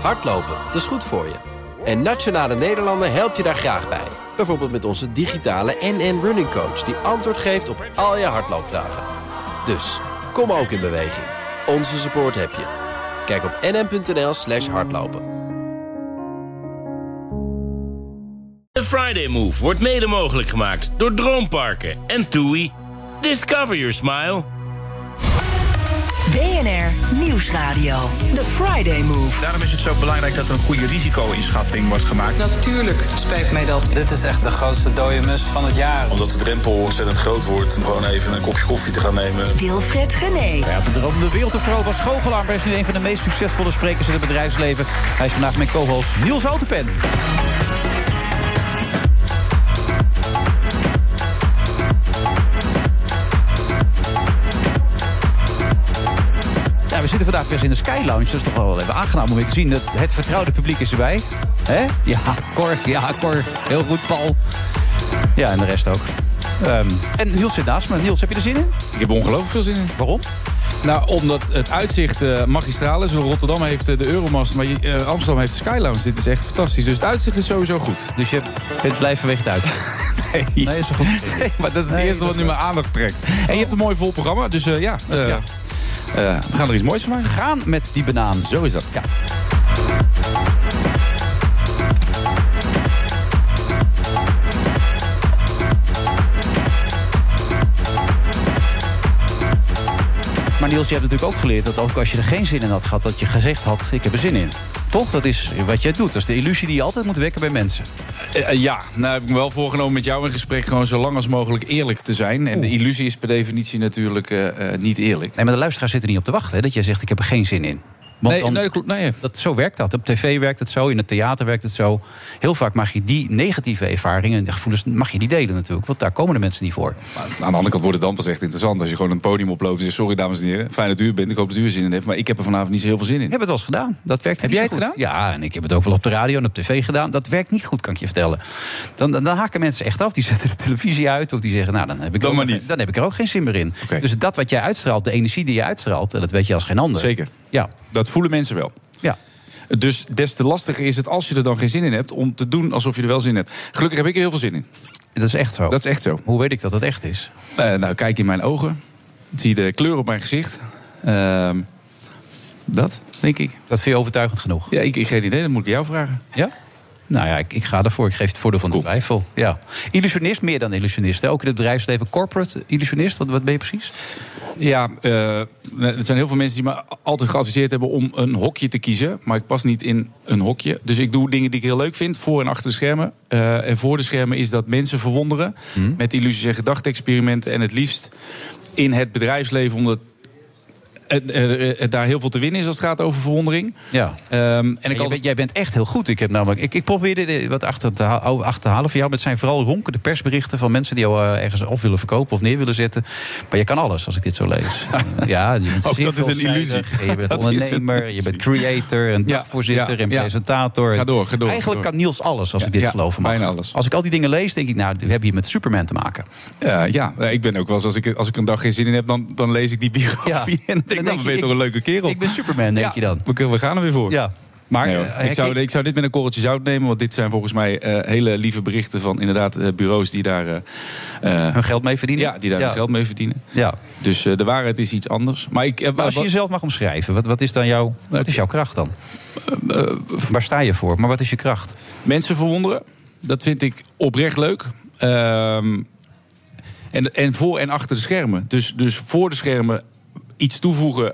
Hardlopen, dat is goed voor je. En Nationale Nederlanden helpt je daar graag bij. Bijvoorbeeld met onze digitale NN Running Coach... die antwoord geeft op al je hardloopvragen. Dus, kom ook in beweging. Onze support heb je. Kijk op nn.nl slash hardlopen. De Friday Move wordt mede mogelijk gemaakt door Droomparken en TUI. Discover your smile. Nieuwsradio. The Friday Move. Daarom is het zo belangrijk dat er een goede risico-inschatting wordt gemaakt. Natuurlijk spijt mij dat. Dit is echt de grootste dode mus van het jaar. Omdat de drempel ontzettend groot wordt om gewoon even een kopje koffie te gaan nemen. Wilfred Gené. Ja, de de wereld op maar is nu een van de meest succesvolle sprekers in het bedrijfsleven. Hij is vandaag mijn co-host Niels Autopen. We zitten vandaag weer in de Sky Lounge. Dat is toch wel even aangenaam om weer te zien. Het, het vertrouwde publiek is erbij. Hè? Ja, Cor. Ja, Cor. Heel goed, Paul. Ja, en de rest ook. Ehm, en Niels zit naast me. Niels, heb je er zin in? Ik heb ongelooflijk veel zin in. Waarom? Nou, omdat het uitzicht eh, magistraal is. Rotterdam heeft eh, de Euromast, maar eh, Amsterdam heeft de Sky Lounge. Dit is echt fantastisch. Dus het uitzicht is sowieso goed. Dus je bent blij vanwege het uitzicht? Nee. Nee, is goed? Nee, maar dat is het Nee, eerste wat nu mijn aandacht trekt. En je hebt een mooi vol programma, dus ja, Ja. Eh, we gaan er iets moois van maken. Gaan met die banaan. Zo is dat. Ja. Maar Niels, je hebt natuurlijk ook geleerd dat ook als je er geen zin in had gehad, dat je gezegd had: Ik heb er zin in. Toch? Dat is wat jij doet. Dat is de illusie die je altijd moet wekken bij mensen. Eh, eh, ja, nou heb ik me wel voorgenomen met jou in gesprek gewoon zo lang als mogelijk eerlijk te zijn. En de illusie is per definitie natuurlijk eh, niet eerlijk. Nee, maar de luisteraar zit er niet op te wachten hè, dat jij zegt: Ik heb er geen zin in. Want nee, dan- nee, klopt. Nee, Dat, zo werkt dat. Op tv werkt het zo, in het theater werkt het zo. Heel vaak mag je die negatieve ervaringen en gevoelens mag je die delen natuurlijk. Want daar komen de mensen niet voor. Maar aan de andere kant wordt het dan pas echt interessant. Als je gewoon een podium oploopt en zegt... sorry dames en heren, fijn dat u er bent. Ik hoop dat u er zin in heeft. Maar ik heb er vanavond niet zo heel veel zin in. Ik heb het wel eens gedaan. Dat werkt Heb niet jij zo het goed. Ja, en ik heb het ook wel op de radio en op tv gedaan. Dat werkt niet goed, kan ik je vertellen. Dan, dan, dan haken mensen echt af. Die zetten de televisie uit. Of die zeggen, nou, dan heb ik, Dan ook maar nog- niet. dan heb ik er ook geen zin meer in. Dus dat wat jij uitstraalt, de energie die je uitstraalt... dat weet je als geen ander. Zeker. Ja, Dat voelen mensen wel. ja. Dus des te lastiger is het als je er dan geen zin in hebt... om te doen alsof je er wel zin in hebt. Gelukkig heb ik er heel veel zin in. dat is echt zo. Dat is echt zo. Hoe weet ik dat het echt is? Eh, nou, kijk in mijn ogen. Zie de kleur op mijn gezicht. Ehm, dat, denk ik. Dat vind je overtuigend genoeg. Ja, ik, ik geen idee. Dat moet ik jou vragen. Ja? Nou ja, ik, ik ga ervoor. Ik geef het voordeel van de twijfel. Ja. Illusionist, meer dan illusionist. hè? Ook in het bedrijfsleven. Corporate illusionist, wat, wat ben je precies? Ja, eh, er zijn heel veel mensen die me altijd geadviseerd hebben om een hokje te kiezen. Maar ik pas niet in een hokje. Dus ik doe dingen die ik heel leuk vind, voor en achter de schermen. Eh, en voor de schermen is dat mensen verwonderen met illusies en gedachte-experimenten. En het liefst in het bedrijfsleven, omdat daar heel veel te winnen is als het gaat over verwondering. Ja. Ehm, en ik jij, altijd- bent, jij bent echt heel goed. Ik, heb namelijk, ik, ik probeerde dit wat achter te, ha- achter te halen van jou. Maar het zijn vooral ronkende persberichten van mensen die jou eh, ergens of willen verkopen of neer willen zetten. Maar je kan alles als ik dit zo lees. ja, je bent Ook dat is een illusie. En Je bent Dat een ondernemer, je bent creator, en Ja, dagvoorzitter ja, en presentator. Ga door, ga door, Eigenlijk ga door. kan Niels alles als ik dit geloven mag. bijna alles. Als ik al die dingen lees, denk ik, nou, we hebben hier met Superman te maken. Eh, ja, eh, ik ben ook wel eens, als ik, als ik een dag geen zin in heb, dan, dan lees ik die biografie. En dan Dan ik, denk je, ben je toch een leuke kerel. Ik ben Superman, denk je dan. We, gaan er weer voor. Ja. Maar Nee, eh, ik, zou, ik zou dit met een korreltje zout nemen, want dit zijn volgens mij eh, hele lieve berichten van inderdaad eh, bureaus die daar, hun geld mee verdienen. ja, die daar ja. geld mee verdienen. Ja. Dus de waarheid is iets anders. Maar ik, Maar als je jezelf mag omschrijven, wat, wat is dan jouw, wat is jouw kracht dan? Waar sta je voor? Maar wat is je kracht? mensen verwonderen, dat vind ik oprecht leuk. Ehm, en, en voor en achter de schermen. Dus, dus voor de schermen iets toevoegen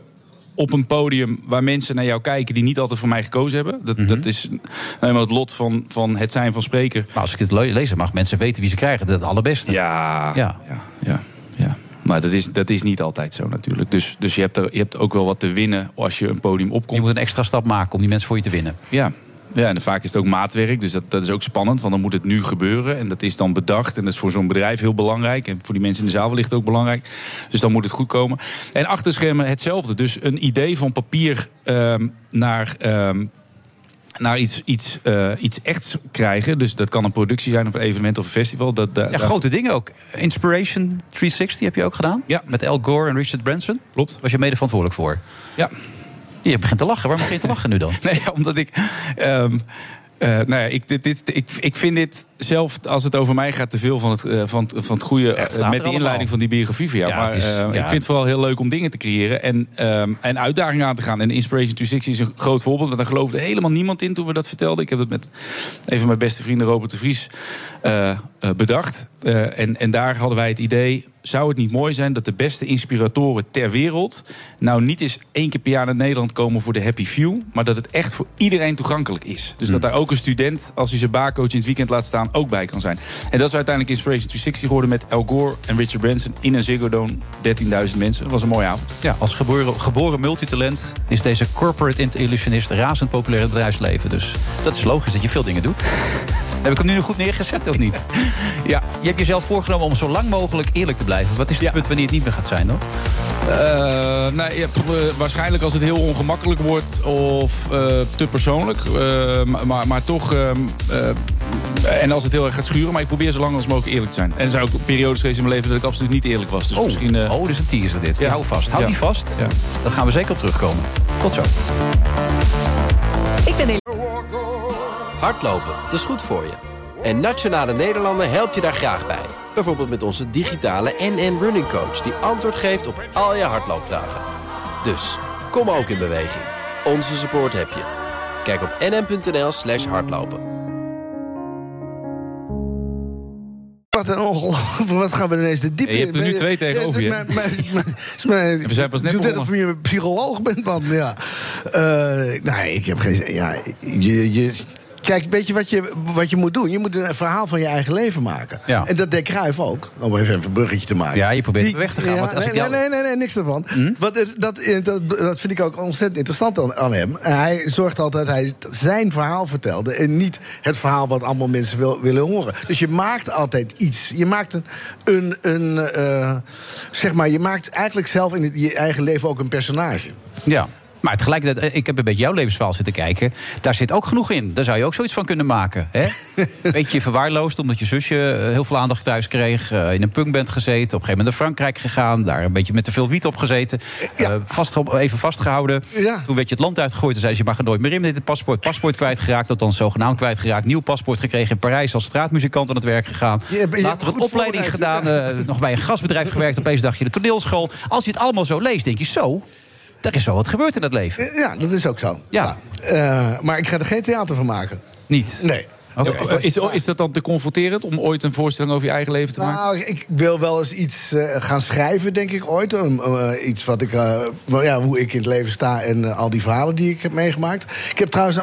op een podium waar mensen naar jou kijken die niet altijd voor mij gekozen hebben. Dat, Mhm. dat is nou eenmaal het lot van, van het zijn van spreker. Maar als ik het le- lezen mag, mensen weten wie ze krijgen. Dat is het allerbeste. Ja, Ja. ja, ja. ja. Maar dat is, dat is niet altijd zo natuurlijk. Dus, dus je, hebt er, je hebt ook wel wat te winnen als je een podium Je opkomt. moet een extra stap maken om die mensen voor je te winnen. Ja. Ja, en vaak is het ook maatwerk, dus dat, dat is ook spannend, want dan moet het nu gebeuren. En dat is dan bedacht en dat is voor zo'n bedrijf heel belangrijk. En voor die mensen in de zaal wellicht ook belangrijk. Dus dan moet het goed komen. En achter schermen hetzelfde. Dus een idee van papier ehm, naar, ehm, naar iets, iets, eh, iets echts krijgen. Dus dat kan een productie zijn of een evenement of een festival. Dat, da- Ja, daar- grote dingen ook. Inspiration 360 heb je ook gedaan. Ja. Met Al Gore en Richard Branson. Klopt. Was je mede verantwoordelijk voor. Ja. Je begint te lachen. Waarom begin je te lachen nu dan? Nee, omdat ik. eh, nou ja, ik, dit, dit, ik, ik vind dit zelf, als het over mij gaat, te veel van het, eh, van van het goede. het eh, met die inleiding van die biografie van jou. Ja, maar is- ja. ik vind het vooral heel leuk om dingen te creëren en, ehm, en uitdagingen aan te gaan. En Inspiration 360 is een groot voorbeeld. Want daar geloofde helemaal niemand in toen we dat vertelden. Ik heb dat met een van mijn beste vrienden, Robert de Vries, bedacht. Eh, en, en daar hadden wij het idee. Zou het niet mooi zijn dat de beste inspiratoren ter wereld. nou niet eens één keer per jaar naar Nederland komen voor de Happy Few. maar dat het echt voor iedereen toegankelijk is. Dus dat daar ook een student, als hij zijn baarcoach in het weekend laat staan. ook bij kan zijn. En dat is uiteindelijk Inspiration 360 geworden met Al Gore en Richard Branson. in een Ziggo Dome. 13.000 mensen. Dat was een mooie avond. Ja, als geboren, geboren multitalent is deze corporate illusionist razend populair in het bedrijfsleven. Dus dat is logisch dat je veel dingen doet. Heb ik hem nu nog goed neergezet of niet? Ja. Je hebt jezelf voorgenomen om zo lang mogelijk eerlijk te blijven. Wat is het Ja. punt wanneer het niet meer gaat zijn dan? Eh, nou, ja, eh, waarschijnlijk als het heel ongemakkelijk wordt of eh, te persoonlijk. Maar, maar, maar toch. ehm, eh, en als het heel erg gaat schuren. Maar ik probeer zo lang als mogelijk eerlijk te zijn. En er zijn ook periodes geweest in mijn leven dat ik absoluut niet eerlijk was. Dus misschien. eh, oh, dus een teaser dit. Ja. Hou vast. Hou Ja. die vast. Ja. Dat gaan we zeker op terugkomen. Tot zo. Ik ben Hardlopen, dat is goed voor je. En Nationale Nederlanden helpt je daar graag bij. Bijvoorbeeld met onze digitale NN Running Coach... die antwoord geeft op al je hardloopvragen. Dus, kom ook in beweging. Onze support heb je. Kijk op nn.nl slash hardlopen. Wat een ongelooflijk. Wat gaan we ineens de diepte je hebt er nu twee tegenover je. Mijn- mijn- mijn- is mijn- We zijn pas net Doe net begonnen. of je een psycholoog bent, man. Ja. Eh, nee, ik heb geen... Ja, je, je, kijk, weet je wat, je wat je moet doen? Je moet een verhaal van je eigen leven maken. Ja. En dat deed Cruijff ook. Om even een bruggetje te maken. Ja, je probeert Die- weg te gaan, Ja, want als nee, ik jou- nee, nee, nee, nee, niks ervan. Het- dat, dat, dat vind ik ook ontzettend interessant aan, aan hem. Hij zorgt altijd dat hij zijn verhaal vertelde... en niet het verhaal wat allemaal mensen wil, willen horen. Dus je maakt altijd iets. Je maakt een... een, een eh, zeg maar, je maakt eigenlijk zelf in het- je eigen leven ook een personage. Ja. Maar tegelijkertijd, eh, ik heb een beetje jouw levensverhaal zitten kijken. Daar zit ook genoeg in. Daar zou je ook zoiets van kunnen maken. Hè? Beetje verwaarloosd omdat je zusje eh, heel veel aandacht thuis kreeg. eh, in een punkband gezeten. Op een gegeven moment naar Frankrijk gegaan. Daar een beetje met te veel wiet op gezeten. Ja. vast, even vastgehouden. Ja. Toen werd je het land uitgegooid. Toen zei ze, je mag er nooit meer in met dit paspoort. Paspoort kwijtgeraakt. Dat dan zogenaamd kwijtgeraakt. Nieuw paspoort gekregen in Parijs. Als straatmuzikant aan het werk gegaan. Je hebt- je Later een opleiding gedaan. nog bij een gasbedrijf gewerkt. Opeens dacht je de toneelschool. Als je het allemaal zo leest, denk je zo... Er is wel wat gebeurd in dat leven. Ja, dat is ook zo. Ja. Eh, maar ik ga er geen theater van maken. Niet. Nee. Oké. Ja, Is, is dat dan te confronterend om ooit een voorstelling over je eigen leven te maken? Nou, ik wil wel eens iets eh, gaan schrijven, denk ik, ooit. Um, eh, iets wat ik, eh, ja, hoe ik in het leven sta en al die verhalen die ik heb meegemaakt. Ik heb trouwens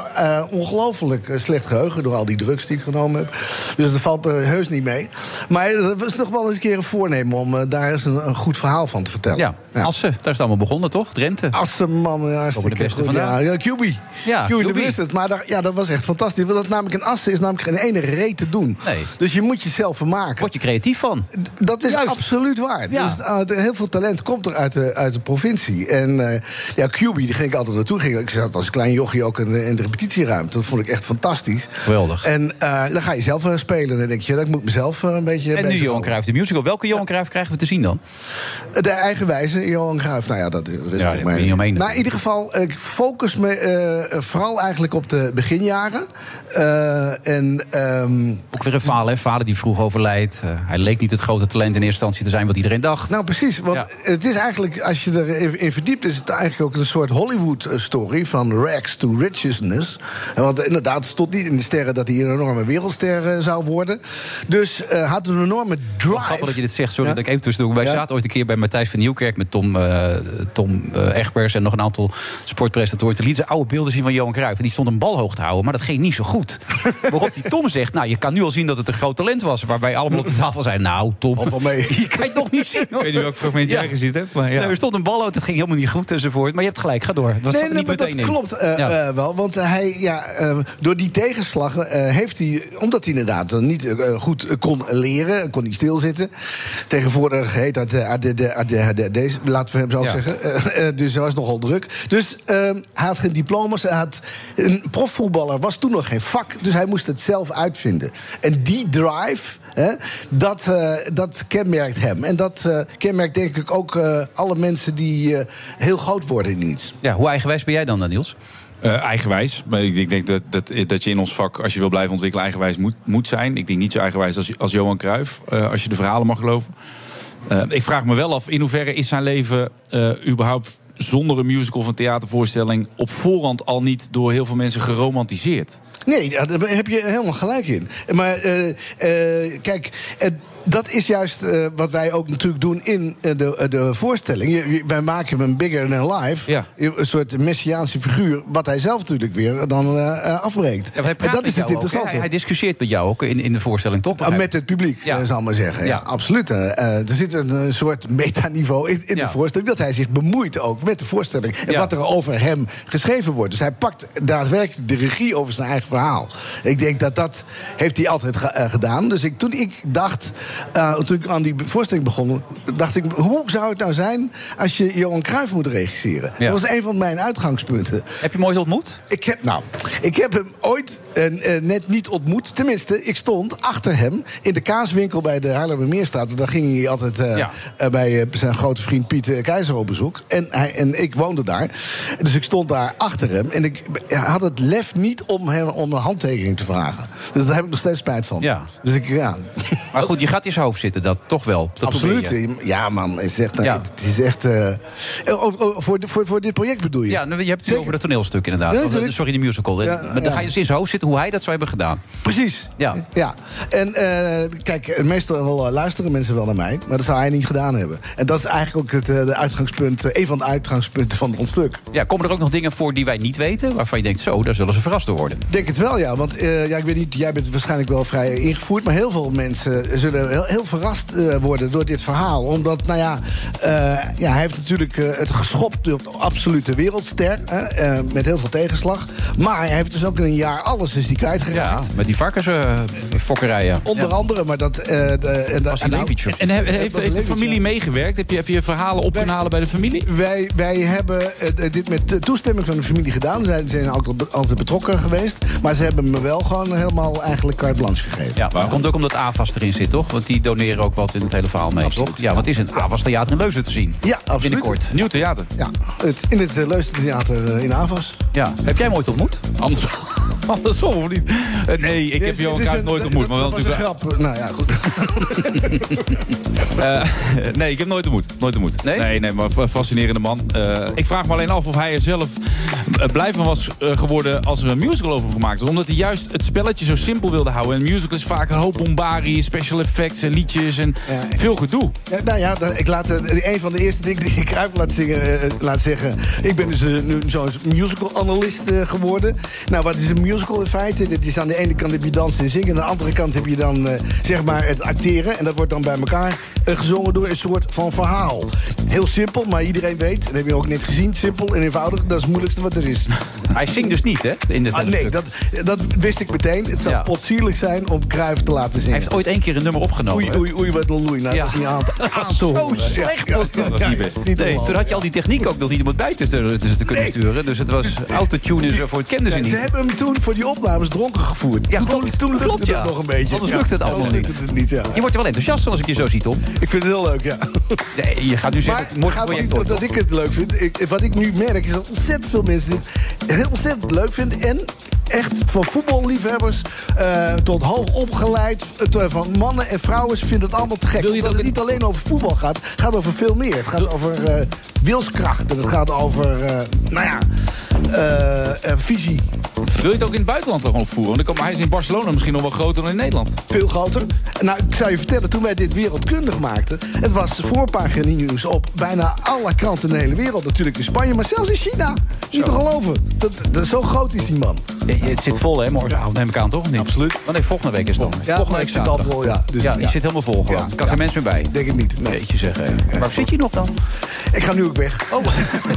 ongelooflijk slecht geheugen door al die drugs die ik genomen heb. Dus dat valt heus niet mee. Maar dat was toch wel eens een keer een voornemen om daar eens een, een goed verhaal van te vertellen. Ja, Assen, daar is het allemaal begonnen, toch? Drenthe. Assen, man, hartstikke goed. Ja, ja, QB. Ja, QB, de het. Maar daar- ja, dat was echt fantastisch. Want dat namelijk in Assen is namelijk geen ene reet te doen. Nee. Dus je moet jezelf vermaken. Word je creatief van? Dat is Juist. absoluut waar. Ja. Dus, uh, heel veel talent komt er uit de, uit de provincie. En eh, ja, QB, die ging ik altijd naartoe. Ging, ik zat als klein jochie ook in de, in de repetitieruimte. Dat vond ik echt fantastisch. Geweldig. En eh, dan ga je zelf eh, spelen. En dan denk je, dat moet mezelf eh, een beetje En nu. Johan Cruijff, de musical. Welke Johan Cruijff krijgen we te zien dan? De eigenwijze, Johan Cruijff. Nou ja, dat, is Ja, ook mijn... niet. Maar in ieder geval, ik focus me eh, vooral eigenlijk op de beginjaren. Eh, en... ehm, Ook weer een verhaal, hè? Vader die vroeg overlijdt. Eh, hij leek niet het grote talent in eerste instantie te zijn wat iedereen dacht. Nou, precies. Want Ja. het is eigenlijk, als je erin in verdiept, is het eigenlijk ook een soort Hollywood-story van rags to richness. Want inderdaad, het stond niet in de sterren dat hij een enorme wereldster eh, zou worden. Dus eh had een enorme drive. Grappig dat je dit zegt, sorry Ja? dat ik even tussendoor. Wij Ja? zaten ooit een keer bij Matthijs van Nieuwkerk met Tom, eh Tom eh, Egbers en nog een aantal sportpresentatoren. Toen lieten ze oude beelden zien van Johan Cruijff. En die stond een bal hoog te houden, maar dat ging niet zo goed. Waarop die Tom zegt, nou, je kan nu al zien dat het een groot talent was. Waarbij allemaal op de tafel zeiden, nou, Tom, mee. je kan het nog niet zien. hoor. Ik weet niet welk fragment jij Ja. gezien hebt. Maar ja. Nee, er stond een bal uit, het ging helemaal niet goed enzovoort. Maar je hebt gelijk, ga door. Dat Nee, nee, niet maar dat in. klopt eh, Ja. eh, wel. Want hij, ja, eh, door die tegenslag eh, heeft hij, omdat hij inderdaad eh, niet eh, goed eh, kon leren, kon niet stilzitten. Tegenwoordig heet dat eh, ADHD, laten we hem zo ook zeggen. Eh, eh, dus hij was nogal druk. Dus eh, hij had geen diploma's. Hij had, een profvoetballer was toen nog geen vak, dus hij moest het zelf uitvinden. En die drive. Hè? Dat, eh, dat kenmerkt hem. En dat eh, kenmerkt denk ik ook eh, alle mensen die eh, heel groot worden in iets. Ja, hoe eigenwijs ben jij dan, dan Niels? Eh, eigenwijs. Maar ik ik denk dat, dat, dat je in ons vak, als je wil blijven ontwikkelen, eigenwijs moet, moet zijn. Ik denk niet zo eigenwijs als, als Johan Cruijff, eh, als je de verhalen mag geloven. Eh, ik vraag me wel af, in hoeverre is zijn leven eh, überhaupt zonder een musical of een theatervoorstelling op voorhand al niet door heel veel mensen geromantiseerd? Nee, daar heb je helemaal gelijk in. Maar eh, eh, kijk, dat is juist eh, wat wij ook natuurlijk doen in eh, de, eh, de voorstelling. Je- je- wij maken hem bigger than life. Ja. Een soort messiaanse figuur, wat hij zelf natuurlijk weer dan afbreekt. Ja, en dat is het ook, interessante. Hij, hij discussieert met jou ook in, in de voorstelling, toch? Met het publiek, Ja. zal ik maar zeggen. Ja, absoluut. Er zit een, soort metaniveau in, in de voorstelling... dat hij zich bemoeit ook met de voorstelling... en wat er over hem geschreven wordt. Dus hij pakt daadwerkelijk de regie over zijn eigen verhaal. Ik denk dat dat heeft hij altijd ge- gedaan. Dus ik, toen ik dacht, eh, toen ik aan die voorstelling begon... dacht ik, hoe zou het nou zijn als je Johan Cruijff moet regisseren? Ja. Dat was een van mijn uitgangspunten. Heb je hem ooit ontmoet? Ik heb, nou, ik heb hem ooit eh, eh, net niet ontmoet. Tenminste, ik stond achter hem in de kaaswinkel bij de Haarlemmermeerstraat. Daar ging hij altijd Ja. bij zijn grote vriend Piet Keizer op bezoek. En, hij, en ik woonde daar. Dus ik stond daar achter hem. En ik had het lef niet om hem om een handtekening te vragen. Dus daar heb ik nog steeds spijt van. Ja. Dus ik, ja. Maar goed, je gaat zijn hoofd zitten, dat toch wel. Dat Absoluut. je. Ja, man. Het is echt... Ja. Het is echt eh, oh, oh, voor, voor, voor dit project bedoel je? Ja, nou, je hebt het Zeker. over het toneelstuk inderdaad. Ja, Of, natuurlijk. sorry, de musical. Ja, maar dan ja. ga je dus in zijn hoofd zitten hoe hij dat zou hebben gedaan. Precies. Ja. ja. En eh, kijk, meestal eh, luisteren mensen wel naar mij, maar dat zou hij niet gedaan hebben. En dat is eigenlijk ook het eh, de uitgangspunt, eh, een van de uitgangspunten van ons stuk. Ja, komen er ook nog dingen voor die wij niet weten? Waarvan je denkt, zo, daar zullen ze verrast door worden. Ik denk het wel, ja. Want eh, ja, ik weet niet, jij bent waarschijnlijk wel vrij ingevoerd... maar heel veel mensen zullen heel, heel verrast eh, worden door dit verhaal. Omdat, nou ja, eh, ja hij heeft natuurlijk eh, het geschopt door de absolute wereldster... hè, eh, met heel veel tegenslag. Maar hij heeft dus ook in een jaar alles is die Ja, kwijtgeraakt. met die varkensfokkerijen. Onder andere, maar dat... eh de, en dat- Was hij en- En he- heeft, de familie meegewerkt? Heb je, heb je verhalen op kunnen halen bij de familie? Wij, wij hebben dit met de toestemming van de familie gedaan. Zij zijn altijd, altijd betrokken geweest. Maar ze hebben me wel gewoon helemaal eigenlijk carte blanche gegeven. Ja, maar komt ook omdat AVAS erin zit, toch? Want die doneren ook wat in het hele verhaal mee, Absoluut. toch? Ja, want het is een AVAS Theater in Leuzen te zien. Ja, absoluut. Binnenkort. Nieuw theater. Ja, het, in het uh, Leustertheater uh, in Avas. Ja. Heb jij hem ooit ontmoet? Anders, andersom of niet? Eh, nee, ik heb Johan nooit ontmoet. Maar wel natuurlijk... grap. Nou ja, goed. Eh, nee, ik heb nooit ontmoet. Nooit ontmoet. Nee? Nee, nee, maar fa- fascinerende man. Eh, ik vraag me alleen af of hij er zelf eh, blij van was eh, geworden als er een musical over gemaakt was. Omdat hij juist het spelletje zo simpel wilde houden. En is vaak een hoop bombarie, special effects en liedjes en Ja, veel gedoe. Ja, nou ja, ik laat, eh, een van de eerste dingen die ik Kruip laat, zingen, eh, laat zeggen... ik ben dus eh, nu zo'n musical-analyst eh, geworden. Nou, wat is een musical in feite? Dit is aan de ene kant heb je dansen en zingen... aan de andere kant heb je dan eh, zeg maar het acteren. En dat wordt dan bij elkaar eh, gezongen door een soort van verhaal. Heel simpel, maar iedereen weet... dat heb je ook net gezien, simpel en eenvoudig... dat is het moeilijkste wat er is. Hij zingt dus niet, hè? In dit Ah, nee, dat, dat wist ik meteen. Het zou Ja. potsierlijk zijn om Kruif te laten Hij zingen. heeft ooit één keer een nummer opgenomen. Oei, oei, oei, wat een loei. Nou, Ja. dat is niet aan te, aan te horen. slecht was dat. was niet best. niet Nee, normaal. toen had je al die techniek ook nog niet om het bij te, te kunnen Nee. sturen. Dus het was autotune zo voor het kenden ze Ja, niet. ze hebben hem toen voor die opnames dronken gevoerd. Ja, toen, klopt. toen lukte Klopt, het ja. nog een beetje. Anders Ja, lukt het allemaal niet. lukte het niet, ja. Je wordt er wel enthousiast van als ik je zo zie, Tom. Ik vind het heel leuk, ja. Nee, je gaat nu Maar zeggen, het mooi gaat wel project niet door. dat ik het leuk vind. Ik, wat ik nu merk is dat ontzettend veel mensen dit heel ontzettend leuk vinden. En echt van voetballiefhebbers eh, tot hoog opgeleid, eh, van mannen en vrouwen ze vinden het allemaal te gek. Wil je het Omdat het niet alleen over voetbal gaat, het gaat over veel meer. Het gaat over eh, wilskracht en het gaat over, eh, nou ja, eh, visie. Wil je het ook in het buitenland gewoon opvoeren? Want kan- hij is in Barcelona misschien nog wel groter dan in Nederland. Veel groter. Nou, ik zou je vertellen, toen wij dit wereldkundig maakten... het was voorpagina nieuws op bijna alle kranten in de hele wereld. Natuurlijk in Spanje, maar zelfs in China. Niet te geloven. Dat, dat, zo groot is die man. Ja, het zit vol, hè? Morgenavond neem ik aan, toch? Niet? Absoluut. Oh, nee, volgende week is het dan. Ja, volgende week ik zit al vol, ja. Dus, ja, je zit helemaal vol gewoon. Kan geen mens meer bij. Denk ik niet. Nee. Beetje zeggen. Waar zit je nog dan? Ik ga nu ook weg. Oh,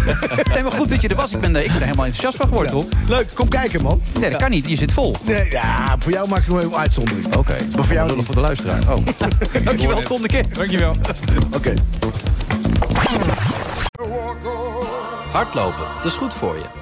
nee, maar goed dat je er was. Ik ben, eh, ik ben er helemaal enthousiast van geworden, toch? Leuk, kom kijken, man. Nee, dat kan niet. Je zit vol. Nee, ja, voor jou maak ik gewoon een uitzondering. Oké. Maar voor jou niet. voor de luisteraar. Oh. Dankjewel, Ton de Kip. Dankjewel. Oké. Hardlopen, dat is goed voor je.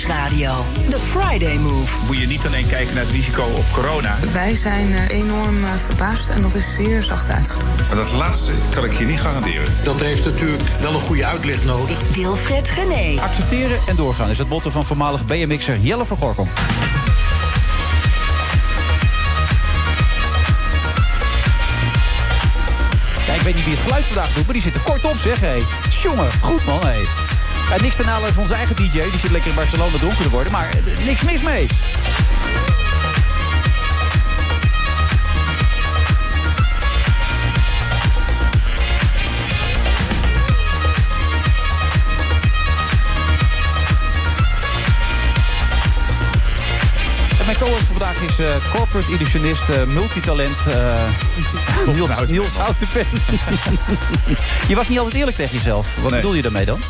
Nieuwsradio. The Friday Move. Moet je niet alleen kijken naar het risico op corona. Wij zijn eh, enorm eh, verbaasd en dat is zeer zacht uitgedrukt. En dat laatste kan ik je niet garanderen. Dat heeft natuurlijk wel een goede uitleg nodig. Wilfred Gené. Accepteren en doorgaan is het motto van voormalig BMX'er Jelle van Gorkom. Ik weet niet wie het geluid vandaag doet, maar die zit er kort op, zeg. Hé. Jongen, goed man, hé. Ja, niks ten nadele van onze eigen DJ, die zit lekker in Barcelona donker te worden, maar eh, niks mis mee. En mijn co-host van vandaag is eh, corporate illusionist, eh, multitalent uh, Niels, Niels Houtenpen. je was niet altijd eerlijk tegen jezelf. Wat Nee. bedoel je daarmee dan?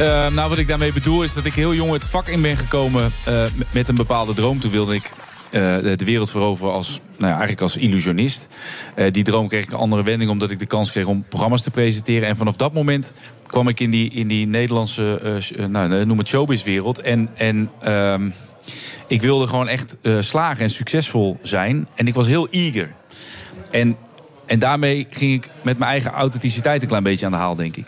Eh, nou, wat ik daarmee bedoel is dat ik heel jong het vak in ben gekomen eh, met- een bepaalde droom. Toen wilde ik eh, de wereld veroveren als, nou ja, eigenlijk als illusionist. Die droom kreeg ik een andere wending omdat ik de kans kreeg om programma's te presenteren. En vanaf dat moment kwam ik in die, in die Nederlandse, nou, noem het showbizwereld. En, en ehm, ik wilde gewoon echt slagen en succesvol zijn. En ik was heel eager. En, en daarmee ging ik met mijn eigen authenticiteit een klein beetje aan de haal, denk ik.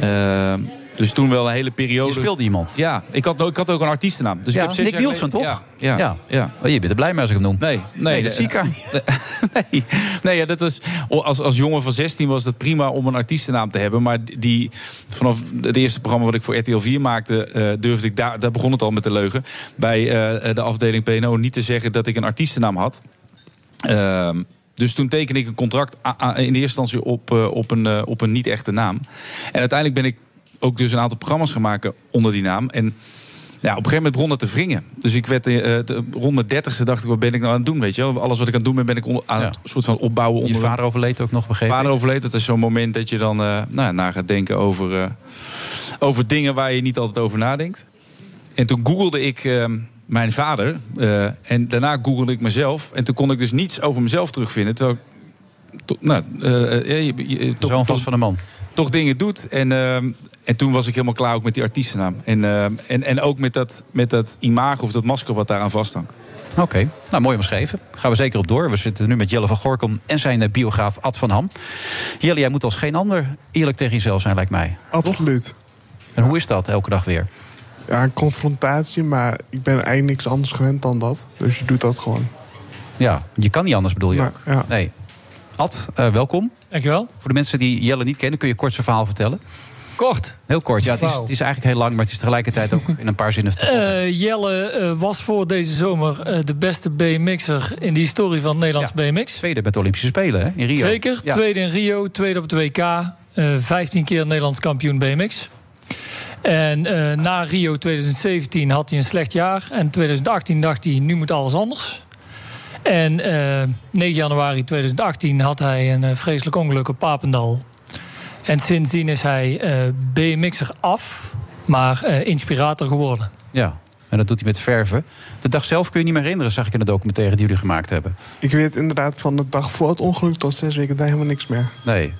Ehm, dus toen wel een hele periode. Je speelde iemand. Ja, ik had, ik had ook een artiestennaam. Dus Ja, ik heb Nick Nielsen, toch? Ja, ja, ja. Oh, je bent er blij mee als ik hem noem. Nee, nee, Nee, dat de- zie ik aan nee, nee ja, dat was, als, als jongen van 16 was dat prima om een artiestennaam te hebben. Maar die, vanaf het eerste programma wat ik voor RTL 4 maakte, eh, durfde ik daar, daar begon het al met de leugen. Bij eh, de afdeling PNO niet te zeggen dat ik een artiestennaam had. Ehm, dus toen tekende ik een contract in eerste instantie op, eh, op een, eh, op een niet-echte naam. En uiteindelijk ben ik ook dus een aantal programma's gaan maken onder die naam. En ja, op een gegeven moment begon dat te wringen. Dus ik werd de- rond mijn dertigste dacht ik, wat ben ik nou aan het doen? Weet je wel? Alles wat ik aan het doen ben, ben ik onder, aan Ja. het soort van opbouwen. Je onder vader overleed ook nog, begrepen. vader overleed. Dat is zo'n moment dat je dan eh nou, na gaat denken over, over dingen waar je niet altijd over nadenkt. En toen googelde ik mijn vader. en daarna googelde ik mezelf. En toen kon ik dus niets over mezelf terugvinden. Terwijl ik to- nou, eh, eh, je, je- je- toch, Zoon toch, vast van een man. toch dingen doet. En, eh, en toen was ik helemaal klaar ook met die artiestennaam. En, eh, en, en ook met dat, met dat imago of dat masker wat daaraan vasthangt. Oké, nou mooi omschreven. Gaan we zeker op door. We zitten nu met Jelle van Gorkom en zijn eh, biograaf Ad van Ham. Jelle, jij moet als geen ander eerlijk tegen jezelf zijn, lijkt mij. Absoluut. En hoe is dat elke dag weer? Ja, een confrontatie, maar ik ben eigenlijk niks anders gewend dan dat. Dus je doet dat gewoon. Ja, je kan niet anders, bedoel je Nee, ook? ja. Nee. Ad, eh, welkom. Dankjewel. Voor de mensen die Jelle niet kennen, kun je kort zijn verhaal vertellen? Kort. Heel kort, ja. Het is, het is eigenlijk heel lang, maar het is tegelijkertijd ook in een paar zinnen te. Eh, Jelle eh, was voor deze zomer de beste BMX'er in de historie van Nederlands BMX. Tweede met de Olympische Spelen hè, in Rio. Zeker. Ja. Tweede in Rio, tweede op het WK. eh 15 keer Nederlands kampioen BMX. En na Rio 2017 had hij een slecht jaar. En 2018 dacht hij, nu moet alles anders. En eh 9 januari 2018 had hij een eh, vreselijk ongeluk op Papendal. En sindsdien is hij eh BMX'er af, maar eh, inspirator geworden. Ja, en dat doet hij met verven. De dag zelf kun je niet meer herinneren, zag ik in de documentaire die jullie gemaakt hebben. Ik weet inderdaad van de dag voor het ongeluk tot zes weken daar helemaal niks meer. Nee.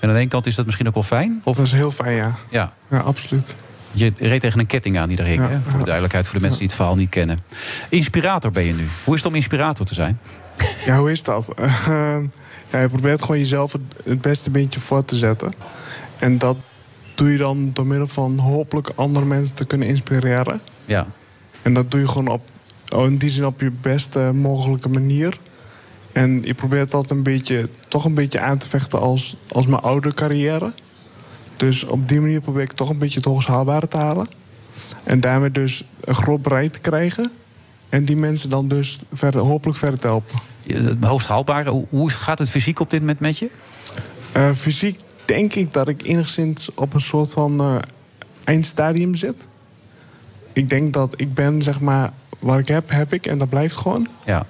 En aan de ene kant is dat misschien ook wel fijn. Of... Dat is heel fijn, ja. Ja. Ja, absoluut. Je reed tegen een ketting aan die er hing, Ja, hè? voor de duidelijkheid, voor de mensen die het verhaal niet kennen. Inspirator ben je nu. Hoe is het om inspirator te zijn? Ja, hoe is dat? Ehm, ja, je probeert gewoon jezelf het, beste beentje voor te zetten. En dat doe je dan door middel van hopelijk andere mensen te kunnen inspireren. Ja. En dat doe je gewoon op, oh, in die zin op je beste mogelijke manier. En je probeert dat een beetje, toch een beetje aan te vechten als, als mijn oude carrière. Dus op die manier probeer ik toch een beetje het hoogst haalbare te halen. En daarmee dus een groot bereik te krijgen. En die mensen dan dus verder, hopelijk verder te helpen. Het hoogst haalbare. Hoe- Hoe gaat het fysiek op dit moment met je? Eh, fysiek denk ik dat ik enigszins op een soort van eh, eindstadium zit. Ik denk dat ik ben, zeg maar, wat ik heb, heb ik en dat blijft gewoon. Ja.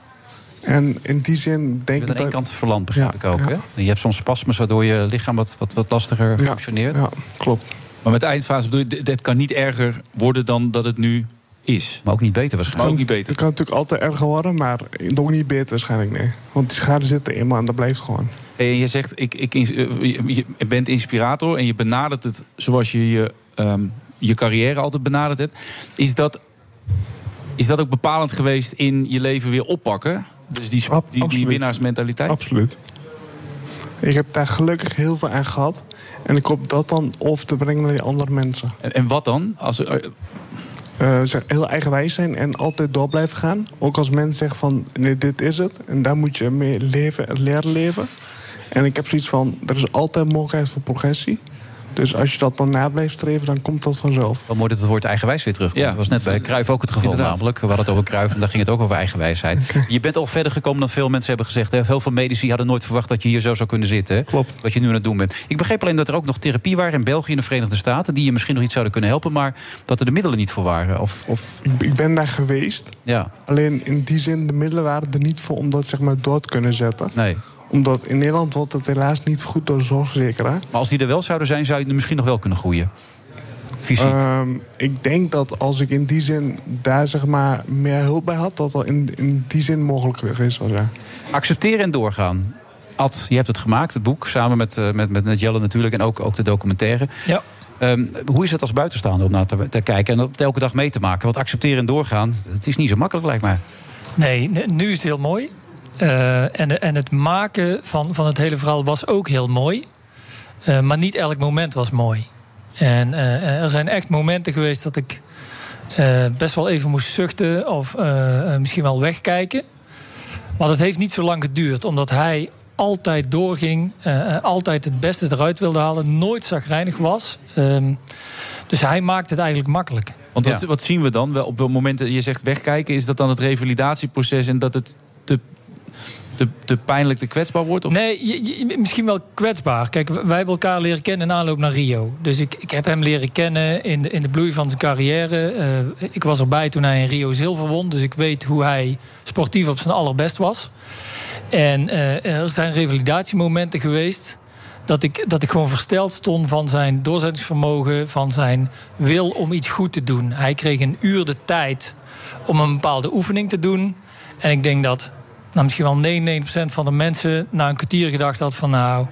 En in die zin denk Je bent ik aan dat... één kant verlamd, begrijp ik ook. ja. Hè? Je hebt soms spasmes waardoor je lichaam wat, wat, wat lastiger Ja, functioneert. ja, klopt. Maar met de eindfase bedoel je, dit- kan niet erger worden dan dat het nu is. Maar ook niet beter Maar waarschijnlijk. ook niet beter. Het kan natuurlijk altijd erger worden, maar ook niet beter waarschijnlijk, nee. Want die schade zit er eenmaal en dat blijft gewoon. Hey, en je zegt, ik, ik, eh, je je bent inspirator en je benadert het zoals je je, ehm, je carrière altijd benaderd hebt. Is dat, is dat ook bepalend geweest in je leven weer oppakken? Dus die, Ab- die, die winnaarsmentaliteit? Absoluut. Ik heb daar gelukkig heel veel aan gehad. En ik hoop dat dan over te brengen naar die andere mensen. En, en wat dan? Als, Eh, zeg, heel eigenwijs zijn en altijd door blijven gaan. Ook als mensen zeggen van, nee, dit is het. En daar moet je mee leven, leren leven. En ik heb zoiets van, er is altijd mogelijkheid voor progressie. Dus als je dat dan na blijft streven, dan komt dat vanzelf. Wel mooi dat het woord eigenwijs weer terugkomt. Ja. Dat was net bij Cruijff ook het geval Inderdaad. namelijk. We hadden het over Cruijff en daar ging het ook over eigenwijsheid. Je bent al verder gekomen dan veel mensen hebben gezegd. Hè? Heel veel medici hadden nooit verwacht dat je hier zo zou kunnen zitten. hè? Klopt. Wat je nu aan het doen bent. Ik begreep alleen dat er ook nog therapie waren in België en de Verenigde Staten... die je misschien nog iets zouden kunnen helpen... maar dat er de middelen niet voor waren. Of, of, Ik, ik ben daar geweest. ja, Alleen in die zin, de middelen waren er niet voor om dat zeg maar, door te kunnen zetten. nee. Omdat in Nederland wordt het helaas niet goed door de zorgverzekeraar. Maar als die er wel zouden zijn, zou je er misschien nog wel kunnen groeien. Fysiek. Ehm, ik denk dat als ik in die zin daar zeg maar meer hulp bij had, dat dat in, in die zin mogelijk geweest was. Ja. Accepteren en doorgaan. Ad, je hebt het gemaakt, het boek, samen met, eh, met, met, met Jelle natuurlijk... en ook, ook de documentaire. Ja. Ehm, hoe is het als buitenstaander om naar te, te kijken... en dat elke dag mee te maken? Want accepteren en doorgaan, het is niet zo makkelijk, lijkt mij. Nee, nu is het heel mooi. Eh, en, en het maken van, van het hele verhaal was ook heel mooi. Eh, maar niet elk moment was mooi. En eh, er zijn echt momenten geweest dat ik eh, best wel even moest zuchten of misschien wel wegkijken. Maar dat heeft niet zo lang geduurd, omdat hij altijd doorging, altijd het beste eruit wilde halen, nooit zagrijnig was. Ehm, dus hij maakt het eigenlijk makkelijk. Want wat, Ja. wat zien we dan? Wel, Op het moment dat je zegt wegkijken, is dat dan het revalidatieproces en dat het te, te, pijnlijk, te kwetsbaar wordt? Of? Nee, misschien wel kwetsbaar. Kijk, wij hebben elkaar leren kennen in aanloop naar Rio. Dus ik, ik heb hem leren kennen in de, in de bloei van zijn carrière. Eh, ik was erbij toen hij in Rio zilver won. Dus ik weet hoe hij sportief op zijn allerbest was. En eh, er zijn revalidatiemomenten geweest... Dat ik, dat ik gewoon versteld stond van zijn doorzettingsvermogen... van zijn wil om iets goed te doen. Hij kreeg een uur de tijd om een bepaalde oefening te doen. En ik denk dat nou, misschien wel 99% van de mensen na een kwartier gedacht had van nou,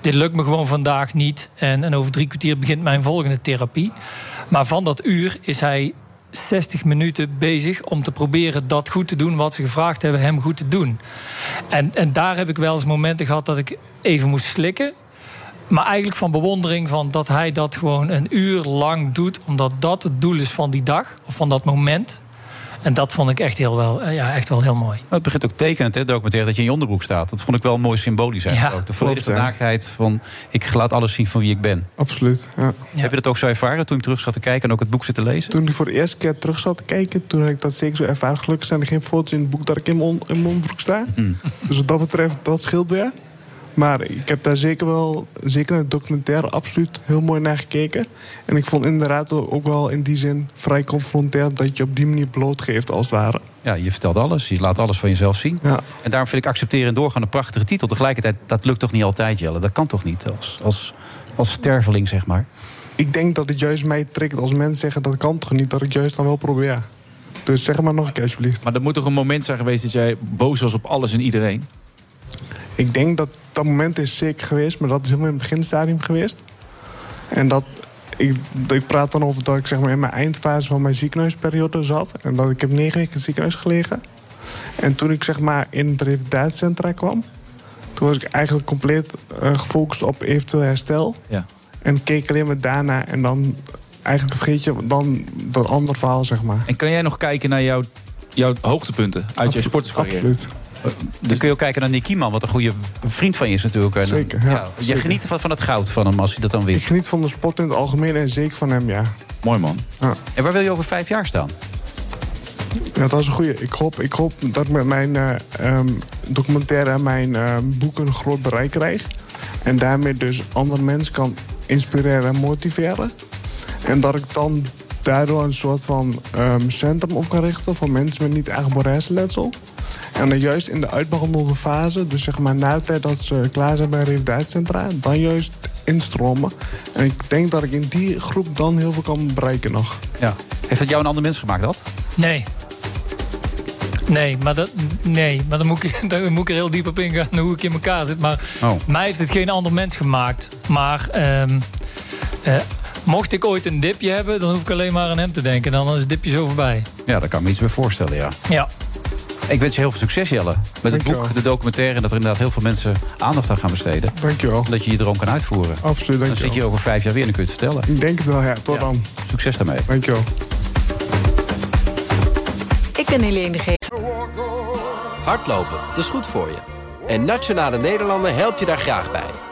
dit lukt me gewoon vandaag niet. En, en over drie kwartier begint mijn volgende therapie. Maar van dat uur is hij 60 minuten bezig om te proberen dat goed te doen wat ze gevraagd hebben hem goed te doen. En, en daar heb ik wel eens momenten gehad dat ik even moest slikken. Maar eigenlijk van bewondering van dat hij dat gewoon een uur lang doet, omdat dat het doel is van die dag of van dat moment. En dat vond ik echt, heel wel, eh, ja, echt wel heel mooi. Nou, het begint ook tekenend, hè, documentaire, dat je in je onderbroek staat. Dat vond ik wel mooi symbolisch eigenlijk Ja, ook. De volledige naaktheid van, ik laat alles zien van wie ik ben. Absoluut. Ja. Heb je dat ook zo ervaren toen je terug zat te kijken en ook het boek zit te lezen? Toen ik voor de eerste keer terug zat te kijken, toen heb ik dat zeker zo ervaren. Gelukkig zijn er geen foto's in het boek dat ik in mijn, on- in mijn onderbroek sta. Dus wat dat betreft, dat scheelt weer. Maar ik heb daar zeker wel, zeker in het documentaire, absoluut heel mooi naar gekeken. En ik vond inderdaad ook wel in die zin vrij confronterend dat je op die manier blootgeeft, als het ware. Ja, je vertelt alles, je laat alles van jezelf zien. Ja. En daarom vind ik accepteren en doorgaan een prachtige titel. Tegelijkertijd, dat lukt toch niet altijd, Jelle? Dat kan toch niet, als, als, als sterveling, zeg maar? Ik denk dat het juist mij trekt als mensen zeggen dat kan toch niet, dat ik juist dan wel probeer. Dus zeg maar nog een keer alsjeblieft. Maar er moet toch een moment zijn geweest dat jij boos was op alles en iedereen? Ik denk dat dat moment is zeker geweest, maar dat is helemaal in het beginstadium geweest. En dat, ik, ik praat dan over dat ik zeg maar in mijn eindfase van mijn ziekenhuisperiode zat. En dat ik heb negen weken in het ziekenhuis gelegen. En toen ik zeg maar in het revalidatiecentrum kwam, toen was ik eigenlijk compleet eh, gefocust op eventueel herstel. Ja. En keek alleen maar daarna en dan eigenlijk vergeet je dan dat andere verhaal, zeg maar. En kan jij nog kijken naar jouw, jouw hoogtepunten uit je sporterscarrière? Absoluut. Dan kun je ook kijken naar Nick Kieman, wat een goede vriend van je is natuurlijk. Zeker, ja, Je zeker. geniet van, van het goud van hem als hij dat dan Ik wint. geniet van de sport in het algemeen en zeker van hem, ja. Mooi man. ja. En waar wil je over vijf jaar staan? Ja, dat is een goeie. Ik hoop, ik hoop dat ik met mijn eh, ehm, documentaire en mijn ehm, boeken een groot bereik krijg. En daarmee dus andere mensen kan inspireren en motiveren. En dat ik dan daardoor een soort van ehm, centrum op kan richten voor mensen met niet aangeboren hersenletsel. En dan juist in de uitbehandelde fase, dus zeg maar na de tijd dat ze klaar zijn bij revalidatiecentra, dan juist instromen. En ik denk dat ik in die groep dan heel veel kan bereiken nog. Ja. Heeft dat jou een ander mens gemaakt, dat? Nee. Nee, maar, dat, nee, maar dan, moet ik, dan moet ik er heel diep op ingaan hoe ik in elkaar zit. Maar Oh. mij heeft het geen ander mens gemaakt. Maar ehm, eh, mocht ik ooit een dipje hebben, dan hoef ik alleen maar aan hem te denken. Dan is het dipje zo voorbij. Ja, daar kan ik me iets bij voorstellen, ja. Ja. Ik wens je heel veel succes, Jelle. Met het boek, de documentaire... en dat er inderdaad heel veel mensen aandacht aan gaan besteden. Dankjewel. Dat je je droom kan uitvoeren. Absoluut, Dan zit je over vijf jaar weer en dan kun je het vertellen. Ik denk het wel, ja. Tot dan. Succes daarmee. Dankjewel. Ik ben Helene de Geest. Hardlopen, dat is goed voor je. En Nationale Nederlanden helpt je daar graag bij.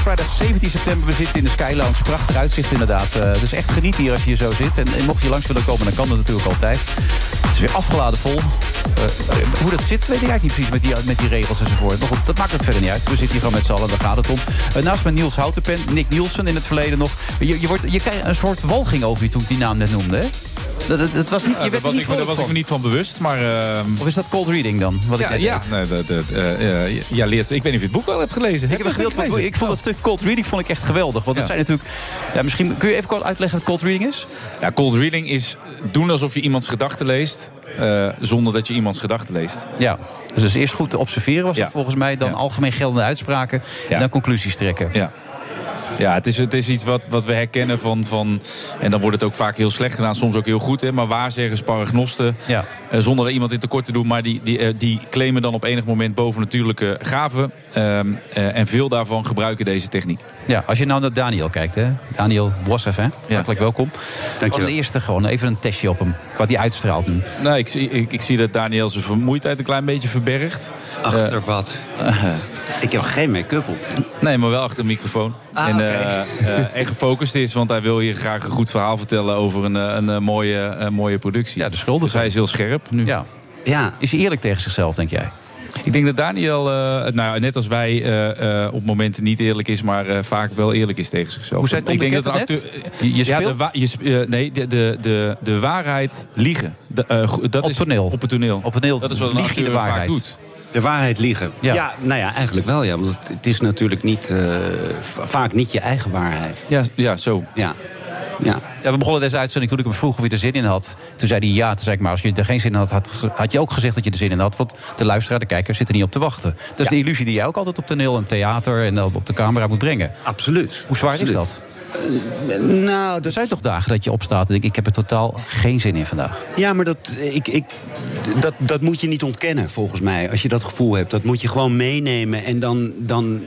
Vrijdag 17 september. We zitten in de Sky Lounge. Prachtig uitzicht inderdaad. Dus echt geniet hier als je hier zo zit. En, en mocht je langs willen komen, dan kan dat natuurlijk altijd. Het is weer afgeladen vol. Eh, hoe dat zit, weet ik eigenlijk niet precies met die, met die regels enzovoort. Maar goed, dat maakt ook verder niet uit. We zitten hier gewoon met z'n allen, daar gaat het om. Eh, naast me Niels Houtenpen, Nick Nielsen in het verleden nog. Je, je, wordt, je krijgt een soort walging over je toen ik die naam net noemde, hè? Dat, het, het was niet, je Ja, er was, niet ik, was ik me niet van bewust, maar... ehm, Of is dat cold reading dan? Wat ja, ik ja, nee, dat, dat, eh, eh, ja, leert, ik weet niet of je het boek al hebt gelezen. Ik, heb een gedeelte van het ik vond het stuk cold reading vond ik echt geweldig. Want dat zijn natuurlijk. Ja, misschien kun je even kort uitleggen wat cold reading is? Ja, cold reading is doen alsof je iemands gedachten leest... eh, zonder dat je iemands gedachten leest. Ja. Dus eerst goed te observeren, was Ja. het volgens mij. Dan Ja. algemeen geldende uitspraken. En dan conclusies trekken. Ja. Ja, het is, het is iets wat, wat we herkennen van, van... En dan wordt het ook vaak heel slecht gedaan, soms ook heel goed. Hè, maar waarzeggers, paragnosten, Ja. eh, zonder er iemand in tekort te doen... maar die, die, eh, die claimen dan op enig moment bovennatuurlijke gaven. eh, en veel daarvan gebruiken deze techniek. Ja, als je nou naar Daniel kijkt, hè. Daniel Bosseff, hè. Hartelijk welkom. Van de eerste gewoon even een testje op hem. Wat hij uitstraalt nu. Nou, ik, zie- ik, ik zie dat Daniel zijn vermoeidheid een klein beetje verbergt. Achter wat? ik heb geen make-up op. Nee, maar wel achter de microfoon. Ah, en oké. eh, eh, en gefocust is, want hij wil hier graag een goed verhaal vertellen over een, eh, een, eh, mooie, eh, mooie productie. Ja, de schuldig. Dus hij is heel scherp nu. Ja. Ja. Is hij eerlijk tegen zichzelf, denk jij? Ik denk dat Daniel, eh, nou, net als wij, eh, eh, op momenten niet eerlijk is, maar eh, vaak wel eerlijk is tegen zichzelf. Hoe zei Tom ik de denk dat een Ketter acteur. net? Je- je ja, de, speelt? je eh, nee, de, de, de, de waarheid liegen. De, eh, dat Op is toneel. Op het toneel. Op het toneel Dat is wat een de acteur vaak waarheid. doet. De waarheid liegen. Ja. Ja. nou ja, eigenlijk wel. Ja. Want het, is natuurlijk niet, eh, va- vaak niet je eigen waarheid. Ja, ja zo. Ja. Ja. Ja, we begonnen deze uitzending toen ik hem vroeg of hij er zin in had. Toen zei hij ja. Toen zei ik, maar als je er geen zin in had, had, had je ook gezegd dat je er zin in had. Want de luisteraar, de kijker, zit er niet op te wachten. Dat is de illusie die jij ook altijd op toneel en theater en op de camera moet brengen. Absoluut. Hoe zwaar Absoluut. is dat? Nou, Er zijn toch dagen dat je opstaat en denkt, ik heb er totaal geen zin in vandaag. Ja, maar dat, ik, ik, dat, dat moet je niet ontkennen, volgens mij. Als je dat gevoel hebt. Dat moet je gewoon meenemen. En dan, dan,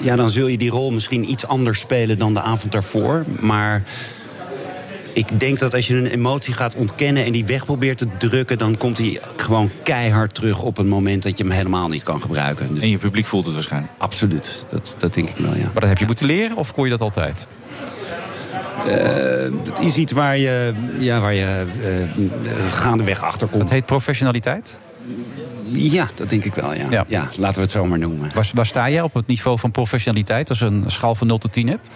ja, dan zul je die rol misschien iets anders spelen dan de avond daarvoor. Maar ik denk dat als je een emotie gaat ontkennen... en die weg probeert te drukken... dan komt die gewoon keihard terug op een moment... dat je hem helemaal niet kan gebruiken. Dus En je publiek voelt het waarschijnlijk. absoluut, dat, dat denk ik wel, ja. Maar dat heb je moeten leren of kon je dat altijd? Eh, dat is iets waar je, ja, waar je eh, gaandeweg achter komt. Dat heet professionaliteit? Ja, dat denk ik wel, ja. Ja. ja. laten we het zo maar noemen. Waar, waar sta jij op het niveau van professionaliteit als je een schaal van 0 tot 10 hebt?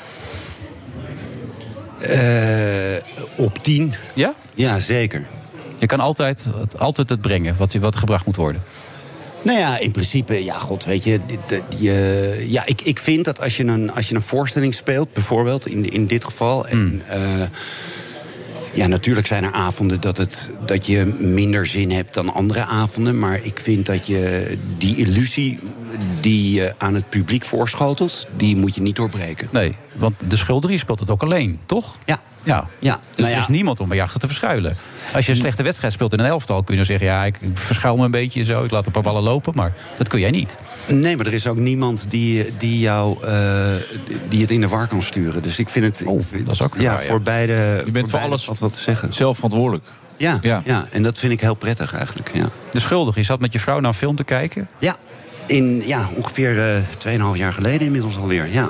Eh, op 10? Ja? Ja, zeker. Je kan altijd, altijd het brengen wat, wat gebracht moet worden. Nou ja, in principe, ja, god, weet je. ja, ik, ik vind dat als je, een, als je een voorstelling speelt, bijvoorbeeld in, in dit geval. En, eh, ja, natuurlijk zijn er avonden dat, het, dat je minder zin hebt dan andere avonden. Maar ik vind dat je die illusie die je aan het publiek voorschotelt, die moet je niet doorbreken. Nee, want de schulderie speelt het ook alleen, toch? Ja. Ja, Ja, dus nou er is niemand om bij je achter te verschuilen. Als je een slechte wedstrijd speelt in een elftal... kun je dan zeggen, ja, ik verschuil me een beetje zo... ik laat een paar ballen lopen, maar dat kun jij niet. Nee, maar er is ook niemand die, die jou eh, die het in de war kan sturen. Dus ik vind het. Oh, ik vind- dat is ook ja, waar, ja. voor beide. Je bent voor beide alles wat, wat te zeggen. zelf verantwoordelijk. Ja, Ja. ja. en dat vind ik heel prettig eigenlijk. Ja, De schuldige, je zat met je vrouw naar een film te kijken. ja. In ja, ongeveer eh 2,5 jaar geleden inmiddels alweer. Ja.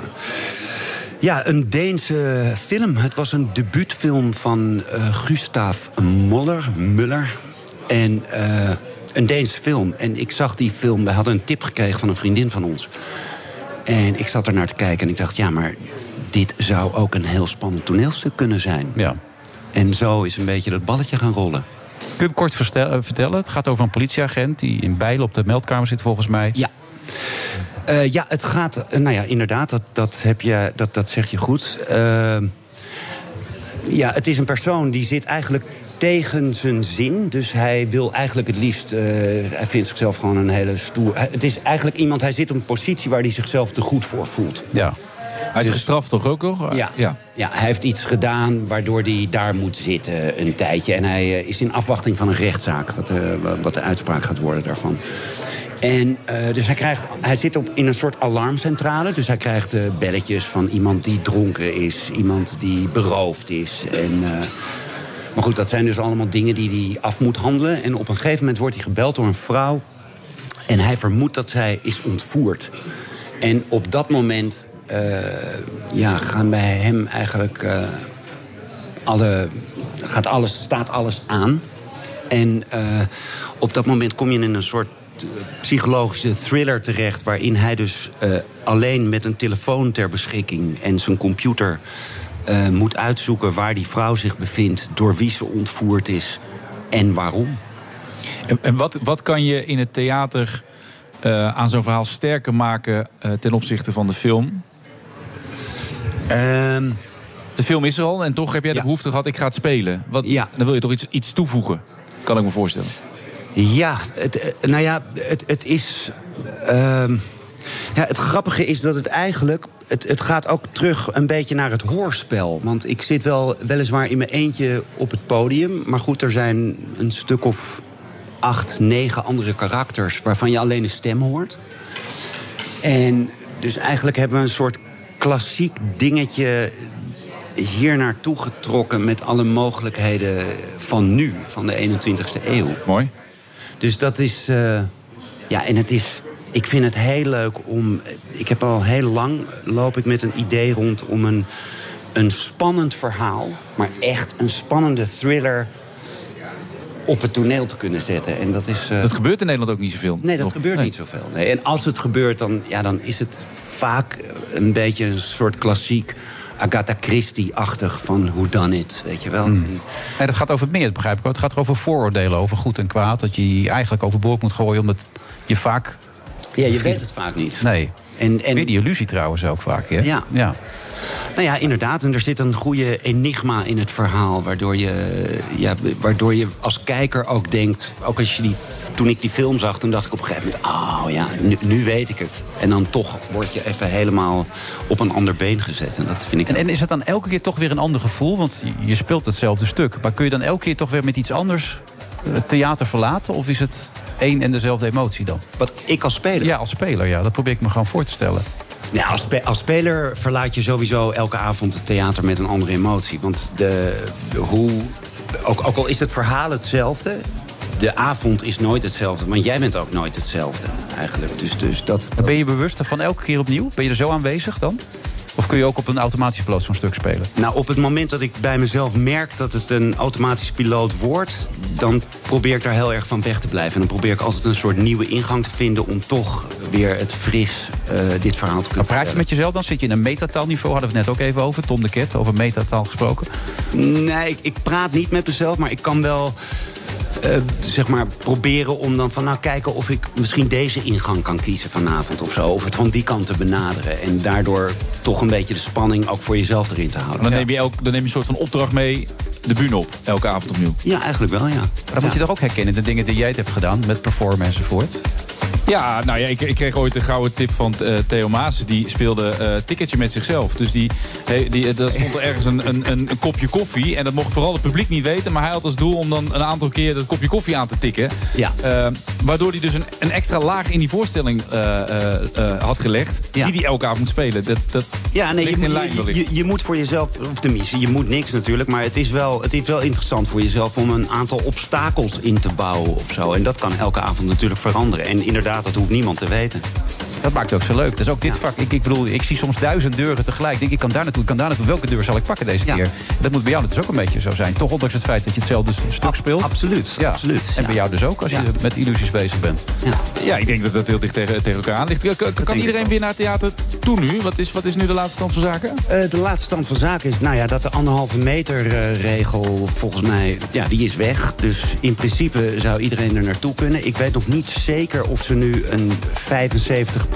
Ja, een Deense film. Het was een debuutfilm van eh Gustav Moller, Muller. En eh, een Deense film. En ik zag die film, we hadden een tip gekregen van een vriendin van ons. En ik zat er naar te kijken en ik dacht, ja, maar dit zou ook een heel spannend toneelstuk kunnen zijn. Ja. En zo is een beetje dat balletje gaan rollen. Kun je kort eh, vertellen? Het gaat over een politieagent die in Bijlen op de meldkamer zit, volgens mij. Ja. Eh, ja, het gaat. eh, nou ja, inderdaad, dat, dat, heb je, dat, dat zeg je goed. Eh, ja, het is een persoon die zit eigenlijk tegen zijn zin. Dus hij wil eigenlijk het liefst. eh, hij vindt zichzelf gewoon een hele stoer. Het is eigenlijk iemand. Hij zit op een positie waar hij zichzelf te goed voor voelt. Ja. Hij is gestraft toch ook nog? Ja. ja. Ja, hij heeft iets gedaan waardoor hij daar moet zitten een tijdje. En hij is in afwachting van een rechtszaak, wat, wat de uitspraak gaat worden daarvan. En eh, dus hij, krijgt, hij zit op, in een soort alarmcentrale. Dus hij krijgt eh, belletjes van iemand die dronken is, iemand die beroofd is. En, eh, maar goed, dat zijn dus allemaal dingen die hij af moet handelen. En op een gegeven moment wordt hij gebeld door een vrouw. En hij vermoedt dat zij is ontvoerd. En op dat moment ja, gaan bij hem eigenlijk alle, gaat alles, staat alles aan. En op dat moment kom je in een soort psychologische thriller terecht... waarin hij dus eh, alleen met een telefoon ter beschikking en zijn computer... eh, moet uitzoeken waar die vrouw zich bevindt, door wie ze ontvoerd is en waarom. En, en wat, wat kan je in het theater eh, aan zo'n verhaal sterker maken ten opzichte van de film? Ehm, de film is er al en toch heb jij de behoefte gehad, ik ga het spelen. Wat, Dan wil je toch iets, iets toevoegen, kan ik me voorstellen. Ja, het, eh, nou ja, het, is. ehm, ja, het grappige is dat het eigenlijk. Het, het gaat ook terug een beetje naar het hoorspel. Want ik zit wel weliswaar in mijn eentje op het podium. Maar goed, er zijn een stuk of acht, negen andere karakters waarvan je alleen de stem hoort. En dus eigenlijk hebben we een soort klassiek dingetje hier naartoe getrokken met alle mogelijkheden van nu, van de 21ste eeuw. Mooi. Dus dat is. eh, ja, en het is. Ik vind het heel leuk om. Ik heb al heel lang loop ik met een idee rond om een, een spannend verhaal, maar echt een spannende thriller op het toneel te kunnen zetten. En dat is. eh, Dat gebeurt in Nederland ook niet zoveel. Nee, dat Nog. gebeurt Nee. niet zoveel. Nee. En als het gebeurt, dan, ja, dan is het vaak een beetje een soort klassiek Agatha Christie-achtig van Who Done It, weet je wel. Hmm. En- Nee, dat gaat over meer, dat begrijp ik ook. Het gaat er over vooroordelen, over goed en kwaad. Dat je die eigenlijk overboord moet gooien, omdat je vaak... Ja, je weet het vaak niet. Nee. En, en... Weer die illusie trouwens ook vaak, hè? Ja. ja. Nou ja, inderdaad. En er zit een goede enigma in het verhaal. Waardoor je, ja, waardoor je als kijker ook denkt. Ook als je die, toen ik die film zag, toen dacht ik op een gegeven moment: oh ja, nu, nu weet ik het. En dan toch word je even helemaal op een ander been gezet. En dat vind ik. En, en is het dan elke keer toch weer een ander gevoel? Want je- speelt hetzelfde stuk. Maar kun je dan elke keer toch weer met iets anders eh, het theater verlaten? Of is het één en dezelfde emotie dan? Wat, ik als speler? Ja, als speler, ja. Dat probeer ik me gewoon voor te stellen. Ja, als, als speler verlaat je sowieso elke avond het theater met een andere emotie. Want de, hoe, ook, ook al is het verhaal hetzelfde, de avond is nooit hetzelfde. Want jij bent ook nooit hetzelfde, eigenlijk. Dus, dus dat, Dan ben je bewust van elke keer opnieuw? Ben je er zo aanwezig dan? Of kun je ook op een automatische piloot zo'n stuk spelen? Nou, op het moment dat ik bij mezelf merk dat het een automatisch piloot wordt... dan probeer ik daar heel erg van weg te blijven. En dan probeer ik altijd een soort nieuwe ingang te vinden... om toch weer het fris eh, dit verhaal te kunnen Maar praat je met jezelf dan? Zit je in een metataalniveau? Hadden we het net ook even over. Tom de Ket, over metataal gesproken. Nee, ik, ik praat niet met mezelf, maar ik kan wel... eh, zeg maar proberen om dan van nou kijken of ik misschien deze ingang kan kiezen vanavond of zo. Of het van die kant te benaderen. En daardoor toch een beetje de spanning ook voor jezelf erin te houden. Dan, neem je elk, dan neem je een soort van opdracht mee de bühne op, elke avond opnieuw. Ja, eigenlijk wel, ja. Maar dan moet je toch ook herkennen, de dingen die jij het hebt gedaan... met performen enzovoort. Ja, nou ja, ik, ik kreeg ooit een gouden tip van eh, Theo Maas. Die speelde eh ticketje met zichzelf. Dus die, hey, die, er stond er ergens een, een, een, een kopje koffie. En dat mocht vooral het publiek niet weten. Maar hij had als doel om dan een aantal keer dat kopje koffie aan te tikken. Ja. Eh, waardoor hij dus een, een extra laag in die voorstelling eh, eh, eh, had gelegd. Die hij elke avond moet spelen. Dat, dat Ja, nee, je, ligt in moet- lijn je, je, je moet voor jezelf, of tenminste, je moet niks natuurlijk, maar het is, wel, het is wel interessant voor jezelf om een aantal obstakels in te bouwen of zo. En dat kan elke avond natuurlijk veranderen. En inderdaad, dat hoeft niemand te weten. Dat maakt het ook zo leuk. Dat is ook dit vak. Ik, ik bedoel, ik zie soms duizend deuren tegelijk. Ik, denk, ik kan daar naartoe, ik kan daar naartoe. Welke deur zal ik pakken deze keer? Dat moet bij jou dus ook een beetje zo zijn. Toch ondanks het feit dat je hetzelfde stuk speelt. Absoluut, Ja. absoluut. En bij jou dus ook, als je met illusies bezig bent. Ja, ik denk dat dat heel dicht tegen, tegen elkaar aan ligt. Kan iedereen weer naar het theater toe nu? Wat is, wat is nu de laatste stand van zaken? Eh, de laatste stand van zaken is nou ja, dat de anderhalve meter eh, regel volgens mij ja, die is weg. Dus in principe zou iedereen er naartoe kunnen. Ik weet nog niet zeker of ze nu een 75%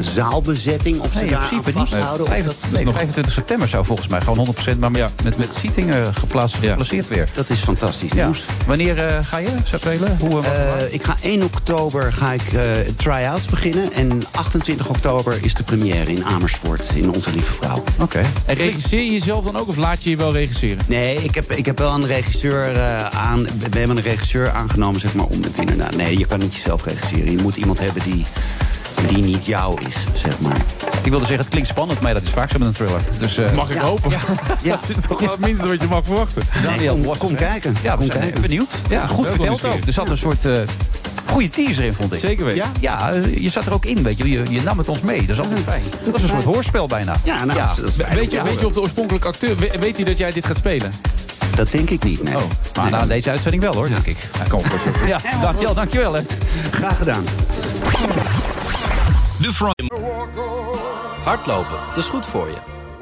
zaalbezetting of ze Nee, daar principe aan niet. vasthouden. Nee, of dat, nee, 25 september zou volgens mij gewoon 100% maar met, met, met seating eh, geplaatst, geplaceerd weer. Dat is fantastisch Ja. nieuws. Wanneer eh, ga je zo spelen? Hoe, eh, ik ga 1 oktober ga ik eh, try-outs beginnen. En 28 oktober is de première in Amersfoort in Onze Lieve Vrouw. Oké. En regisseer je jezelf dan ook of laat je je wel regisseren? Nee, ik heb, ik heb wel een regisseur eh, aan. We hebben een regisseur aangenomen, zeg maar, om het inderdaad. Nee, je kan niet jezelf regisseren. Je moet iemand hebben die, die niet jou is, zeg maar. Ik wilde zeggen, het klinkt spannend, maar dat is vaak zo met een thriller. Dus, eh, Mag ik hopen? dat is toch wel het minste wat je mag verwachten. Daniel, kom, Wassen, kom kijken. Ja, we kom zijn kijken. benieuwd. Ja, goed verteld ook. Er zat een soort eh goede teaser in, vond ik. Zeker weten. Ja, eh, je zat er ook in, weet je. Je, je nam het ons mee. Dat is altijd fijn. Dat is een soort hoorspel bijna. Ja, nou, dat is fijn Weet je, weet je of de oorspronkelijke acteur... we- Weet hij dat jij dit gaat spelen? Dat denk ik niet, nee. Oh, maar na deze uitzending wel, hoor, denk ik. Ja, kom. Ja, dankjewel, dankjewel, hè. Graag gedaan. De Friday Hardlopen, dat is goed voor je.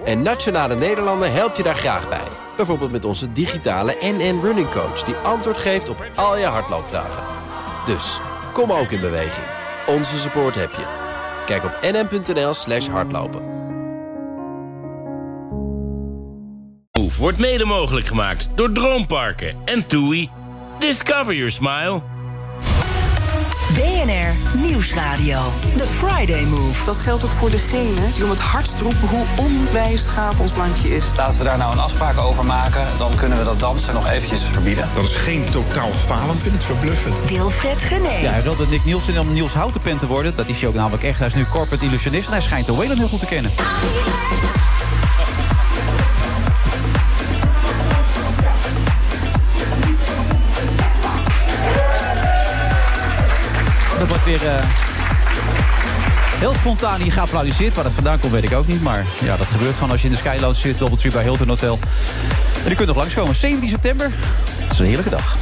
En Nationale Nederlanden helpt je daar graag bij. Bijvoorbeeld met onze digitale NN Running Coach... die antwoord geeft op al je hardloopvragen. Dus, kom ook in beweging. Onze support heb je. Kijk op nn.nl slash hardlopen. Wordt mede mogelijk gemaakt door Droomparken en TUI. Discover your smile. BNR Nieuwsradio. The Friday Move. Dat geldt ook voor degene die om het hardst roepen hoe onwijs gaaf ons landje is. Laten we daar nou een afspraak over maken. Dan kunnen we dat dansen nog eventjes verbieden. Dat is geen totaal falen. Ik vind het verbluffend. Wilfred Gené. Ja, hij wilde Nick Nielsen om Niels Houtenpen te worden. Dat is hij ook namelijk echt. Hij is nu corporate illusionist en hij schijnt de Whalen heel goed te kennen. Wordt weer eh, heel spontaan hier geapplaudiseerd. Waar dat vandaan komt, weet ik ook niet. Maar ja, dat gebeurt gewoon als je in de Skylounge zit. Doubletree bij Hilton Hotel. En je kunt nog langskomen. 17 september. Dat is een heerlijke dag.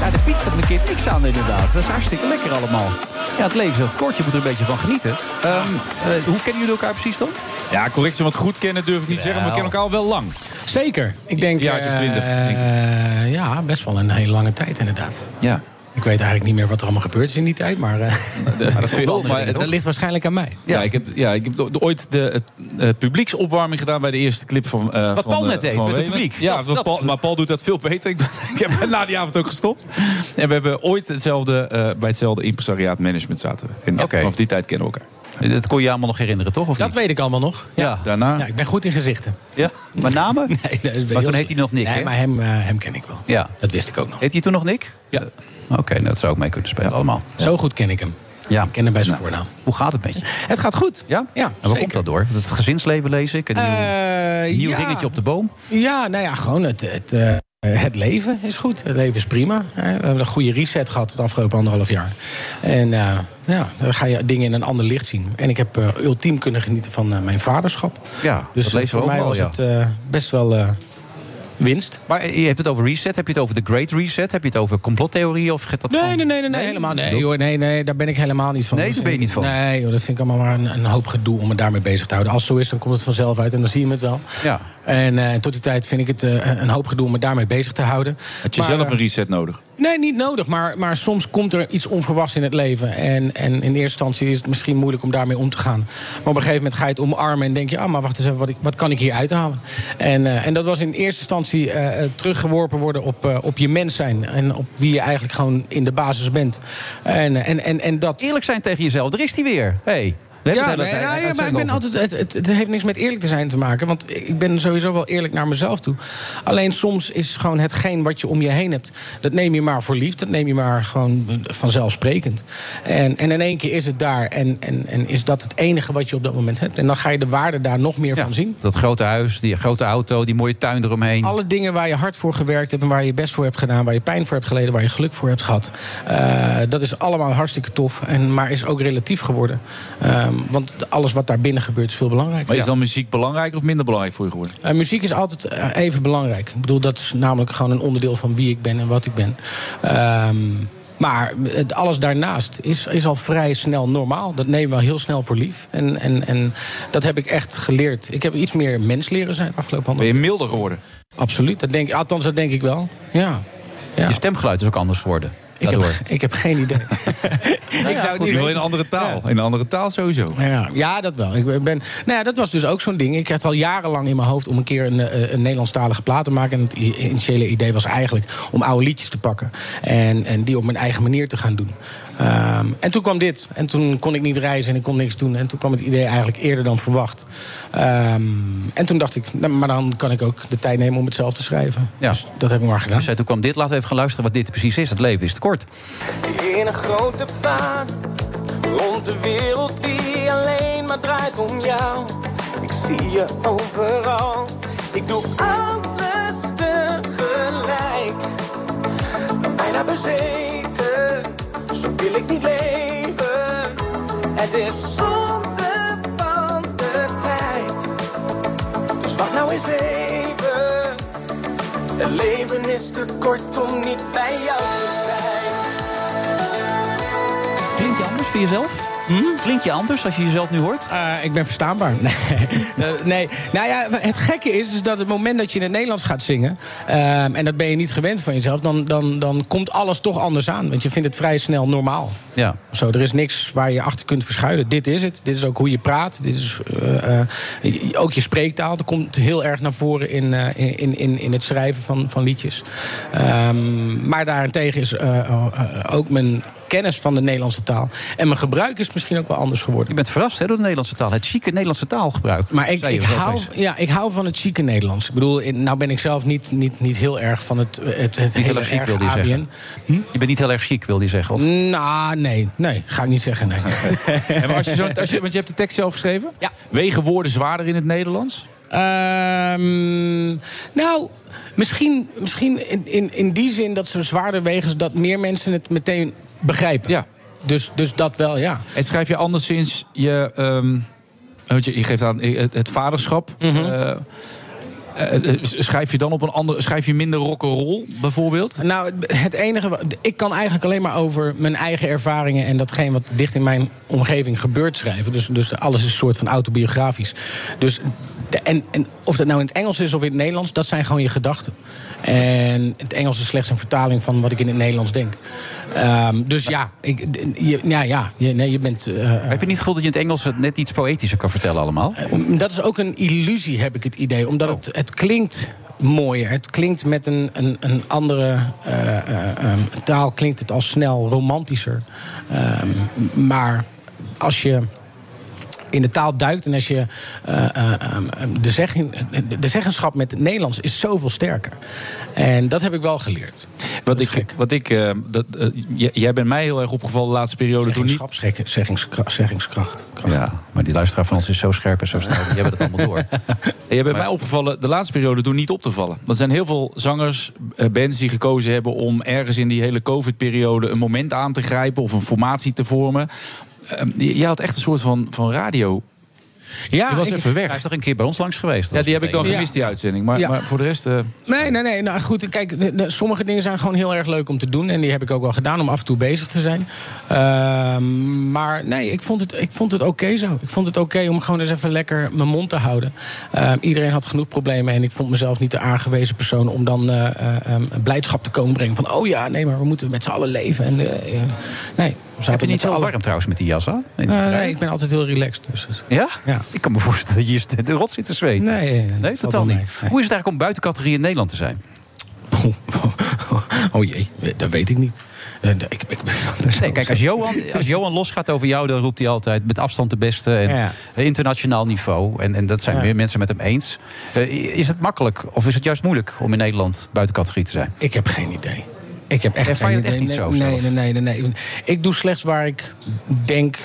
Ja, de fiets staat een keer niks aan inderdaad. Dat is hartstikke lekker allemaal. Ja, het leven is heel kort. Je moet er een beetje van genieten. Ehm, eh, hoe kennen jullie elkaar precies dan? Ja, correctie, want goed kennen durf ik niet zeggen. Maar we kennen elkaar al wel lang. Zeker. Ik denk... Een jaartje of twintig, eh, denk ik. eh, ja, best wel een hele lange tijd inderdaad. Ja. Ik weet eigenlijk niet meer wat er allemaal gebeurd is in die tijd, maar, eh, dat veel, maar dat ligt waarschijnlijk aan mij. Ja, ik heb, ja, ik heb ooit de het, eh, publieksopwarming gedaan bij de eerste clip van. eh, Wat van, Paul eh, net deed, met het publiek. Ja, Dat- wat dat- Paul, maar Paul doet dat veel beter. Ik, ben- ik heb na die avond ook gestopt. En we hebben ooit hetzelfde, eh, bij hetzelfde impresariaat management zaten. we. En Oké. vanaf die tijd kennen we elkaar. Dat kon je allemaal nog herinneren, toch? Of Dat niet? weet ik allemaal nog. Ja. Daarna. Ja, ik ben goed in gezichten. Ja? Maar namen? Nee, dat is bij Maar toen heet hij nog Nick, Nee, maar hem, hem ken ik wel. Ja. Dat wist ik ook nog. Heet hij toen nog Nick? Ja. Oké, nou, dat zou ook mee kunnen spelen allemaal. Zo goed ken ik hem. Ja. Ik ken hem bij zijn Nou, voornaam. Hoe gaat het met je? Het gaat goed. Ja? Ja, En waar zeker. komt dat door? Het gezinsleven lees ik. Een nieuw, Eh, nieuw ja. ringetje op de boom. Ja, nou ja, gewoon het, het, eh, het leven is goed. Het leven is prima. We hebben een goede reset gehad het afgelopen anderhalf jaar. En eh, ja, dan ga je dingen in een ander licht zien. En ik heb ultiem kunnen genieten van mijn vaderschap. Ja, Dus dat lezen voor mij was ja. het best wel winst. Maar je hebt het over reset. Heb je het over de Great Reset? Heb je het over complottheorieën? Of gaat dat Nee, nee, nee, nee, nee, helemaal nee, hoor, nee, nee, daar ben ik helemaal niet van. Nee, Dat daar ben je niet van? Nee, joh, dat vind ik allemaal maar een, een hoop gedoe om me daarmee bezig te houden. Als het zo is, dan komt het vanzelf uit en dan zie je het wel. Ja. En eh, tot die tijd vind ik het eh, een hoop gedoe om me daarmee bezig te houden. Had je Maar, zelf eh, een reset nodig? Nee, niet nodig. Maar, maar soms komt er iets onverwachts in het leven. En, en in eerste instantie is het misschien moeilijk om daarmee om te gaan. Maar op een gegeven moment ga je het omarmen en denk je... ah, maar wacht eens even, wat, ik, wat kan ik hier uithalen? En, eh, en dat was in eerste instantie eh, eh, teruggeworpen worden op, op je mens zijn. En op wie je eigenlijk gewoon in de basis bent. En, en, en, en dat... Eerlijk zijn tegen jezelf. Er is hij weer. Hey. We Ja, nee, nou, ja, maar ik ben altijd, het, het, het heeft niks met eerlijk te zijn te maken. Want ik ben sowieso wel eerlijk naar mezelf toe. Alleen soms is gewoon hetgeen wat je om je heen hebt... dat neem je maar voor lief. Dat neem je maar gewoon vanzelfsprekend. En, en in één keer is het daar. En, en, en is dat het enige wat je op dat moment hebt. En dan ga je de waarde daar nog meer van zien. Dat grote huis, die grote auto, die mooie tuin eromheen. Alle dingen waar je hard voor gewerkt hebt... en waar je je best voor hebt gedaan, waar je pijn voor hebt geleden... waar je geluk voor hebt gehad. eh, dat is allemaal hartstikke tof. En, maar is ook relatief geworden. Ehm, want alles wat daar binnen gebeurt is veel belangrijker. Maar is Ja. dan muziek belangrijker of minder belangrijk voor je geworden? Eh, muziek is altijd eh, even belangrijk. Ik bedoel, dat is namelijk gewoon een onderdeel van wie ik ben en wat ik ben. Ehm, maar het- alles daarnaast is, is al vrij snel normaal. Dat nemen we al heel snel voor lief. En, en, en dat heb ik echt geleerd. Ik heb iets meer mens leren zijn de afgelopen Ben je milder geworden? Absoluut. Dat denk, althans, dat denk ik wel. Ja. ja. Je stemgeluid is ook anders geworden. Ik heb, daardoor. ik heb geen idee. ik zou het niet Wel in een andere taal. In een andere taal sowieso. Ja, ja, dat wel. Ik ben, nou ja, dat was dus ook zo'n ding. Ik had al jarenlang in mijn hoofd om een keer een, eh, een Nederlandstalige plaat te maken. En het initiële idee was eigenlijk om oude liedjes te pakken. En, en die op mijn eigen manier te gaan doen. Ehm, en toen kwam dit. En toen kon ik niet reizen en ik kon niks doen. En toen kwam het idee eigenlijk eerder dan verwacht. Ehm, en toen dacht ik, nou, maar dan kan ik ook de tijd nemen om het zelf te schrijven. Ja. Dus dat heb ik maar gedaan. Dus toen kwam dit. Laten we even gaan luisteren wat dit precies is. Het leven is te kort. In een grote baan rond de wereld die alleen maar draait om jou. Ik zie je overal, ik doe alles tegelijk. Bijna bezeten, wil ik niet leven. Het is zonde van de tijd. Dus wacht nou eens even. Het leven is te kort om niet bij jou te zijn. Klinkt je anders voor jezelf? Klinkt je anders als je jezelf nu hoort? Eh, ik ben verstaanbaar. Nee. Nee. Nou ja, het gekke is, is dat het moment dat je in het Nederlands gaat zingen... ehm, en dat ben je niet gewend van jezelf... Dan, dan, dan komt alles toch anders aan. Want je vindt het vrij snel normaal. Ja. Zo, er is niks waar je achter kunt verschuilen. Dit is het. Dit is ook hoe je praat. Dit is eh, eh, ook je spreektaal. Dat komt heel erg naar voren in, eh, in, in, in het schrijven van, van liedjes. Ehm, maar daarentegen is ook mijn kennis van de Nederlandse taal. En mijn gebruik is misschien ook wel anders geworden. Je bent verrast hè, door de Nederlandse taal. Het chique Nederlandse taalgebruik. Maar ik, ik, hou, ja, ik hou van het chique Nederlands. Ik bedoel, nou ben ik zelf niet, niet, niet heel erg van het, het, het Niet heel erg chic, wilde je ABN. zeggen. Je bent niet heel erg chic, wilde je zeggen? Of? Nou, nee, nee, ga ik niet zeggen, nee. En maar als je zo, als je, want je hebt de tekst zelf geschreven? Ja. Wegen woorden zwaarder in het Nederlands? Ehm, nou, misschien, misschien in, in, in die zin dat ze zwaarder wegen... zodat meer mensen het meteen begrijpen. Ja. Dus, dus dat wel, ja. En schrijf je anderszins je... ehm, want je, je geeft aan eh, het, het vaderschap. Mhm. Eh, eh, schrijf je dan op een andere... Schrijf je minder rock'n'roll bijvoorbeeld? Nou, het enige. Ik kan eigenlijk alleen maar over mijn eigen ervaringen en datgene wat dicht in mijn omgeving gebeurt schrijven. Dus, dus alles is een soort van autobiografisch. Dus, de- en, en of dat nou in het Engels is of in het Nederlands, dat zijn gewoon je gedachten. En het Engels is slechts een vertaling van wat ik in het Nederlands denk. Ehm, dus ja, ik, je, ja, ja je, nee, je bent. eh, Heb je niet het gevoel dat je in het Engels het net iets poëtischer kan vertellen allemaal? om- Dat is ook een illusie, heb ik het idee. Omdat het, het klinkt mooier. Het klinkt met een, een, een andere eh, eh, ehm, taal klinkt het al snel romantischer. Ehm, maar als je in de taal duikt en als je eh, eh, ehm, de, zeggen, de zeggenschap met het Nederlands is zoveel sterker. En dat heb ik wel geleerd. Wat ik, wat ik eh, dat, eh, jij bent mij heel erg opgevallen de laatste periode toen niet. Zeggenschap, zeg- zeggingskracht. zeggingskracht. Ja, maar die luisteraar van ons is zo scherp en zo snel. Die hebben het allemaal door. En jij bent mij opgevallen de laatste periode door niet op te vallen. Want er zijn heel veel zangers, bands die gekozen hebben om ergens in die hele COVID-periode een moment aan te grijpen of een formatie te vormen. Eh, Jij had echt een soort van, van radio. Ja, je was ik- even weg. Hij is toch een keer bij ons langs geweest? Ja, die heb ik dan Ja. gemist, die uitzending. Maar, Ja. maar voor de rest. eh, Nee, nee, nee. Nou goed, kijk, de- de- sommige dingen zijn gewoon heel erg leuk om te doen. En die heb ik ook wel gedaan om af en toe bezig te zijn. Ehm, maar nee, ik vond het, ik vond het oké zo. Ik vond het oké om gewoon eens even lekker mijn mond te houden. Ehm, iedereen had genoeg problemen. En ik vond mezelf niet de aangewezen persoon om dan eh, eh, ehm, blijdschap te komen brengen. Van, oh ja, nee, maar we moeten met z'n allen leven. En, eh, ja. Nee, Heb je niet zo warm trouwens met die jas aan? Die Eh, nee, ik ben altijd heel relaxed. Dus, Ja? Ja. Ik kan me voorstellen dat je de rot zit te zweten. Nee, nee, nee totaal niet. Hoe is het eigenlijk om buiten categorie in Nederland te zijn? Oh jee, dat weet ik niet. Eh, Ik, ik, Nee, kijk, als Johan, als Johan losgaat over jou, dan roept hij altijd met afstand de beste. En Ja. internationaal niveau. En, en dat zijn Ja. meer mensen met hem eens. Eh, is het makkelijk of is het juist moeilijk om in Nederland buiten categorie te zijn? Ik heb geen idee. Ik heb echt geen echt idee. niet zo nee, nee, nee, nee, nee. Ik doe slechts waar ik denk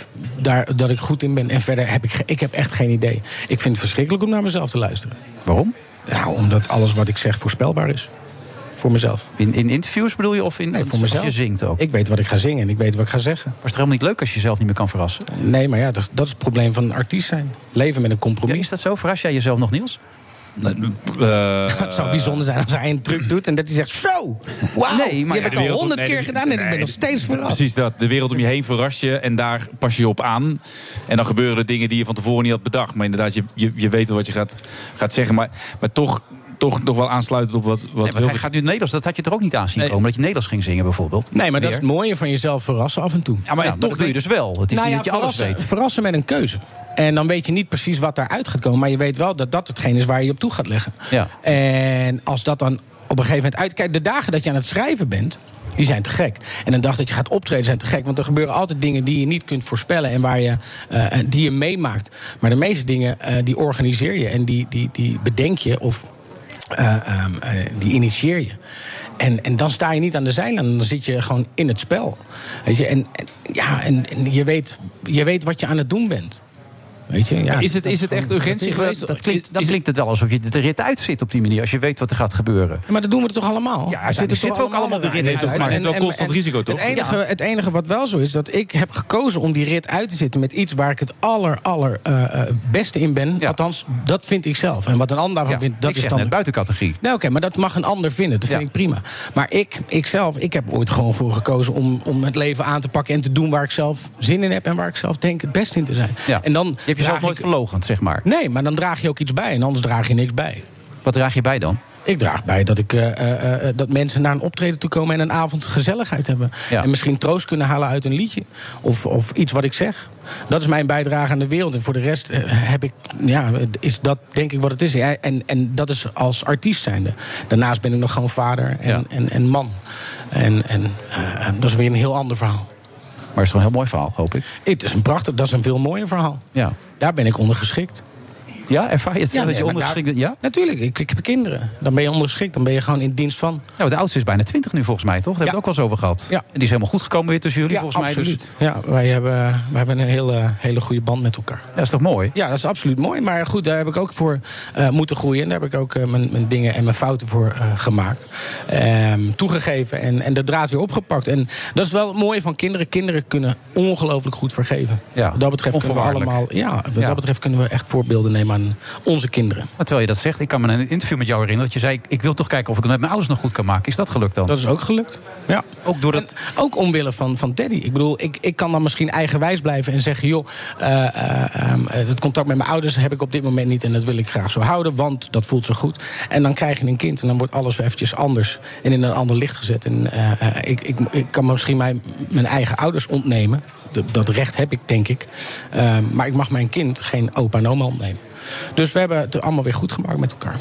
daar, dat ik goed in ben. En verder heb ik, ik heb echt geen idee. Ik vind het verschrikkelijk om naar mezelf te luisteren. Waarom? Nou, omdat alles wat ik zeg voorspelbaar is. Voor mezelf. In, in interviews bedoel je of in Nee, voor als mezelf. je zingt ook? Ik weet wat ik ga zingen en ik weet wat ik ga zeggen. Maar is het helemaal niet leuk als je jezelf niet meer kan verrassen? Nee, maar ja, dat, dat is het probleem van een artiest zijn. Leven met een compromis. is dat zo? Verras jij jezelf nog, Niels? het zou bijzonder zijn als hij een truc doet en dat hij zegt: Zo, wauw, Nee, maar die heb ja, ik al honderd nee, keer gedaan en ik ben nog steeds verrast. Precies dat. De wereld om je heen verras je en daar pas je je op aan. En dan gebeuren er dingen die je van tevoren niet had bedacht. Maar inderdaad, je, je, je weet wel wat je gaat, gaat zeggen. Maar, maar toch, toch nog wel aansluitend op wat, wat Nee, maar hij gaat nu Nederlands. Dat had je er ook niet aan zien komen. Dat je Nederlands ging zingen bijvoorbeeld. Nee, maar dat is het mooie van jezelf verrassen af en toe. Ja, maar, ja, maar dat doe je dus wel. Het is Nou niet ja, dat je alles weet. verrassen met een keuze. En dan weet je niet precies wat daaruit gaat komen. Maar je weet wel dat dat hetgeen is waar je op toe gaat leggen. Ja. En als dat dan op een gegeven moment uitkijkt... de dagen dat je aan het schrijven bent, die zijn te gek. En een dag dat je gaat optreden zijn te gek. Want er gebeuren altijd dingen die je niet kunt voorspellen... en waar je, eh, die je meemaakt. Maar de meeste dingen, eh, die organiseer je... en die, die, die bedenk je of eh, ehm, eh, die initieer je. En, en dan sta je niet aan de zijlijn, dan zit je gewoon in het spel. Weet je? En, ja, en je, weet, je weet wat je aan het doen bent. Weet je? Ja, is het- dat is het echt urgentie dat geweest? Dat klinkt, dan klinkt het wel alsof je de rit uitzit op die manier. Als je weet wat er gaat gebeuren. Ja, maar dat doen we toch allemaal? Ja, daar zitten we ook allemaal de rit uit. toch, maar het is wel constant risico, toch? Het enige, het enige wat wel zo is, dat ik heb gekozen om die rit uit te zitten... met iets waar ik het aller, aller eh, eh, beste in ben. Althans, dat vind ik zelf. En wat een ander daarvan Ja, vindt, dat ik is dan... net buiten categorie. Nou, oké, maar dat mag een ander vinden. Dat vind Ja. ik prima. Maar ik, ik zelf, ik heb ooit gewoon voor gekozen om, om het leven aan te pakken en te doen waar ik zelf zin in heb en waar ik zelf denk het best in te zijn. Ja. En dan Je hebt jezelf nooit ik- verlogend, zeg maar. Nee, maar dan draag je ook iets bij en anders draag je niks bij. Wat draag je bij dan? Ik draag bij dat, ik, eh, eh, eh, dat mensen naar een optreden toe komen en een avond gezelligheid hebben. Ja. En misschien troost kunnen halen uit een liedje. Of, of iets wat ik zeg. Dat is mijn bijdrage aan de wereld. En voor de rest heb ik, ja, is dat denk ik wat het is. Ja, en, en dat is als artiest zijnde. Daarnaast ben ik nog gewoon vader en, Ja. en, en man. En, en dat is weer een heel ander verhaal. Maar het is toch een heel mooi verhaal, hoop ik. Het is een prachtig, dat is een veel mooier verhaal. Ja. Daar ben ik onder geschikt. Ja, ervaar je het dat je ondergeschikt bent? Ja? Natuurlijk, ik, ik heb kinderen. Dan ben je ondergeschikt, dan ben je gewoon in dienst van. Nou, de oudste is bijna 20 nu volgens mij, toch? Daar hebben we het ook wel eens over gehad. Ja. En die is helemaal goed gekomen weer tussen jullie, ja, volgens mij. absoluut. Dus, Ja, wij hebben, wij hebben een hele, hele goede band met elkaar. dat is toch mooi? Ja, dat is absoluut mooi. Maar goed, daar heb ik ook voor eh, moeten groeien. En daar heb ik ook eh, mijn, mijn dingen en mijn fouten voor eh, gemaakt. Ehm, toegegeven en, en de draad weer opgepakt. En dat is wel het mooie van kinderen. Kinderen kunnen ongelooflijk goed vergeven. Ja, wat dat betreft kunnen we allemaal. Ja, wat Ja. dat betreft kunnen we echt voorbeelden nemen aan onze kinderen. Maar terwijl je dat zegt, ik kan me in een interview met jou herinneren... dat je zei, ik wil toch kijken of ik het met mijn ouders nog goed kan maken. Is dat gelukt dan? Dat is ook gelukt. Ja. Ook door dat... Ook omwille van, van Teddy. Ik bedoel, ik, ik kan dan misschien eigenwijs blijven en zeggen... joh, eh, eh, ehm, eh, het contact met mijn ouders heb ik op dit moment niet... en dat wil ik graag zo houden, want dat voelt zo goed. En dan krijg je een kind en dan wordt alles eventjes anders... en in een ander licht gezet. En eh, eh, ik, ik, ik kan misschien mijn, mijn eigen ouders ontnemen. Dat, dat recht heb ik, denk ik. Ehm, maar ik mag mijn kind geen opa en oma ontnemen. Dus we hebben het allemaal weer goed gemaakt met elkaar.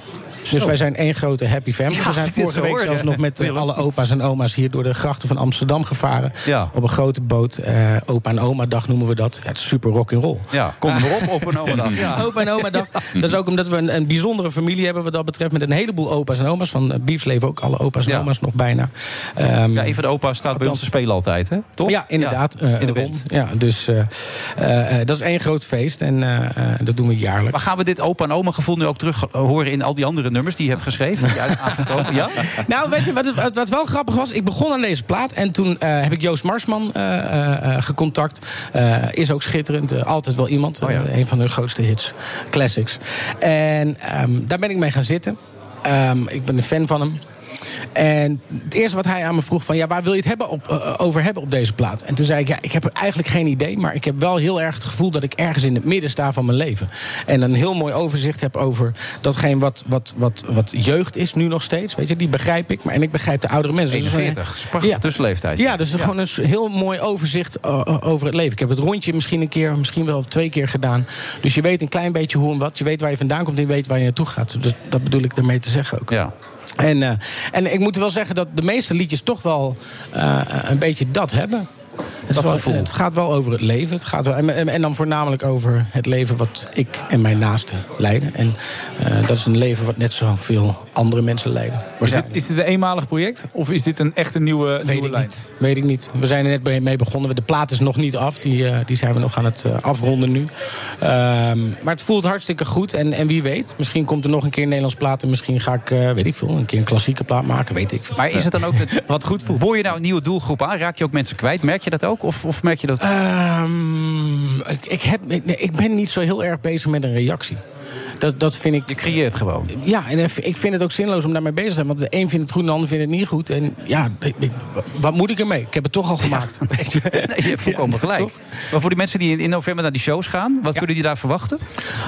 Dus wij zijn één grote happy family. Ja, we zijn vorige week hoor, zelfs nog met eh, Willem. alle opa's en oma's hier door de grachten van Amsterdam gevaren. Ja. Op een grote boot. eh, opa en oma dag noemen we dat. Ja, het is super rock and roll. Ja, kom er maar op, op een oma dan. Ja. Opa en oma dag. Dat is ook omdat we een, een bijzondere familie hebben wat dat betreft. Met een heleboel opa's en oma's. Van uh, Beeps leven ook alle opa's en oma's nog bijna. Ehm, Ja, een van de opa's staat bij ons te spelen altijd, hè? Toch? ja, inderdaad. eh, in de Ron. band. Ja, dus eh, eh, eh, dat is één groot feest. En eh, eh, dat doen we jaarlijks. Maar gaan we dit opa en oma gevoel nu ook terug eh, horen in al die andere nummers die je hebt geschreven? Die uit-? Ja? Nou, weet je wat, wat, wat wel grappig was? Ik begon aan deze plaat en toen eh, heb ik Joost Marsman eh, eh, gecontact. Is ook schitterend, altijd wel iemand. Oh ja. Een van hun grootste hits, classics. En ehm, daar ben ik mee gaan zitten. Ehm, ik ben een fan van hem. En het eerste wat hij aan me vroeg van... ja, waar wil je het hebben op, eh, over hebben op deze plaat? En toen zei ik, ja, ik heb eigenlijk geen idee... maar ik heb wel heel erg het gevoel dat ik ergens in het midden sta van mijn leven. En een heel mooi overzicht heb over datgene wat, wat, wat, wat jeugd is, nu nog steeds. Weet je, die begrijp ik. Maar, en ik begrijp de oudere mensen. Dus 41, gewoon- dat is een prachtige tussenleeftijd. Ja, dus gewoon een heel mooi overzicht eh, over het leven. Ik heb het rondje misschien een keer, misschien wel twee keer gedaan. Dus je weet een klein beetje hoe en wat. Je weet waar je vandaan komt en je weet waar je naartoe gaat. Dus dat bedoel ik daarmee te zeggen ook. Ja. En, eh, en ik moet wel zeggen dat de meeste liedjes toch wel eh, een beetje dat hebben. Het, wel- het gaat wel over het leven. Het gaat wel, en, en, dan voornamelijk over het leven wat ik en mijn naasten leiden. En eh, dat is een leven wat net zoveel andere mensen leiden. Is dit, is dit een eenmalig project? Of is dit een echt een nieuwe, nieuwe lijn? Weet ik niet. We zijn er net mee begonnen. De plaat is nog niet af. Die, eh, die zijn we nog aan het eh, afronden nu. Ehm, maar het voelt hartstikke goed. En, en wie weet, misschien komt er nog een keer een Nederlands plaat. En misschien ga ik, eh, weet ik veel, een keer een klassieke plaat maken. Weet ik veel. Maar is het dan ook wat goed voelt? Boor je nou een nieuwe doelgroep aan? Raak je ook mensen kwijt? Merk je dat ook? Of, of merk je dat? Ehm, ik, heb, ik ben niet zo heel erg bezig met een reactie. Dat, dat vind ik... Je creëert gewoon. Ja, en ik vind het ook zinloos om daarmee bezig te zijn. Want de een vindt het goed en de ander vindt het niet goed. En ja, wat moet ik ermee? Ik heb het toch al gemaakt. Weet je? Nee, je hebt volkomen gelijk. toch? Maar voor die mensen die in- november naar die shows gaan, wat kunnen die daar verwachten?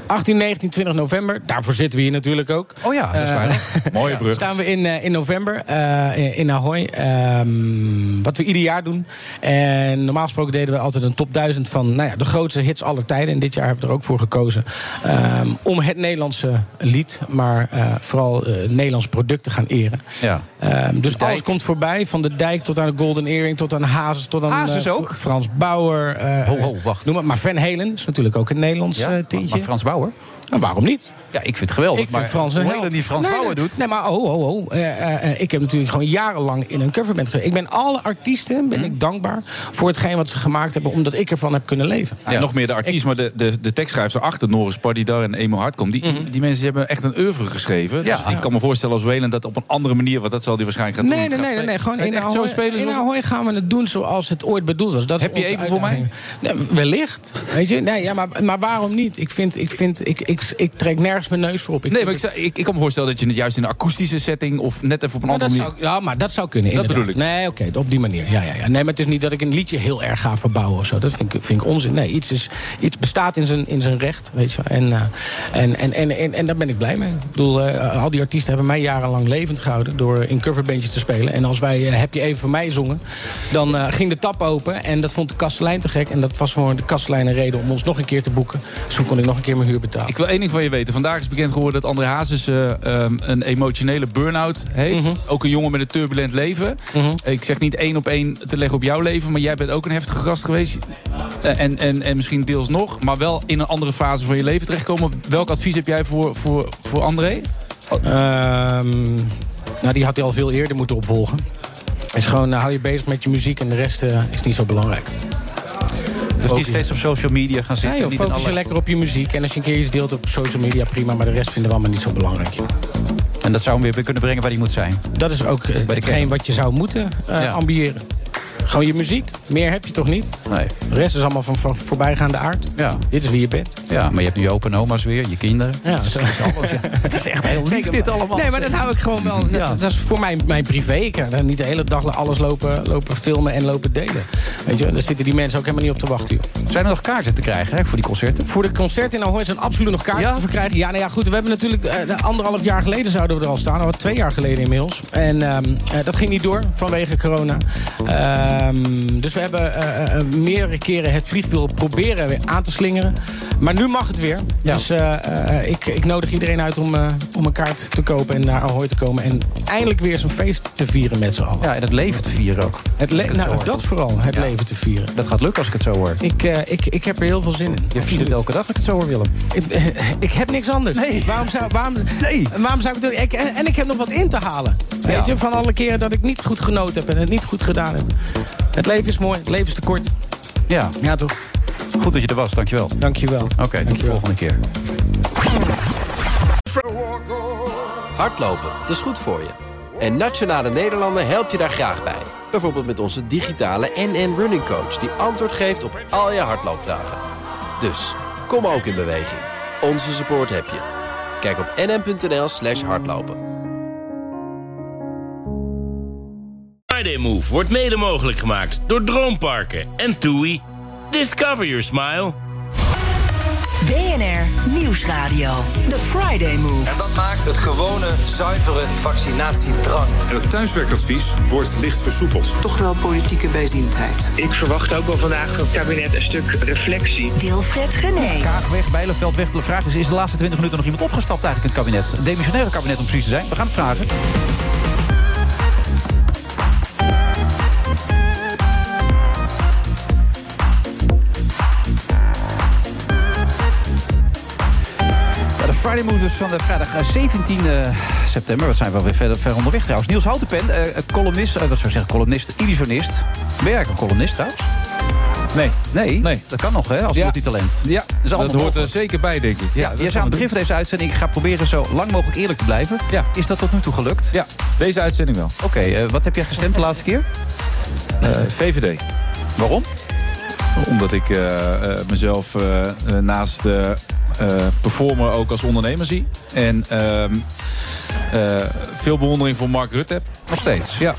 18, 19, 20 november. Daarvoor zitten we hier natuurlijk ook. Oh ja, dat is Eh, waar. Mooie brug. Staan we in, eh, in november eh, in- in Ahoy. Ehm, wat we ieder jaar doen. En normaal gesproken deden we altijd een top 1000 van nou ja, de grootste hits aller tijden. En dit jaar hebben we er ook voor gekozen. ehm, om het Nederlandse lied, maar eh, vooral eh, Nederlands product te gaan eren. Ja. Ehm, dus alles komt voorbij. Van de dijk tot aan de Golden Earring, tot aan Hazes, tot aan Hazes eh, ook? Frans Bauer. ho, wacht. Noem maar. maar Van Halen is natuurlijk ook een Nederlands Ja, tintje. maar Frans Bauer? Nou, waarom niet? Ja, ik vind het geweldig. Ik vind maar Frans een held. Helen die Frans nee, Bauer nee, doet... Nee, maar oh, oh, oh. Eh, eh, eh, ik heb natuurlijk gewoon jarenlang in een coverband gezeten. Ik ben alle artiesten ben ik dankbaar voor hetgeen wat ze gemaakt hebben... omdat ik ervan heb kunnen leven. Ja, Nog meer de artiest, maar de, de, de tekstschrijvers achter Norris Pardidar en Emo Hartkom... Die, die mensen hebben echt een oeuvre geschreven. Dus Ja. ik kan me voorstellen als Welen dat op een andere manier... want dat zal hij waarschijnlijk gaan Nee, doen. nee, nee, nee, spelen. gewoon in Ahoy, zo spelen in. Ahoy gaan we het doen zoals het ooit bedoeld was. Dat is Heb je even voor mij? Nee, wellicht. Weet je? Nee, ja, maar, maar waarom niet? Ik, vind, ik, vind, ik, ik, ik trek nergens mijn neus voor op. Ik Nee, maar ik, ik, ik kan me voorstellen dat je het juist in een akoestische setting... of net even op een Maar andere manier... zou, ja, maar dat zou kunnen. Dat inderdaad. bedoel ik. Nee, oké, op die manier. Ja, ja, ja. Nee, maar het is niet dat ik een liedje heel erg ga verbouwen of zo. Dat vind ik, vind ik onzin. Nee, iets, is, iets bestaat in zijn, in zijn recht, weet je. wel. En, eh, en, en, en, en, en daar ben ik blij mee. Ik bedoel, eh, al die artiesten hebben mij jarenlang levend gehouden... door in coverbandjes te spelen. En als wij eh, Heb je even voor mij zongen... dan ging de tap open en dat vond de kastelein te gek. En dat was voor de kastelein een reden om ons nog een keer te boeken. Dus toen kon ik nog een keer mijn huur betalen. Ik wil één ding van je weten. Vandaag is bekend geworden dat André Hazes eh, ehm, een emotionele burn-out heeft. Mhm. Ook een jongen met een turbulent leven. Ik zeg niet één op één te leggen op jouw leven... maar jij bent ook een heftige gast geweest. Eh, en, en, en misschien deels nog. Maar wel in een andere fase van je leven terechtkomen. Welk advies heb jij voor, voor, voor André? Ehm, nou, die had hij al veel eerder moeten opvolgen. Is gewoon, nou, hou je bezig met je muziek en de rest eh, is niet zo belangrijk. Dus niet steeds op social media gaan zitten. Joh, in focus je lekker op je muziek. En als je een keer iets deelt op social media, prima. Maar de rest vinden we allemaal niet zo belangrijk. joh. En dat zou hem weer kunnen brengen waar hij moet zijn. Dat is ook eh, hetgeen wat je zou moeten Ja. ambiëren. Gewoon je muziek. Meer heb je toch niet? Nee. De rest is allemaal van, van voorbijgaande aard. Ja. Dit is wie je bent. Ja, maar je hebt nu je opa en oma's weer, je kinderen. Ja, zo. Het is echt heel lief Zeker, dit allemaal. Nee, maar dat hou ik gewoon wel. Dat, Ja. dat is voor mijn, mijn privé. Ik daar niet de hele dag alles lopen, lopen filmen en lopen delen. Weet je, daar zitten die mensen ook helemaal niet op te wachten. joh. Zijn er nog kaarten te krijgen hè, voor die concerten? Voor de concerten in Ahoy zijn absoluut nog kaarten te verkrijgen. Ja, nou ja, goed. We hebben natuurlijk eh, de anderhalf jaar geleden zouden we er al staan. Al twee jaar geleden inmiddels. En ehm, eh, dat ging niet door vanwege corona. Ehm, dus we hebben eh, eh, meerdere keren het vliegwiel proberen weer aan te slingeren. Maar nu mag het weer. Dus eh, eh, ik, ik nodig iedereen uit om, eh, om een kaart te kopen en naar Ahoy te komen. En eindelijk weer zo'n feest te vieren met z'n allen. Ja, en het leven te vieren ook. Het le- nou, dat vooral, het Ja. leven te vieren. Dat gaat lukken als ik het zo hoor. Ik, eh, ik, ik heb er heel veel zin in. Je viert het elke dag als ik het zo hoor, Willem. Ik, eh, ik heb niks anders. Nee. Waarom zou, waarom, Nee. waarom zou ik het doen? Ik, en, en ik heb nog wat in te halen. Weet Ja. je, van alle keren dat ik niet goed genoten heb en het niet goed gedaan heb. Het leven is mooi, het leven is te kort. Ja, Ja, toch? goed dat je er was, dankjewel. Dankjewel. Oké, tot de volgende keer. Hardlopen, dat is goed voor je. En Nationale Nederlanden helpt je daar graag bij. Bijvoorbeeld met onze digitale NN Running Coach... die antwoord geeft op al je hardloopvragen. Dus, kom ook in beweging. Onze support heb je. Kijk op nn.nl slash hardlopen. Friday Move wordt mede mogelijk gemaakt door Droomparken en TUI. Discover your smile. BNR Nieuwsradio. The Friday Move. En dat maakt het gewone, zuivere vaccinatiedrang. En het thuiswerkadvies wordt licht versoepeld. Toch wel politieke bijziendheid. Ik verwacht ook wel vandaag van het kabinet een stuk reflectie. Wilfred Gené. Kaag weg, Bijleveld weg. De vraag is, is de laatste 20 minuten nog iemand opgestapt eigenlijk in het kabinet? Een demissionaire kabinet om precies te zijn. We gaan het vragen. Friday van de vrijdag eh, 17 september. Wat zijn we weer verder, ver onderweg trouwens. Niels Houtenpen, eh, columnist, eh, wat zou ik zeggen, columnist, illusionist. Ben jij een columnist trouwens? Nee. Nee? Nee. Dat kan nog, hè, als Ja. multitalent. Ja, allemaal dat hoort er zeker bij, denk ik. Ja, jij zei aan het begin van deze uitzending... ik ga proberen zo lang mogelijk eerlijk te blijven. Ja. Is dat tot nu toe gelukt? Ja, deze uitzending wel. Oké, eh, wat heb jij gestemd de laatste keer? Eh, VVD. Waarom? Omdat ik eh, eh, mezelf eh, eh, naast de eh, performer ook als ondernemer zie. En ehm, eh, veel bewondering voor Mark Rutte heb. Nog steeds? Ja.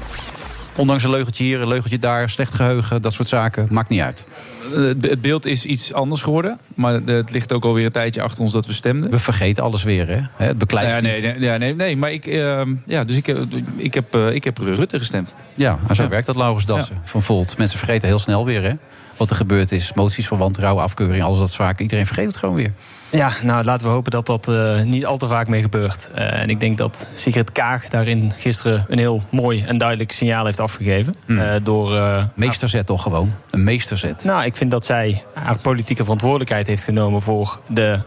Ondanks een leugentje hier, een leugentje daar, slecht geheugen, dat soort zaken. Maakt niet uit. Eh, Het beeld is iets anders geworden. Maar het ligt ook alweer een tijdje achter ons dat we stemden. We vergeten alles weer, hè? Het beklijft Ja, nee, nee, ja, nee, nee, maar ik, ehm, ja, dus ik, eh, ik, heb, eh, ik heb Rutte gestemd. Ja, en zo Ja. werkt dat, Laurens Dassen van Volt. Mensen vergeten heel snel weer, hè? Wat er gebeurd is. Moties van wantrouwen, afkeuring, alles dat zaken. Iedereen vergeet het gewoon weer. Ja, nou laten we hopen dat dat eh, niet al te vaak mee gebeurt. Eh, en ik denk dat Sigrid Kaag daarin gisteren een heel mooi en duidelijk signaal heeft afgegeven. Eh, door, eh, Meesterzet toch gewoon? Een meesterzet. nou, ik vind dat zij haar politieke verantwoordelijkheid heeft genomen voor de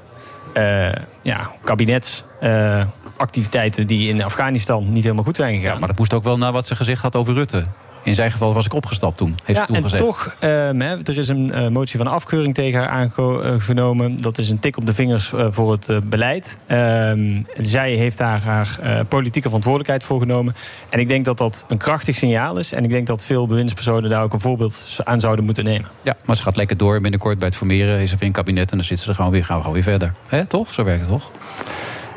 ja, kabinetsactiviteiten die in Afghanistan niet helemaal goed zijn gegaan. Maar dat moest ook wel naar wat ze gezegd had over Rutte. In zijn geval was ik opgestapt toen, heeft ja, toen en gezegd. toch, ehm, er is een eh, motie van afkeuring tegen haar aangenomen. Dat is een tik op de vingers eh, voor het eh, beleid. Ehm, zij heeft daar haar politieke verantwoordelijkheid voor genomen. En ik denk dat dat een krachtig signaal is. En ik denk dat veel bewindspersonen daar ook een voorbeeld aan zouden moeten nemen. Ja, maar ze gaat lekker door. Binnenkort bij het formeren is er weer een kabinet... en dan zitten ze er gewoon weer, gaan we gewoon weer verder. Toch? Zo werkt het toch?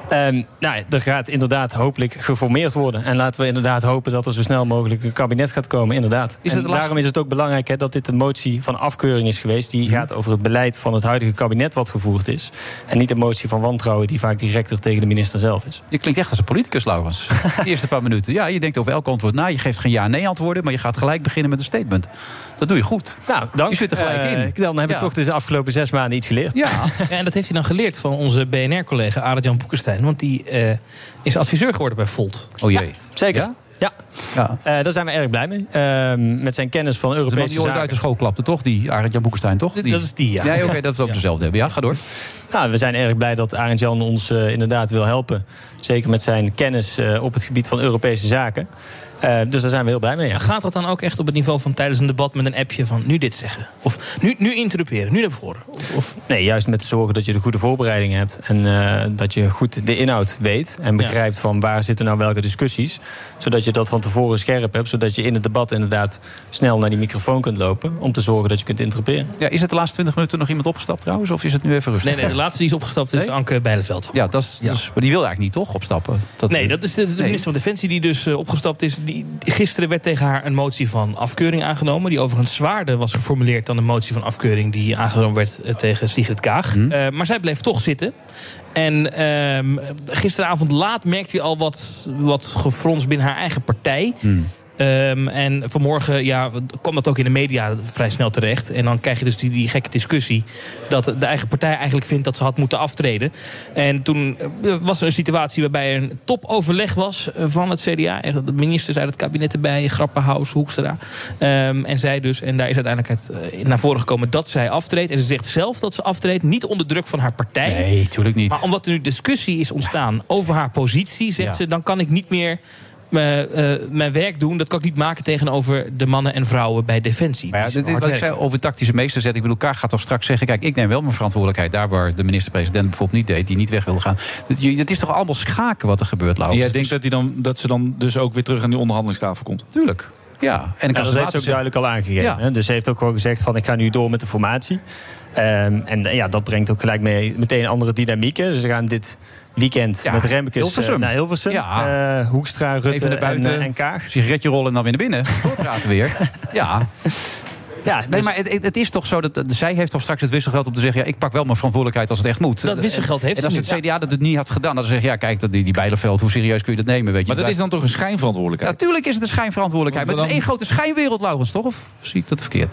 Ehm, nou, er gaat inderdaad hopelijk geformeerd worden. En laten we inderdaad hopen dat er zo snel mogelijk een kabinet gaat komen. Inderdaad. Is en daarom is het ook belangrijk dat dit een motie van afkeuring is geweest. Die gaat over het beleid van het huidige kabinet wat gevoerd is. En niet een motie van wantrouwen die vaak directer tegen de minister zelf is. Je klinkt echt als een politicus, Laurens. De eerste paar minuten. Ja, je denkt over elk antwoord na. Je geeft geen ja-nee-antwoorden, maar je gaat gelijk beginnen met een statement. Dat doe je goed. Nou, dank. Je zit er gelijk Eh, in. Dan heb ik Ja. toch de afgelopen zes maanden iets geleerd. Ja. Ja, en dat heeft hij dan geleerd van onze BNR-collega Arend-Jan Boekenstein. Want die eh, is adviseur geworden bij Volt. Oh jee. Zeker. Ja? Ja, Ja. Eh, daar zijn we erg blij mee. Ehm, met zijn kennis van Europese die ooit zaken. uit de school klapte, toch? Die Arend Jan Boekenstein, toch? Dat is die, ja. Nee, oké, dat we ook dezelfde hebben. Ja, ga door. Nou, we zijn erg blij dat Arend Jan ons eh, inderdaad wil helpen. Zeker met zijn kennis eh, op het gebied van Europese zaken. Eh, dus daar zijn we heel blij mee. Ja. Gaat dat dan ook echt op het niveau van tijdens een debat met een appje van nu dit zeggen? Of nu, nu interruperen, nu naar voren? Of, of Nee, juist met te zorgen dat je de goede voorbereidingen hebt. En eh, dat je goed de inhoud weet. En begrijpt van waar zitten nou welke discussies. Zodat je dat van tevoren scherp hebt. Zodat je in het debat inderdaad snel naar die microfoon kunt lopen. Om te zorgen dat je kunt interpreteren. Ja, is het de laatste 20 minuten nog iemand opgestapt trouwens? Of is het nu even rustig? nee, nee, de laatste die is opgestapt is Nee? Anke Bijleveld. Ja, dat is, dat is- maar die wil eigenlijk niet, toch, opstappen? Dat, nee, dat is de, de Nee. minister van Defensie die dus eh, opgestapt is. Die, gisteren werd tegen haar een motie van afkeuring aangenomen. Die overigens zwaarder was geformuleerd dan de motie van afkeuring die aangenomen werd eh, tegen Sigrid Kaag. Mhm. Eh, maar zij bleef toch zitten. En ehm, gisteravond laat merkte hij al wat, wat gefrons binnen haar eigen partij. Hmm. Ehm, en vanmorgen ja, kwam dat ook in de media vrij snel terecht. En dan krijg je dus die, die gekke discussie... dat de eigen partij eigenlijk vindt dat ze had moeten aftreden. En toen eh, was er een situatie waarbij er een topoverleg was eh, van het CDA. De ministers uit het kabinet erbij, Grappenhaus, Hoekstra. Ehm, en zij dus, en daar is uiteindelijk het, eh, naar voren gekomen dat zij aftreedt. En ze zegt zelf dat ze aftreedt, niet onder druk van haar partij. Nee, tuurlijk niet. Maar omdat er nu discussie is ontstaan over haar positie, zegt Ja. ze, dan kan ik niet meer eh, eh, mijn werk doen. Dat kan ik niet maken tegenover de mannen en vrouwen bij Defensie. Maar ja, dit, wat ik zei over tactische meesterzet. Ik bedoel, Kaag gaat toch straks zeggen... kijk, ik neem wel mijn verantwoordelijkheid daar waar de minister-president bijvoorbeeld niet deed... die niet weg wilde gaan. Het, is toch allemaal schaken wat er gebeurt, Laurens? En jij denkt dat, hij dan, dat ze dan dus ook weer terug aan die onderhandelingstafel komt? Tuurlijk. Ja, en kan dat ze heeft ze ook duidelijk al aangegeven. Ja. Hè? Dus ze heeft ook gewoon gezegd van ik ga nu door met de formatie. Ehm, en ja, dat brengt ook gelijk mee, meteen een andere dynamiek. Hè. Dus ze gaan dit weekend Ja, met Remmekes Hilversum. eh, naar Hilversum. Ja. Eh, Hoekstra, Rutte Even naar buiten, en, eh, en Kaag. sigaretje rollen en dan weer naar binnen. Doorpraten weer. Ja. Ja, nee, maar het, het- het is toch zo dat zij heeft toch straks het wisselgeld om te zeggen: ja, ik pak wel mijn verantwoordelijkheid als het echt moet. Dat wisselgeld heeft En als het niet. CDA dat het niet had gedaan, dan zeg je: ja, kijk, dat die, die Bijleveld, hoe serieus kun je dat nemen? Weet je? Maar dat is dan toch een schijnverantwoordelijkheid? Natuurlijk is het een schijnverantwoordelijkheid. Maar het is één grote schijnwereld, Laurens, toch? Of zie ik dat verkeerd?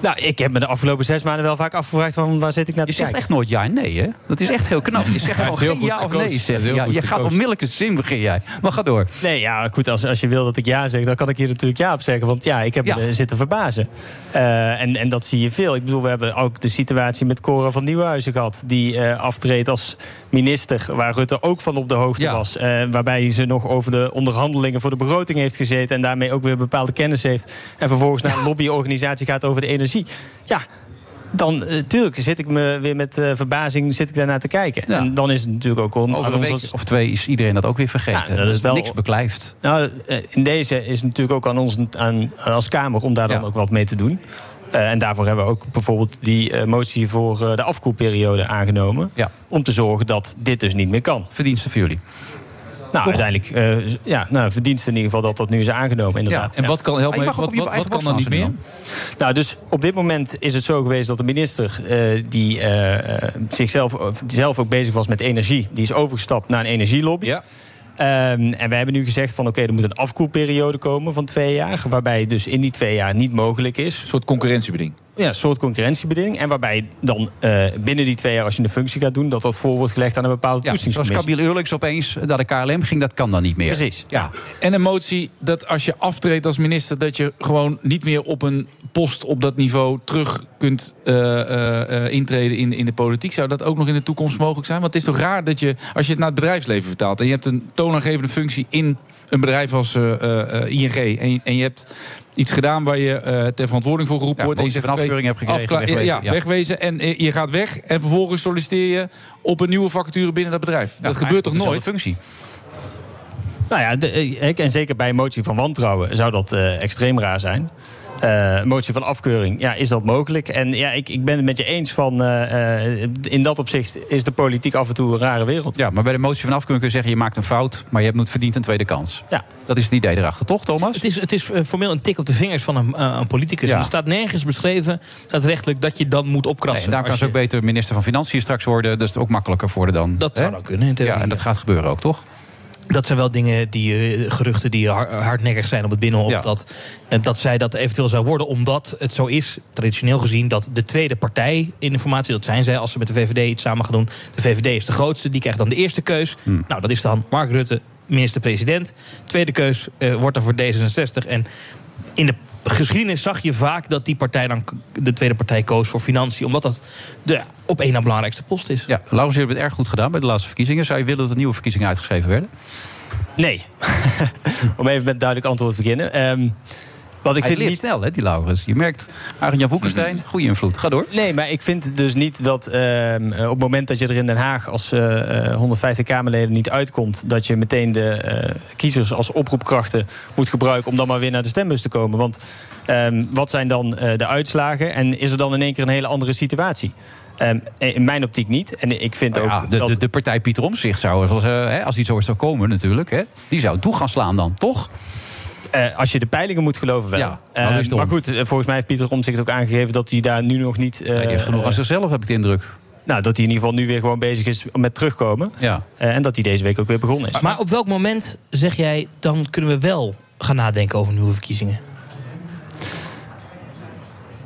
Nou, ik heb me de afgelopen zes maanden wel vaak afgevraagd van waar zit ik naar te Je zegt echt nooit ja en nee, hè? Dat is echt heel knap. Je zegt Ja, gewoon heel geen ja of nee. Ja, je gaat onmiddellijk een zin begin jij. Maar ga door. Nee, ja, goed, als, als je wil dat ik ja zeg, dan kan ik hier natuurlijk ja op zeggen. Want ja, ik heb me zitten verbazen. Eh, en, en dat zie je veel. Ik bedoel, we hebben ook de situatie met Cora van Nieuwhuizen gehad... die eh, aftreedt als minister, waar Rutte ook van op de hoogte was. Eh, waarbij ze nog over de onderhandelingen voor de begroting heeft gezeten... en daarmee ook weer bepaalde kennis heeft. En vervolgens naar een lobbyorganisatie gaat over de energie. Ja, dan eh, tuurlijk zit ik me weer met eh, verbazing zit ik daarnaar te kijken. En dan is het natuurlijk ook on, Over een ons week als- of twee is iedereen dat ook weer vergeten. Ja, dat is wel- niks beklijft. Nou, eh, in deze is het natuurlijk ook aan ons aan, als Kamer om daar dan ook wat mee te doen. Eh, en daarvoor hebben we ook bijvoorbeeld die eh, motie voor eh, de afkoelperiode aangenomen. Om te zorgen dat dit dus niet meer kan. Verdiensten voor jullie. Nou, uiteindelijk uh, ja, nou, verdiensten in ieder geval dat dat nu is aangenomen. Inderdaad. en wat kan- help me Maar je even, mag wat- wat- kan dan niet borst Nou, dus op dit moment is het zo geweest dat de minister eh, die eh, zichzelf zelf ook bezig was met energie, die is overgestapt naar een energielobby. Ehm, en wij hebben nu gezegd van oké, er moet een afkoelperiode komen van twee jaar. Waarbij dus in die twee jaar niet mogelijk is. Een soort concurrentiebeding. Ja, een soort concurrentiebeding. En waarbij dan eh, binnen die twee jaar, als je een functie gaat doen, dat dat voor wordt gelegd aan een bepaalde Ja, zoals. Kabiel Eurlings opeens naar de KLM ging, dat kan dan niet meer. Precies. Ja. En een motie dat als je aftreedt als minister... dat je gewoon niet meer op een post op dat niveau terug kunt eh, eh, eh, intreden in, in de politiek. Zou dat ook nog in de toekomst mogelijk zijn? Want het is toch raar dat je, als je het naar het bedrijfsleven vertaalt... en je hebt een toonaangevende functie in een bedrijf als eh, eh, eh, ING... En en je hebt iets gedaan waar je eh, ter verantwoording voor geroepen Ja, wordt... en je van oké, afkeuring hebt gekregen, afkla- wegwezen, Ja, ja. wegwezen. En eh, je gaat weg en vervolgens solliciteer je op een nieuwe vacature binnen dat bedrijf. dat gebeurt toch nooit? functie. Nou ja, de, eh, en zeker bij een motie van wantrouwen zou dat eh, extreem raar zijn. Eh, motie van afkeuring, ja, is dat mogelijk? En ja, ik, ik ben het met je eens van... eh, eh, in dat opzicht is de politiek af en toe een rare wereld. Ja, maar bij de motie van afkeuring kun je zeggen... je maakt een fout, maar je hebt moet verdient een tweede kans. Ja. Dat is het idee erachter, toch, Thomas? Het is, het is formeel een tik op de vingers van een, een politicus. Ja. Er staat nergens beschreven, staat rechtelijk, dat je dan moet Nee, opkrassen. en daar kan ze ook beter minister van Financiën straks worden. Dus het ook makkelijker voor dan. Dat zou dan kunnen, in theorie, Ja, en dat gaat gebeuren ook, toch? Dat zijn wel dingen die eh, geruchten die har- hardnekkig zijn op het binnenhof. Ja. Dat, eh, dat zij dat eventueel zou worden, omdat het zo is, traditioneel gezien, dat de tweede partij in de formatie, dat zijn zij als ze met de VVD iets samen gaan doen. De VVD is de grootste, die krijgt dan de eerste keus. Hmm. Nou, dat is dan Mark Rutte, minister-president. Tweede keus eh, wordt dan voor D66. En in de geschiedenis zag je vaak dat die partij dan de tweede partij koos voor financiën, omdat dat de op één na belangrijkste post is. Ja, Laurens, je hebt het erg goed gedaan bij de laatste verkiezingen. Zou je willen dat er nieuwe verkiezingen uitgeschreven werden? Nee. Om even met een duidelijk antwoord te beginnen. Ehm, wat ik Hij vind niet... snel, hè, die Laurens. Je merkt, Arjen-Jan Boekenstein, goede invloed. Ga door. Nee, maar ik vind dus niet dat ehm, eh, op het moment dat je er in Den Haag als eh, eh, 150 Kamerleden niet uitkomt, dat je meteen de eh, kiezers als oproepkrachten moet gebruiken om dan maar weer naar de stembus te komen. Want ehm, wat zijn dan eh, de uitslagen en is er dan in één keer een hele andere situatie? Ehm, in mijn optiek niet. En ik vind ook Nou Ja, de, dat... de, de partij Pieter Omtzigt zou, als, eh, hè, als die zo zou komen natuurlijk... Hè, die zou toe gaan slaan dan, toch? Eh, als je de peilingen moet geloven wel. Ja, Eh, maar goed, eh, volgens mij heeft Pieter Omtzigt ook aangegeven... dat hij daar nu nog niet... Hij heeft genoeg aan zichzelf, heb ik de indruk. Nou, dat hij in ieder geval nu weer gewoon bezig is met terugkomen. Ja. Eh, en dat hij deze week ook weer begonnen is. Maar op welk moment zeg jij, dan kunnen we wel gaan nadenken over nieuwe verkiezingen?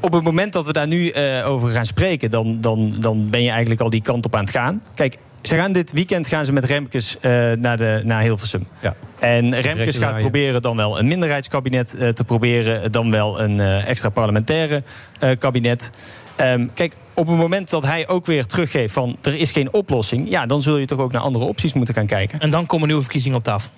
Op het moment dat we daar nu eh, over gaan spreken, dan, dan, dan ben je eigenlijk al die kant op aan het gaan. Kijk, ze gaan dit weekend gaan ze met Remkes eh, naar, de, naar Hilversum. Ja. En Remkes gaat proberen dan wel een minderheidskabinet eh, te proberen, dan wel een eh, extra parlementaire eh, kabinet. Ehm, kijk, op het moment dat hij ook weer teruggeeft van er is geen oplossing, ja, dan zul je toch ook naar andere opties moeten gaan kijken. En dan komen nieuwe verkiezingen op tafel.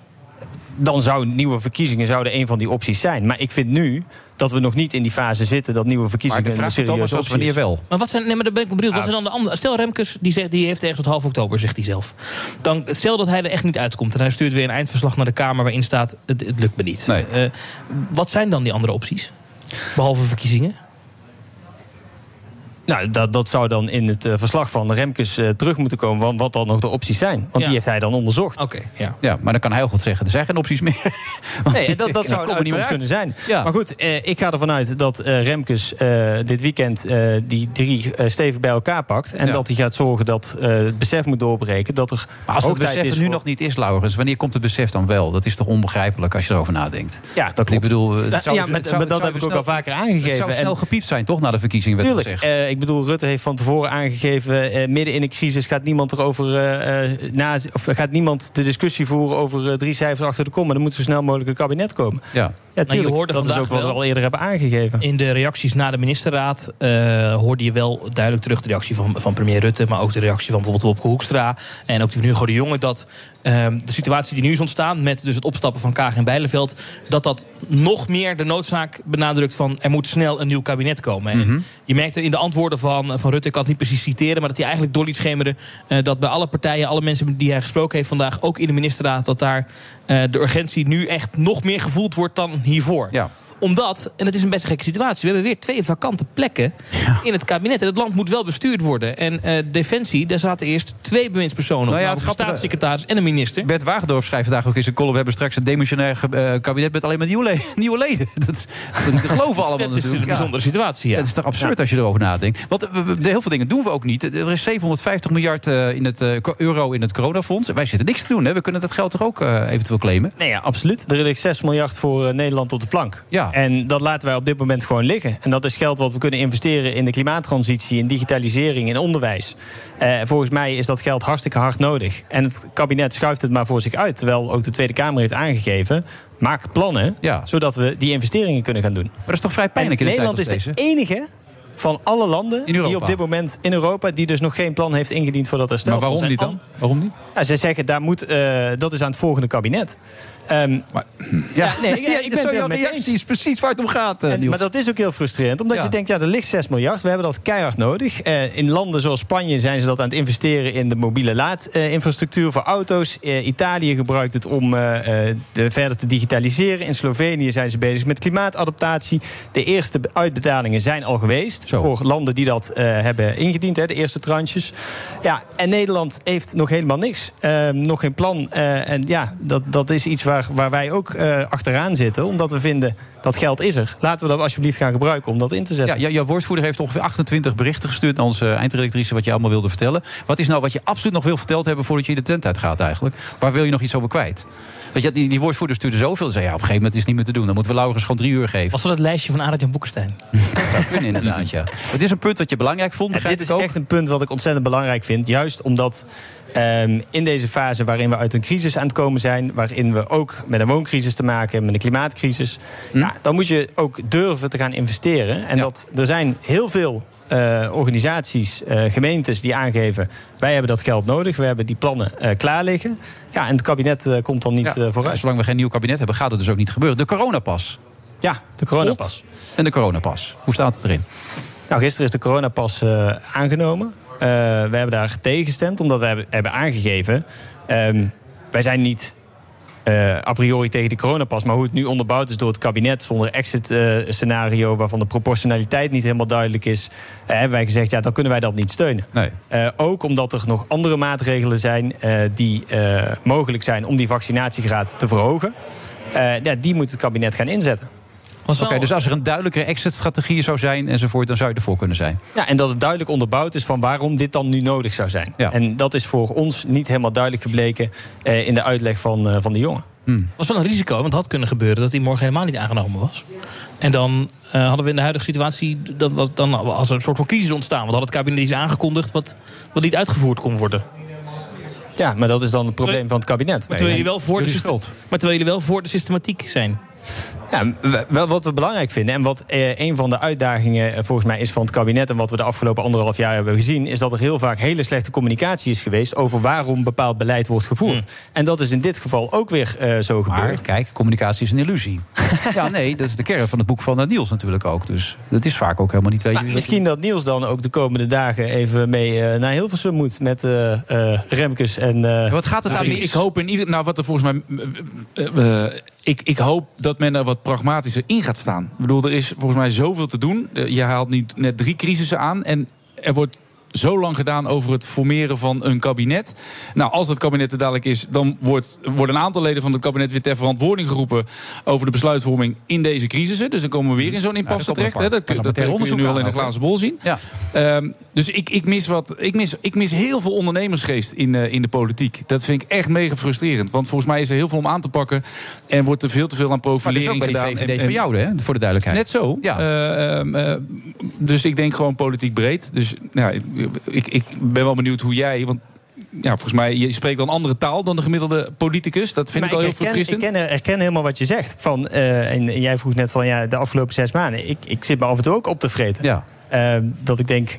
Dan zou nieuwe verkiezingen zouden een van die opties zijn. Maar ik vind nu dat we nog niet in die fase zitten dat nieuwe verkiezingen Maar de vraag een wanneer wel? Maar wat zijn, nee, maar dan ben ik benieuwd. Wat zijn dan de andere? Stel Remkes, die, zegt, die heeft ergens tot half oktober, zegt hij zelf. Dan, stel dat hij er echt niet uitkomt en hij stuurt weer een eindverslag naar de Kamer waarin staat: het, het lukt me niet. Eh, wat zijn dan die andere opties? Behalve verkiezingen? Nou, dat, dat zou dan in het eh, verslag van Remkes eh, terug moeten komen... Want wat dan nog de opties zijn. Want Ja. die heeft hij dan onderzocht. Oké, ja. Ja, maar dan kan hij heel goed zeggen, er zijn geen opties meer. Nee, dat, dat zou een we niet kunnen zijn. Ja. Maar goed, eh, ik ga ervan uit dat eh, Remkes eh, dit weekend eh, die drie eh, stevig bij elkaar pakt. En Ja. dat hij gaat zorgen dat eh, het besef moet doorbreken. Dat er Maar als het besef is er nu voor- nog niet is, Laurens, wanneer komt het besef dan wel? Dat is toch onbegrijpelijk als je erover nadenkt? Ja, dat Ik klopt. bedoel, het Ja, zou- ja, maar- het zou- maar dat het heb ik zou ook al snel- vaker aangegeven. Het zou En- snel gepiept zijn, toch, na de verkiezingen Tuurlijk. Ik bedoel, Rutte heeft van tevoren aangegeven... eh, midden in een crisis gaat niemand, erover, eh, eh, na, of gaat niemand de discussie voeren... over eh, drie cijfers achter de kom. Maar er moet zo snel mogelijk een kabinet komen. Ja. Ja, tuurlijk. hoorde dat is ook wat we wel- al eerder hebben aangegeven. In de reacties na de ministerraad eh, hoorde je wel duidelijk terug de reactie van, van premier Rutte, maar ook de reactie van bijvoorbeeld Wopke Hoekstra en ook die van Hugo de Jonge, dat de situatie die nu is ontstaan met dus het opstappen van Kaag en Bijleveld, dat dat nog meer de noodzaak benadrukt van er moet snel een nieuw kabinet komen. En Mhm. je merkte in de antwoorden van, van Rutte, ik kan het niet precies citeren, maar dat hij eigenlijk door liet schemeren eh, dat bij alle partijen, alle mensen die hij gesproken heeft vandaag, ook in de ministerraad, dat daar eh, de urgentie nu echt nog meer gevoeld wordt dan hiervoor Ja. Omdat, en het is een best gekke situatie... we hebben weer twee vakante plekken in het kabinet. En het land moet wel bestuurd worden. En eh, Defensie, daar zaten eerst twee bewindspersonen Nou op. ja, Nou, het een grappige- staatssecretaris en een minister. Bert Wagendorp schrijft vandaag ook in zijn column... we hebben straks een demissionair eh, kabinet met alleen maar nieuwe, le- nieuwe leden. Dat is dat is niet te geloven allemaal Het is natuurlijk. een Ja. bijzondere situatie, ja. Het is toch absurd als je erover nadenkt. Want de heel veel dingen doen we ook niet. Er is 750 miljard eh, in het, eh, euro in het coronafonds. Wij zitten niks te doen. Hè? We kunnen dat geld toch ook eh, eventueel claimen? Nee, ja, absoluut. Er ligt 6 miljard voor eh, Nederland op de plank. Ja. En dat laten wij op dit moment gewoon liggen. En dat is geld wat we kunnen investeren in de klimaattransitie, in digitalisering, in onderwijs. Eh, volgens mij is dat geld hartstikke hard nodig. En het kabinet schuift het maar voor zich uit. Terwijl ook de Tweede Kamer heeft aangegeven. Maak plannen, zodat we die investeringen kunnen gaan doen. Maar dat is toch vrij pijnlijk in Nederland tijd is de enige van alle landen die op dit moment in Europa... die dus nog geen plan heeft ingediend voor dat herstel. Maar waarom niet dan? Waarom niet? Ja, zij zeggen, daar moet, eh, dat is aan het volgende kabinet. Ehm, ja, nee, ja, ik ben het er met je reactie is precies waar het om gaat, eh, en, maar dat is ook heel frustrerend. Omdat Ja. je denkt, ja, er ligt 6 miljard. We hebben dat keihard nodig. Eh, in landen zoals Spanje zijn ze dat aan het investeren in de mobiele laadinfrastructuur voor auto's. Eh, Italië gebruikt het om de, verder te digitaliseren. In Slovenië zijn ze bezig met klimaatadaptatie. De eerste be- uitbetalingen zijn al geweest. Voor landen die dat hebben ingediend, hè, de eerste tranches. Ja, en Nederland heeft nog helemaal niks. Eh, nog geen plan. En ja, dat, dat is iets waar, waar wij ook eh, achteraan zitten. Omdat we vinden, dat geld is er. Laten we dat alsjeblieft gaan gebruiken om dat in te zetten. Ja, jou- jouw woordvoerder heeft ongeveer 28 berichten gestuurd naar onze eindredactrice wat je allemaal wilde vertellen. Wat is nou wat je absoluut nog wil verteld hebben voordat je de tent uitgaat eigenlijk? Waar wil je nog iets over kwijt? Want je, die, die woordvoerder stuurde zoveel. Zei, ja, op een gegeven moment is het niet meer te doen. Dan moeten we Laurens gewoon drie uur geven. Was dat het lijstje van Arend Jan Boekenstein? Dat zou kunnen inderdaad, ja. Het is een punt wat je belangrijk vond, begrijp dit is ook. echt een punt wat ik ontzettend belangrijk vind. Juist omdat ehm, in deze fase waarin we uit een crisis aan het komen zijn... waarin we ook met een wooncrisis te maken hebben, met een klimaatcrisis... Hm? Ja, dan moet je ook durven te gaan investeren. En dat, er zijn heel veel eh, organisaties, eh, gemeentes die aangeven... wij hebben dat geld nodig, we hebben die plannen eh, klaar liggen. Ja, en het kabinet komt dan niet Ja, vooruit. Zolang we geen nieuw kabinet hebben, gaat het dus ook niet gebeuren. De coronapas. Ja, de coronapas. God En de coronapas. Hoe staat het erin? Nou, gisteren is de coronapas aangenomen. Eh, we hebben daar tegen gestemd, omdat we hebben, hebben aangegeven... ehm, wij zijn niet eh, a priori tegen de coronapas... maar hoe het nu onderbouwd is door het kabinet... zonder exit-scenario waarvan de proportionaliteit niet helemaal duidelijk is... eh, hebben wij gezegd, ja, dan kunnen wij dat niet steunen. Nee. Eh, ook omdat er nog andere maatregelen zijn... eh, die eh, mogelijk zijn om die vaccinatiegraad te verhogen. Eh, ja, die moet het kabinet gaan inzetten. Oké, dus als er een duidelijkere exit-strategie zou zijn enzovoort, dan zou je ervoor kunnen zijn. Ja, en dat het duidelijk onderbouwd is van waarom dit dan nu nodig zou zijn. En dat is voor ons niet helemaal duidelijk gebleken eh, in de uitleg van, eh, van de jongen. Het was wel een risico, want het had kunnen gebeuren dat hij morgen helemaal niet aangenomen was. En dan eh, hadden we in de huidige situatie, dat was dan als er een soort van crisis ontstaan. Want had het kabinet iets aangekondigd wat, wat niet uitgevoerd kon worden. Ja, maar dat is dan het probleem van het kabinet. Maar terwijl, jullie wel voor de maar terwijl jullie wel voor de systematiek zijn. Ja, wel wat we belangrijk vinden en wat eh, een van de uitdagingen eh, volgens mij is van het kabinet en wat we de afgelopen anderhalf jaar hebben gezien, is dat er heel vaak hele slechte communicatie is geweest over waarom bepaald beleid wordt gevoerd. En dat is in dit geval ook weer eh, zo Maar gebeurd. kijk, communicatie is een illusie. ja, nee, dat is de kern van het boek van eh, Niels natuurlijk ook. Dus dat is vaak ook helemaal niet weet je. Nou, misschien dat Niels dan ook de komende dagen even mee eh, naar Hilversum moet met eh, eh, Remkes en. eh, Wat gaat het Nou, aan ik, ik hoop in ieder nou wat er volgens mij. ik, ik hoop dat men er wat pragmatischer in gaat staan. Ik bedoel, er is volgens mij zoveel te doen. Eh, Je haalt niet net drie crisissen aan. En er wordt zo lang gedaan over het formeren van een kabinet. Nou, als dat kabinet er dadelijk is, dan wordt, worden een aantal leden van het kabinet weer ter verantwoording geroepen over de besluitvorming in deze crisissen. Dus dan komen we weer in zo'n impasse dat terecht. Hè. Dat, kun- dat kun je nu al in de glazen bol zien. Ja. Ehm, dus ik, ik, mis wat, ik, mis, ik mis heel veel ondernemersgeest in, eh, in de politiek. Dat vind ik echt mega frustrerend. Want volgens mij is er heel veel om aan te pakken. En wordt er veel te veel aan Maar dat is profilering ook bij. VVD en- van jou, hè? voor de duidelijkheid. Net zo. Ja. Eh, ehm, eh, dus ik denk gewoon politiek breed. Dus ja, ik, ik ben wel benieuwd hoe jij. Want ja, volgens mij, je spreekt dan andere taal dan de gemiddelde politicus. Dat vind Maar ik al heel herken, verfrissend. Ik ken, herken helemaal wat je zegt. Van, eh, en, en jij vroeg net van ja, de afgelopen zes maanden. Ik, ik zit me af en toe ook op te vreten. Ja. Eh, dat ik denk,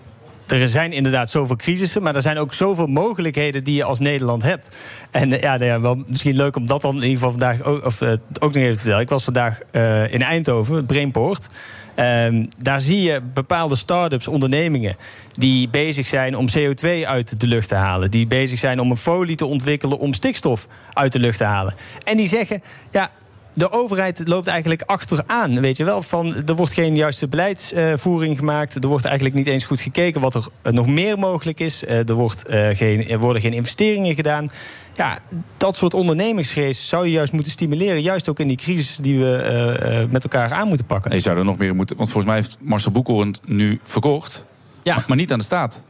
er zijn inderdaad zoveel crisissen, maar er zijn ook zoveel mogelijkheden die je als Nederland hebt. En eh, ja, nou ja, wel misschien leuk om dat dan in ieder geval vandaag ook, of, eh, ook nog even te vertellen. Ik was vandaag eh, in Eindhoven, het Brainport. Ehm, daar zie je bepaalde start-ups, ondernemingen... die bezig zijn om CO2 uit de lucht te halen. Die bezig zijn om een folie te ontwikkelen om stikstof uit de lucht te halen. En die zeggen, ja, de overheid loopt eigenlijk achteraan. Weet je wel, van er wordt geen juiste beleidsvoering gemaakt. Er wordt eigenlijk niet eens goed gekeken wat er eh, nog meer mogelijk is. Eh, Er, wordt, eh, geen, er worden geen investeringen gedaan. Ja, dat soort ondernemingsgeest zou je juist moeten stimuleren. Juist ook in die crisis die we met elkaar aan moeten pakken. Nee, je zou er nog meer moeten. Want volgens mij heeft Marcel Boekhoorn nu verkocht. Ja. Maar niet aan de staat.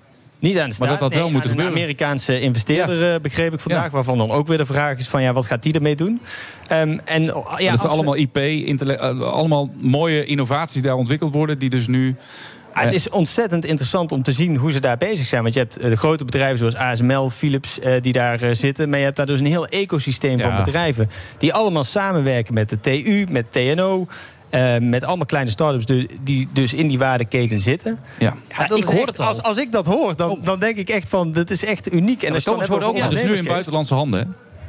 Niet aan de staat. Maar dat had wel nee, moeten gebeuren. Een Amerikaanse investeerder eh, begreep ik vandaag. Waarvan dan ook weer de vraag is van ja, wat gaat die ermee doen? Ehm, en, oh, ja, dat we- allemaal IP, eh, allemaal mooie innovaties die daar ontwikkeld worden. Die dus nu. Ah, het is ontzettend interessant om te zien hoe ze daar bezig zijn. Want je hebt eh, de grote bedrijven zoals ASML, Philips, eh, die daar eh, zitten. Maar je hebt daar dus een heel ecosysteem Ja. van bedrijven. Die allemaal samenwerken met de TU, met TNO. Eh, met allemaal kleine start-ups du- die dus in die waardeketen zitten. Ja. Ja, dat ik hoor echt- het al. Als, als ik dat hoor, dan, dan denk ik echt van... dit is echt uniek. En dan hebt over ook. Ja, dus nu in buitenlandse handen. Hè?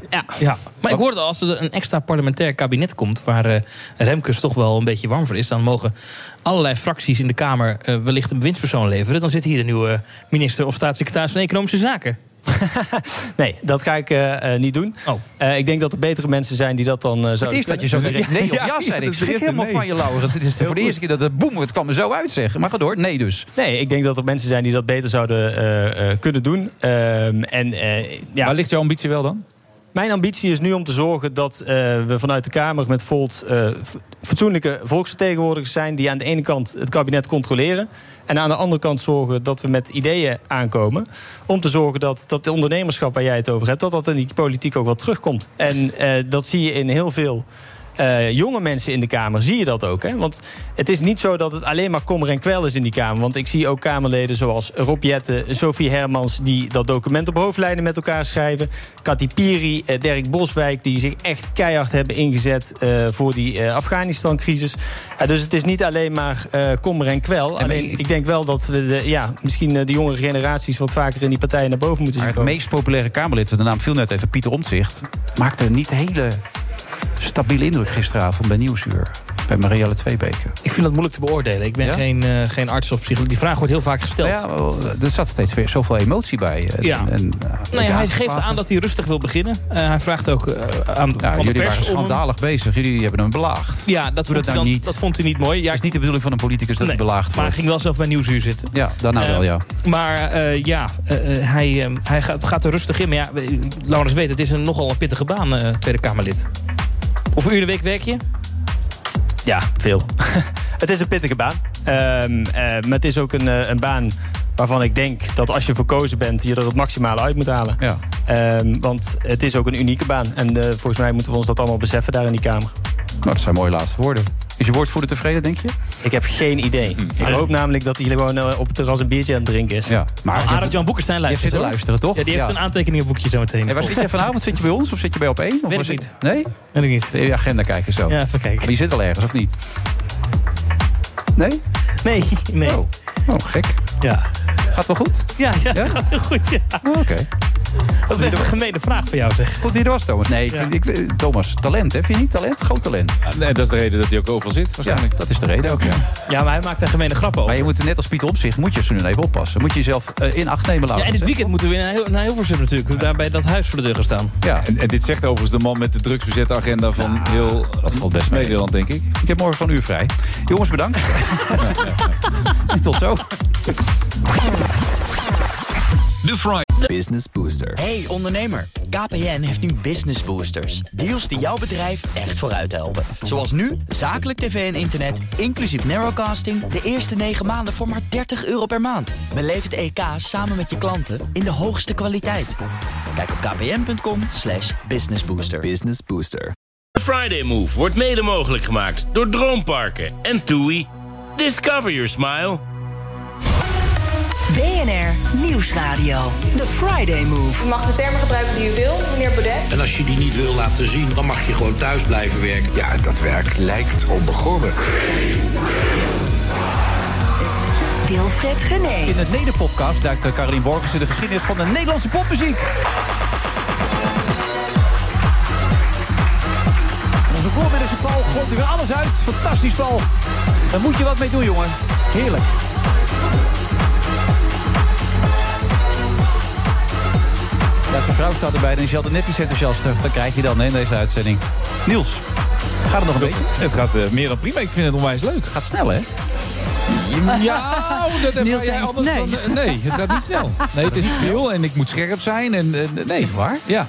Ja. Ja, maar ik hoorde al, als er een extra parlementair kabinet komt... waar eh, Remkes toch wel een beetje warm voor is... dan mogen allerlei fracties in de Kamer eh, wellicht een bewindspersoon leveren. Dan zit hier de nieuwe minister of staatssecretaris van Economische Zaken. Nee, dat ga ik eh, eh, niet doen. Eh, ik denk dat er betere mensen zijn die dat dan eh zouden Het is dat je zo direct nee of ja, zei. Ik schrik helemaal van je, Laurens. Het is voor de eerste keer dat het boem, het kwam er zo uitzeggen. Maar ga door, nee dus. Nee, ik denk dat er mensen zijn die dat beter zouden eh, eh, kunnen doen. Ehm, en, eh, ja. Waar ligt jouw ambitie wel dan? Mijn ambitie is nu om te zorgen dat eh, we vanuit de Kamer met Volt eh, fatsoenlijke volksvertegenwoordigers zijn die aan de ene kant het kabinet controleren. En aan de andere kant zorgen dat we met ideeën aankomen. Om te zorgen dat, dat de ondernemerschap waar jij het over hebt, dat dat in die politiek ook wel terugkomt. En eh, dat zie je in heel veel. Eh, jonge mensen in de Kamer zie je dat ook. Hè? Want het is niet zo dat het alleen maar kommer en kwel is in die Kamer. Want ik zie ook Kamerleden zoals Rob Jetten, Sophie Hermans... die dat document op hoofdlijnen met elkaar schrijven. Kati Piri, eh, Dirk Boswijk, die zich echt keihard hebben ingezet... eh, voor die Afghanistan-crisis. Dus het is niet alleen maar kommer en kwel. Alleen ik denk wel dat we de, ja, misschien de jongere generaties... wat vaker in die partijen naar boven moeten zien Maar het komen. meest populaire Kamerlid, de naam viel net even, Pieter Omtzigt... maakte niet hele stabiele indruk gisteravond bij Nieuwsuur. Bij Marielle Tweebeke. Ik vind dat moeilijk te beoordelen. Ik ben geen, eh, geen arts of psycholoog. Die vraag wordt heel vaak gesteld. Ja, wel, er zat steeds weer zoveel emotie bij. En, Ja. En, Nou ja, hij geeft aan dat hij rustig wil beginnen. Eh, hij vraagt ook eh, aan Ja, van de jullie waren om schandalig bezig. Jullie hebben hem belaagd. Ja, dat vond, dat hij nou dan, niet. dat vond hij niet mooi. Ja, Het is niet de bedoeling van een politicus dat Nee, hij belaagd maar hij wordt. ging wel zelf bij Nieuwsuur zitten. Ja, daarna Eh, wel, ja. Maar eh, ja, eh, eh, hij, eh, hij gaat, gaat er rustig in. Maar ja, eh, Laurens weet, het is een nogal een pittige baan, eh, Tweede Kamerlid. Hoeveel uur de week werk je? Ja, veel. het is een pittige baan. Ehm, eh, maar het is ook een, eh, een baan waarvan ik denk dat als je verkozen bent... je er het maximale uit moet halen. Ja. Ehm, want het is ook een unieke baan. En eh, volgens mij moeten we ons dat allemaal beseffen daar in die Kamer. Nou, dat zijn mooie laatste woorden. Is je woordvoerder tevreden, denk je? Ik heb geen idee. Ik hoop namelijk dat hij gewoon eh, op het terras een biertje aan het drinken is. Ja, maar... Nou, Arend Jan luistert, zitten hoor. luisteren, toch? Ja, die heeft Ja. een aantekeningenboekje zo meteen. Hey, waar zit jij vanavond? Zit je bij ons of zit je bij op één? Of Weet ik niet. Nee? Weet ik niet. Je agenda kijken zo. Ja, even kijken. Maar je zit wel ergens, of niet? Nee? Nee, nee. Oh, oh gek. Ja. Gaat wel goed? Ja, ja, gaat heel goed. Ja. Oh, Oké. Dat is echt een gemene vraag voor jou, zeg. Goed, hier was Thomas. Nee, ik Thomas, talent, hè? Vind je niet talent? Groot talent. Nee, dat is de reden dat hij ook overal zit, waarschijnlijk. Ja, dat is de reden ook, ja. Ja, maar hij maakt daar gemene grappen over. Maar je moet net als Pieter Omtzigt, moet je ze nu even oppassen. Moet je jezelf eh, in acht nemen laten. Ja, en dit weekend moeten we naar, Heel- naar Hilversum natuurlijk. Daar bij dat huis voor de deur gaan staan. Ja. En, en dit zegt overigens de man met de drugsbezette agenda van heel dat valt best mee. Nederland, denk ik. Ik heb morgen van uur vrij. Jongens, bedankt. Tot zo. De Friday Business Booster. Hey ondernemer, KPN heeft nu Business Boosters. Deals die jouw bedrijf echt vooruit helpen. Zoals nu, zakelijk tv en internet, inclusief narrowcasting... de eerste 9 maanden voor maar 30 euro per maand. Beleef het EK samen met je klanten in de hoogste kwaliteit. Kijk op kpn.com slash businessbooster. Business Booster. De Friday Move wordt mede mogelijk gemaakt door Droomparken en TUI. Discover your smile. Nieuwsradio. The Friday Move. U mag de termen gebruiken die u wil, meneer Baudet. En als je die niet wil laten zien, dan mag je gewoon thuis blijven werken. Ja, dat werk lijkt onbegonnen. Wilfred Gené. In het Nederpopcast duikt Carolien Borgers in de geschiedenis van de Nederlandse popmuziek. En onze voormiddelste Paul gooit er weer alles uit. Fantastisch, Paul. Daar moet je wat mee doen, jongen. Heerlijk. Ja, zijn vrouw staat erbij en is je altijd net iets enthousiaster. Dat krijg je dan hè, in deze uitzending. Niels, gaat het nog een beetje? Het gaat eh, meer dan prima. Ik vind het onwijs leuk. Gaat snel, hè? Ja, oh, dat heb jij anders nee. dan... nee, het gaat niet snel. Nee, het is veel en ik moet scherp zijn. En, eh, nee, waar? Ja.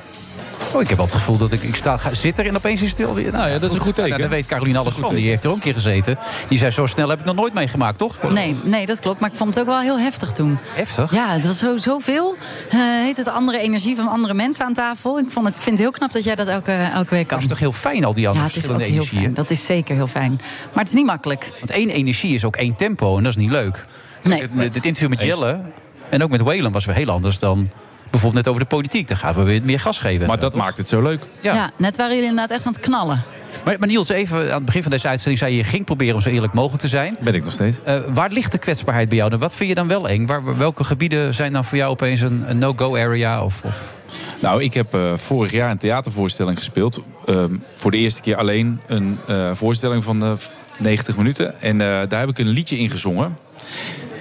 Oh, ik heb wel het gevoel dat ik, ik sta, ga- zit er en opeens is het stil weer. Nou ja, dat is een goed teken. Daar weet Caroline alles van. Die heeft er ook een keer gezeten. Die zei, zo snel heb ik nog nooit meegemaakt, toch? Nee, nee, dat klopt. Maar ik vond het ook wel heel heftig toen. Heftig? Ja, het was zo, zoveel. Eh heet het andere energie van andere mensen aan tafel. Ik vond het, vind het heel knap dat jij dat elke, elke week kan. Dat is toch heel fijn, al die ja, andere het is ook verschillende energieën? Dat is zeker heel fijn. Maar het is niet makkelijk. Want één energie is ook één tempo en dat is niet leuk. Nee. Het, het interview met Jelle en ook met Whalen was weer heel anders dan bijvoorbeeld net over de politiek. Daar gaan we weer meer gas geven. Maar dat maakt het zo leuk. Ja. net waren jullie inderdaad echt aan het knallen. Maar, maar Niels, even aan het begin van deze uitzending zei je... je ging proberen om zo eerlijk mogelijk te zijn. Ben ik nog steeds. Eh, waar ligt de kwetsbaarheid bij jou? dan? Wat vind je dan wel eng? Waar, welke gebieden zijn dan voor jou opeens een, een no-go area? Of, of... Nou, ik heb eh, vorig jaar een theatervoorstelling gespeeld. Ehm, voor de eerste keer alleen een eh, voorstelling van eh, 90 minuten. En eh, daar heb ik een liedje in gezongen.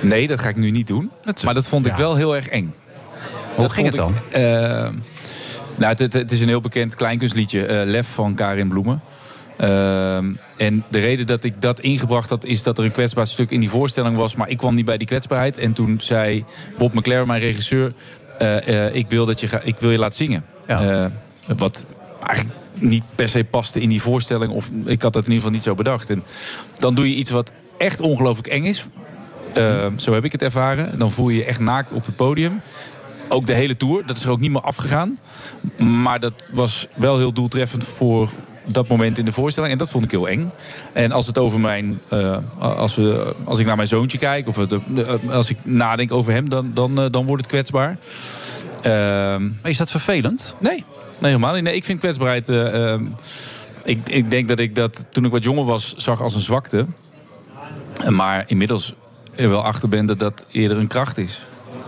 Nee, dat ga ik nu niet doen. maar dat vond ik ja. wel heel erg eng. Hoe ging het dan? ik, eh, nou, het, het, het is een heel bekend kleinkunstliedje. eh, Lef van Karin Bloemen. Ehm, en de reden dat ik dat ingebracht had... is dat er een kwetsbaar stuk in die voorstelling was... maar ik kwam niet bij die kwetsbaarheid. En toen zei Bob McLaren, mijn regisseur... eh, eh, ik, wil dat je ga, ik wil je laten zingen. Eh, wat eigenlijk niet per se paste in die voorstelling... of ik had dat in ieder geval niet zo bedacht. En dan doe je iets wat echt ongelooflijk eng is... Zo heb ik het ervaren. Dan voel je je echt naakt op het podium. Ook de hele tour. Dat is er ook niet meer afgegaan. Maar dat was wel heel doeltreffend voor dat moment in de voorstelling. En dat vond ik heel eng. En als het over mijn. Uh, als, we, als ik naar mijn zoontje kijk. of het, uh, als ik nadenk over hem. dan, dan, uh, dan wordt het kwetsbaar. maar is dat vervelend? Nee. Nee, helemaal niet. Nee, ik vind kwetsbaarheid. ehm, ik, ik denk dat ik dat toen ik wat jonger was. zag als een zwakte. Maar inmiddels er wel achter ben dat dat eerder een kracht is.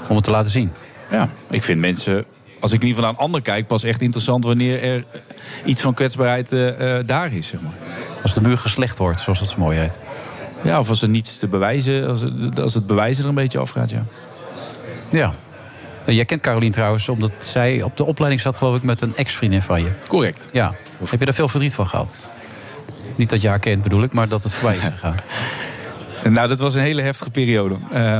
Om het te laten zien? Ja, ik vind mensen... Als ik in ieder geval naar een ander kijk... pas echt interessant wanneer er iets van kwetsbaarheid uh, uh, daar is. Zeg maar. Als de muur geslecht wordt, zoals dat zo mooi heet. Ja, of als er niets te bewijzen... als het, als het bewijzen er een beetje afgaat, ja. Ja. Jij kent Carolien trouwens, omdat zij op de opleiding zat... geloof ik, met een ex-vriendin van je. Correct. Ja. Heb je daar veel verdriet van gehad? Niet dat je haar kent, bedoel ik, maar dat het voorbij is gegaan. Nou, dat was een hele heftige periode. Uh,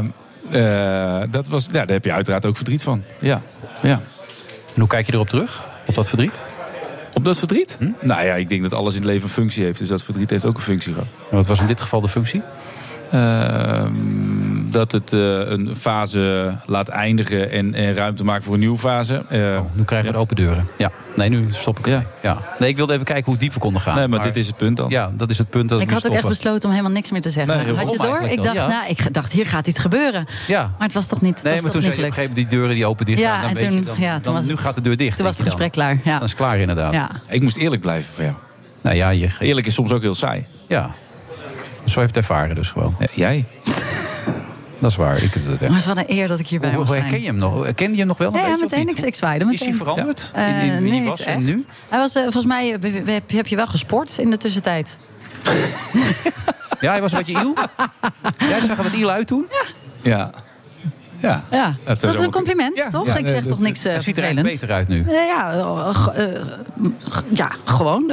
uh, dat was, ja, daar heb je uiteraard ook verdriet van. Ja. ja. En hoe kijk je erop terug? Op dat verdriet? Op dat verdriet? Hm? Nou ja, ik denk dat alles in het leven een functie heeft. Dus dat verdriet heeft ook een functie gehad. En wat was in dit geval de functie? Uh, dat het uh, een fase laat eindigen en, en, ruimte maakt voor een nieuwe fase. Uh, oh, nu krijgen we de open deuren. Ja. Nee, nu stop ik. Ja. ja. Nee, ik wilde even kijken hoe diep we konden gaan. Nee, maar, maar, dit is het punt dan. Ja, dat is het punt. Dat ik had ook echt besloten om helemaal niks meer te zeggen. Nee, had je door? Ik dacht, ja. nou, ik dacht, hier gaat iets gebeuren. Ja. Maar het was toch niet. Nee, was maar toch toen zei je op een gegeven moment die deuren die open dicht ja, gaan. Dan en weet toen, je, dan, ja, toen dan, was nu het, gaat de deur dicht. Toen was het gesprek klaar. Ja. Dan is het klaar inderdaad. Ja. Ik moest eerlijk blijven voor jou. Nou ja, je... Eerlijk is soms ook heel saai. Ja. Zo heb je het ervaren dus gewoon. Ja, jij. Dat is waar. Ik het echt. Maar het is wel een eer dat ik hierbij Hoe, mag zijn. herken je hem nog? Kende je hem nog wel een Ja, beetje? meteen. Ik, ik zwaaide Is meteen. hij veranderd? Ja. In, in Eh, wie nee, hij was echt. nu? Hij was, eh, volgens mij heb, heb, heb je wel gesport in de tussentijd. Ja, hij was een beetje iel. Jij zag er wat iel uit toen? Ja. Ja, Ja, dat, is een compliment, Ja, toch? ja, ik zeg dat- toch niks eh Hij ziet er eigenlijk beter uit nu. Eh, ja, eh, ja, gewoon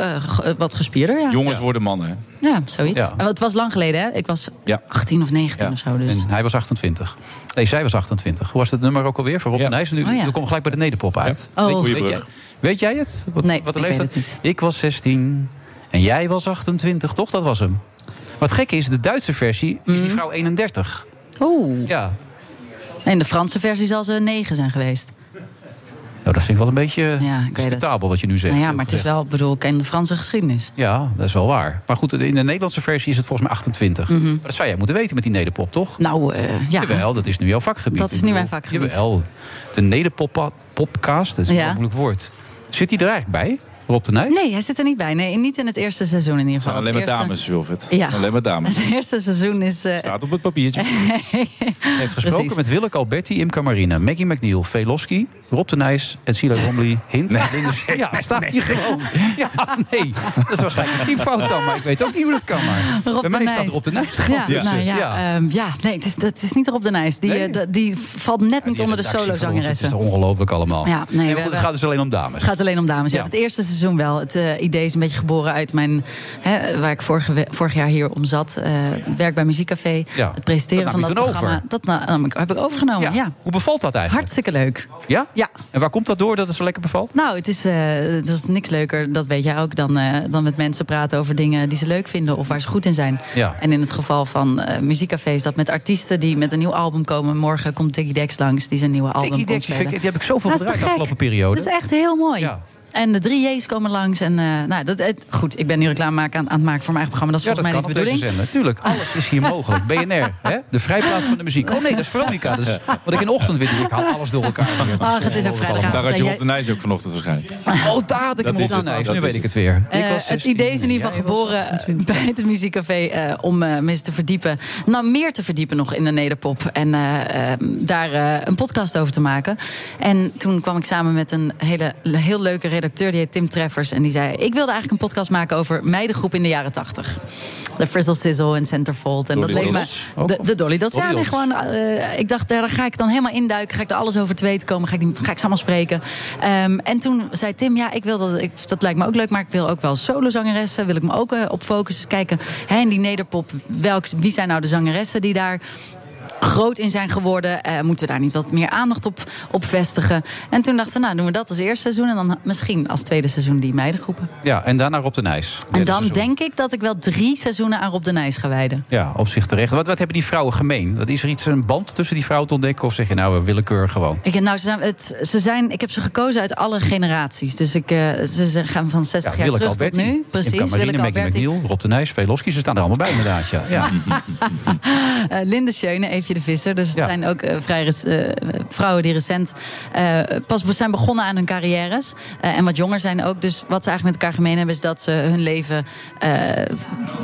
wat gespierder. Ja, Jongens worden mannen. ja zoiets. Ja. Het was lang geleden, hè? Ik was Ja. 18 of 19 of zo. Dus. En hij was 28. Nee, zij was 28. Hoe was het nummer ook alweer voor Rob de Nijs? Nu, Oh, komen gelijk bij de nederpop uit. Oh. weet, jij, weet jij het? Wat, Nee, wat de ik weet leeftijd? het Ik was 16 en jij was 28, toch? Dat was hem. Wat gek is, de Duitse versie is die vrouw 31. Oeh. Ja. En de Franse versie zal ze 9 zijn geweest. Nou, dat vind ik wel een beetje Ja, discutabel wat je nu zegt. Nou ja, maar het is wel, bedoel, ik ken de Franse geschiedenis. Ja, dat is wel waar. Maar goed, in de Nederlandse versie is het volgens mij 28. Mhm. Maar dat zou jij moeten weten met die nederpop, toch? Nou, eh, ja. Jawel, dat is nu jouw vakgebied. Dat is nu mijn vakgebied. Jawel, de nederpopcast, dat is Ja. een moeilijk woord. Zit hij er eigenlijk bij, Rob de Nijs? Nee, hij zit er niet bij. Nee, niet in het eerste seizoen in ieder Het geval. zijn alleen maar dames, Wilfred. Ja. Alleen maar dames. Het eerste seizoen is... eh, Staat op het papiertje. Hij heeft gesproken Precies. met Willeke Alberti, Imka Marina, Maggie McNeil, Velosky, Rob de Nijs en Sila Romley. Hint. Linders- ja, het staat hier gewoon. Ja, nee. Dat is waarschijnlijk een teamfout dan, maar ik weet ook niet hoe dat kan. Maar. Rob Bij de mij staat Nijs. er op de Nijs Ja, nou ja, ja. ehm, ja nee, het is, dat is niet Rob de Nijs. Die, Nee? eh, die valt net niet Die onder de solozangeressen. Het is toch ongelooflijk allemaal. Ja, nee, we- het gaat dus alleen om dames. Het gaat alleen om dames. Ja. Ja. Het eerste seizoen wel. Het eh, idee is een beetje geboren uit mijn... Hè, waar ik vorige, vorig jaar hier om zat. eh, werk bij Muziekcafé. Ja. Het presenteren Dat van dat programma. over. Dat heb ik overgenomen, ja. Hoe bevalt dat eigenlijk? Hartstikke leuk. Ja? Ja. En waar komt dat door dat het zo lekker bevalt? Nou, het is, eh, er is niks leuker, dat weet jij ook, dan, eh, dan met mensen praten over dingen die ze leuk vinden of waar ze goed in zijn. Ja. En in het geval van eh muziekcafés, dat met artiesten die met een nieuw album komen. Morgen komt Diggy Dex langs, die zijn nieuwe album Diggy Dex, die, spelen. vind ik- die heb ik zoveel Nou, gedraaid de afgelopen periode. Dat is echt heel mooi. Ja. En de drie J's komen langs. En, eh, nou, dat, het, goed, ik ben nu reclame maken aan, aan het maken voor mijn eigen programma. Dat is Ja, volgens dat mij niet de op bedoeling. zender. Tuurlijk, alles is hier mogelijk. BNR, hè? de vrijplaats van de muziek. Oh nee, dat is Veronica. Dat is wat ik in de ochtend weet. Ik haal alles door elkaar. hier. Ach, het is ook vrijdagavond. Daar had je En Rob de Nijs ook vanochtend waarschijnlijk. Oh, daar had ik Dat hem is op het, de Nijs. dat Nu weet ik het. weer. Eh, Ik was het 16 idee is in ieder geval geboren 28. bij het muziekcafé eh, om eh mensen te verdiepen. Nou, meer te verdiepen nog in de nederpop. En eh, eh, daar eh, een podcast over te maken. En toen kwam ik samen met een hele, heel leuke redacteur, die heet Tim Treffers. En die zei, ik wilde eigenlijk een podcast maken over meidengroep in de jaren tachtig. De Frizzle Sizzle en Centerfold. En Dolly dat leek me... De, de Dolly Dots, ja. Nee, gewoon, eh, ik dacht, daar ga ik dan helemaal induiken. Ga ik er alles over te weten komen. Ga ik, die, ga ik ze allemaal spreken. Ehm, en toen zei Tim, ja, ik wil dat, ik, dat lijkt me ook leuk. Maar ik wil ook wel solozangeressen. Wil ik me ook eh, op focussen. Kijken, hè, in die nederpop, welk, wie zijn nou de zangeressen die daar groot in zijn geworden. Eh, moeten we daar niet wat meer aandacht op, op vestigen? En toen dachten we, nou doen we dat als eerste seizoen. En dan misschien als tweede seizoen die meidengroepen. Ja, en daarna Rob de Nijs. En dan seizoen. denk ik dat ik wel drie seizoenen aan Rob de Nijs ga wijden. Ja, op zich terecht. Wat, wat hebben die vrouwen gemeen? Wat is er iets, een band tussen die vrouwen te ontdekken? Of zeg je nou, willekeur gewoon? Ik, nou, ze zijn, het, ze zijn, ik heb ze gekozen uit alle generaties. Dus ik, eh, ze, ze gaan van 60 jaar terug Alberti, tot nu. Precies, Marine, Willeke Alberti. McNeil, Rob de Nijs, Velosky. Ze staan er allemaal bij inderdaad, ja. ja. Eh, Linde Schöne, De Visser. Dus het Ja. zijn ook eh, vrij eh, vrouwen die recent eh, pas zijn begonnen aan hun carrières. En wat jonger zijn ook. Dus wat ze eigenlijk met elkaar gemeen hebben... is dat ze hun leven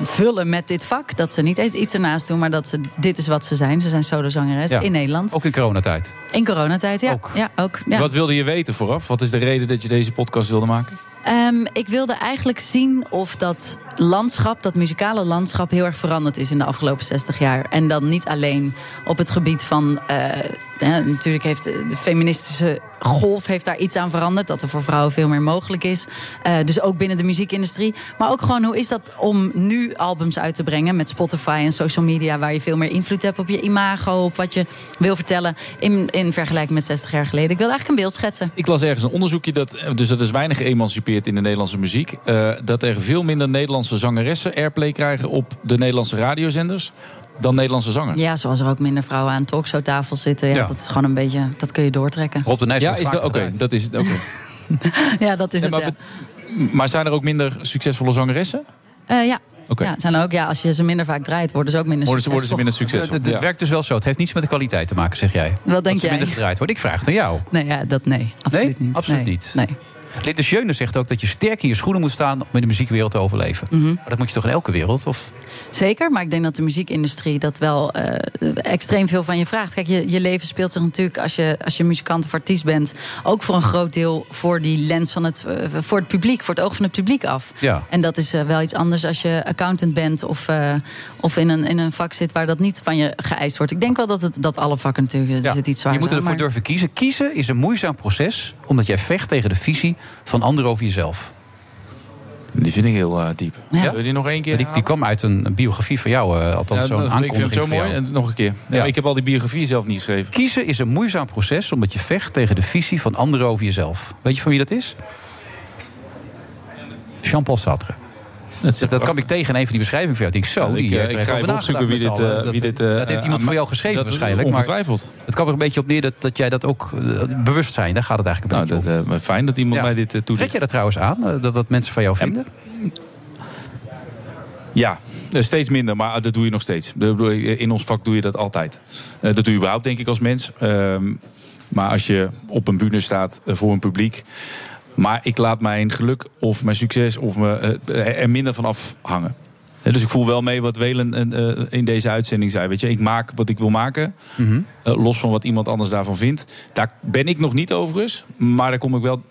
vullen met dit vak. Dat ze niet eens iets ernaast doen, maar dat ze dit is wat ze zijn. Ze zijn solozangeres Ja. in Nederland. Ook in coronatijd. In coronatijd, ja. Ook. Ja, ook ja. Wat wilde je weten vooraf? Wat is de reden dat je deze podcast wilde maken? Ehm, ik wilde eigenlijk zien of dat landschap, dat muzikale landschap, heel erg veranderd is in de afgelopen 60 jaar. En dan niet alleen op het gebied van. eh, natuurlijk heeft de feministische golf heeft daar iets aan veranderd. Dat er voor vrouwen veel meer mogelijk is. Eh, dus ook binnen de muziekindustrie. Maar ook gewoon hoe is dat om nu albums uit te brengen met Spotify en social media, waar je veel meer invloed hebt op je imago, op wat je wil vertellen. In, in vergelijking met 60 jaar geleden. Ik wilde eigenlijk een beeld schetsen. Ik las ergens een onderzoekje, dat, dus dat is weinig geëmancipeerd in de Nederlandse muziek. eh, dat er veel minder Nederlandse zangeressen airplay krijgen op de Nederlandse radiozenders dan Nederlandse zangers. Ja, zoals er ook minder vrouwen aan talkshowtafels zitten. Ja, Ja. Dat is gewoon een beetje, dat kun je doortrekken. Rob de Nijs Ja, is dat oké? Dat is het. oké. ja, dat is Nee, het. maar, Ja. maar zijn er ook minder succesvolle zangeressen? Eh, ja. Oké. ja, het zijn ook, ja, als je ze minder vaak draait, worden ze ook minder Worden ze, worden ze succesvol. minder succesvol? Het- werkt dus wel zo. Het heeft niets met de kwaliteit te maken, zeg jij. Wat denk jij? minder gedraaid wordt. Ik vraag het aan jou. Nee, ja, dat, nee, absoluut nee? niet. Absoluut Nee. niet. Nee. Linde Schöne zegt ook dat je sterk in je schoenen moet staan om in de muziekwereld te overleven. Mhm. Maar dat moet je toch in elke wereld? Of? Zeker, maar ik denk dat de muziekindustrie dat wel eh, extreem veel van je vraagt. Kijk, je, je leven speelt zich natuurlijk als je, als je muzikant of artiest bent, ook voor een groot deel voor die lens van het, eh, voor het publiek, voor het oog van het publiek af. Ja. En dat is eh, wel iets anders als je accountant bent of, of in, een, in een vak zit waar dat niet van je geëist wordt. Ik denk wel dat, het, dat alle vakken natuurlijk er Ja, zit iets zwaar je moet ervoor maar... durven kiezen. Kiezen is een moeizaam proces, omdat jij vecht tegen de visie van anderen over jezelf. Die vind ik heel eh, diep. Ja. Wil je die nog één keer? Die, die kwam uit een, een biografie van jou, eh, althans Ja, zo'n dat- ik aankondiging vind het zo mooi. En nog een keer. Ja. Ja. Ik heb al die biografie zelf niet geschreven. Kiezen is een moeizaam proces, omdat je vecht tegen de visie van anderen over jezelf. Weet je van wie dat is? Jean-Paul Sartre. Dat, dat kwam ik tegen van die beschrijvingen van jou. Ik zo, die ik, eh, ik echt ga even opzoeken wie dit, eh, allen. wie Dat- dit, eh, Dat heeft iemand voor jou geschreven dat- waarschijnlijk. ongetwijfeld. Maar het kwam er een beetje op neer dat, dat jij dat ook... eh, bewustzijn, daar gaat het eigenlijk een Nou, beetje dat, eh, fijn dat iemand mij dit toedicht. Trek je dat trouwens aan, eh, dat, dat mensen van jou vinden? Ja, eh, steeds minder, maar dat doe je nog steeds. In ons vak doe je dat altijd. Eh, Dat doe je überhaupt, denk ik, als mens. Ehm, Maar als je op een bühne staat eh, voor een publiek... maar ik laat mijn geluk of mijn succes of me, eh, er minder van afhangen. Eh, Dus ik voel wel mee wat Welen eh, in deze uitzending zei. Weet je, ik maak wat ik wil maken. Mhm. eh, los van wat iemand anders daarvan vindt. Daar ben ik nog niet overigens. Maar daar kom ik wel.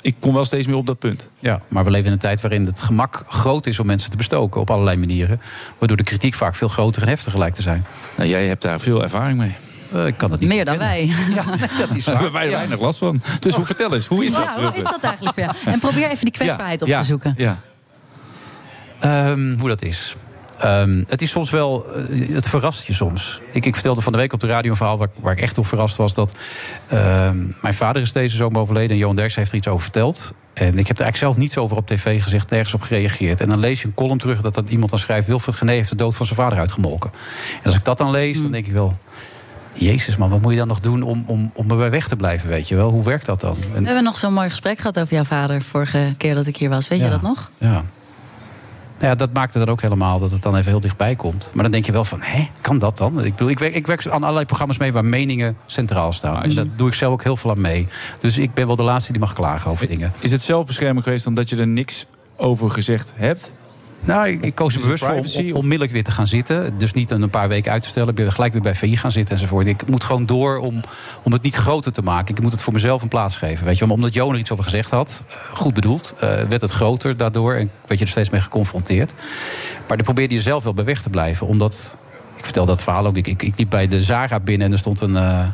Ik kom wel steeds meer op dat punt. Ja, maar we leven in een tijd waarin het gemak groot is om mensen te bestoken op allerlei manieren. Waardoor de kritiek vaak veel groter en heftiger lijkt te zijn. Nou, jij hebt daar veel ervaring mee. Ik kan dat niet. Meer dan wij. Ja, dat is Daar hebben wij weinig last van. Dus hoe vertel eens, hoe is dat? Ja, hoe is dat eigenlijk? Ja. En probeer even die kwetsbaarheid op Ja, te zoeken. Ja. Ehm, hoe dat is. Ehm, het is soms wel, eh, het verrast je soms. Ik, ik vertelde van de week op de radio een verhaal waar, ik- waar ik echt op verrast was. Dat ehm, mijn vader is deze zomer overleden en Johan Derks heeft er iets over verteld. En ik heb er eigenlijk zelf niets over op tv gezegd, nergens op gereageerd. En dan lees je een column terug dat, dat iemand dan schrijft... Wilfred Gené heeft de dood van zijn vader uitgemolken. En als ik dat dan lees, dan denk ik wel... Jezus man, wat moet je dan nog doen om, om, om erbij weg te blijven, weet je wel? Hoe werkt dat dan? En- We hebben nog zo'n mooi gesprek gehad over jouw vader vorige keer dat ik hier was. Weet je dat nog? Ja. Ja, dat maakte er ook helemaal dat het dan even heel dichtbij komt. Maar dan denk je wel van, hè, kan dat dan? Ik bedoel, ik werk, ik werk aan allerlei programma's mee waar meningen centraal staan. En daar doe ik zelf ook heel veel aan mee. Dus ik ben wel de laatste die mag klagen over dingen. Is het zelfbescherming geweest dan dat je er niks over gezegd hebt? Nou, ik, ik koos er bewust voor om onmiddellijk weer te gaan zitten. Dus niet een paar weken uit te stellen. Ik ben gelijk weer bij VI gaan zitten enzovoort. Ik moet gewoon door om, om het niet groter te maken. Ik moet het voor mezelf een plaats geven. Weet je, omdat Johan er iets over gezegd had, eh, goed bedoeld, eh, werd het groter daardoor. En werd je er steeds mee geconfronteerd. Maar dan probeerde je zelf wel bij weg te blijven. Omdat, ik vertel dat verhaal ook, ik, ik, ik liep bij de Zara binnen en er stond een... eh,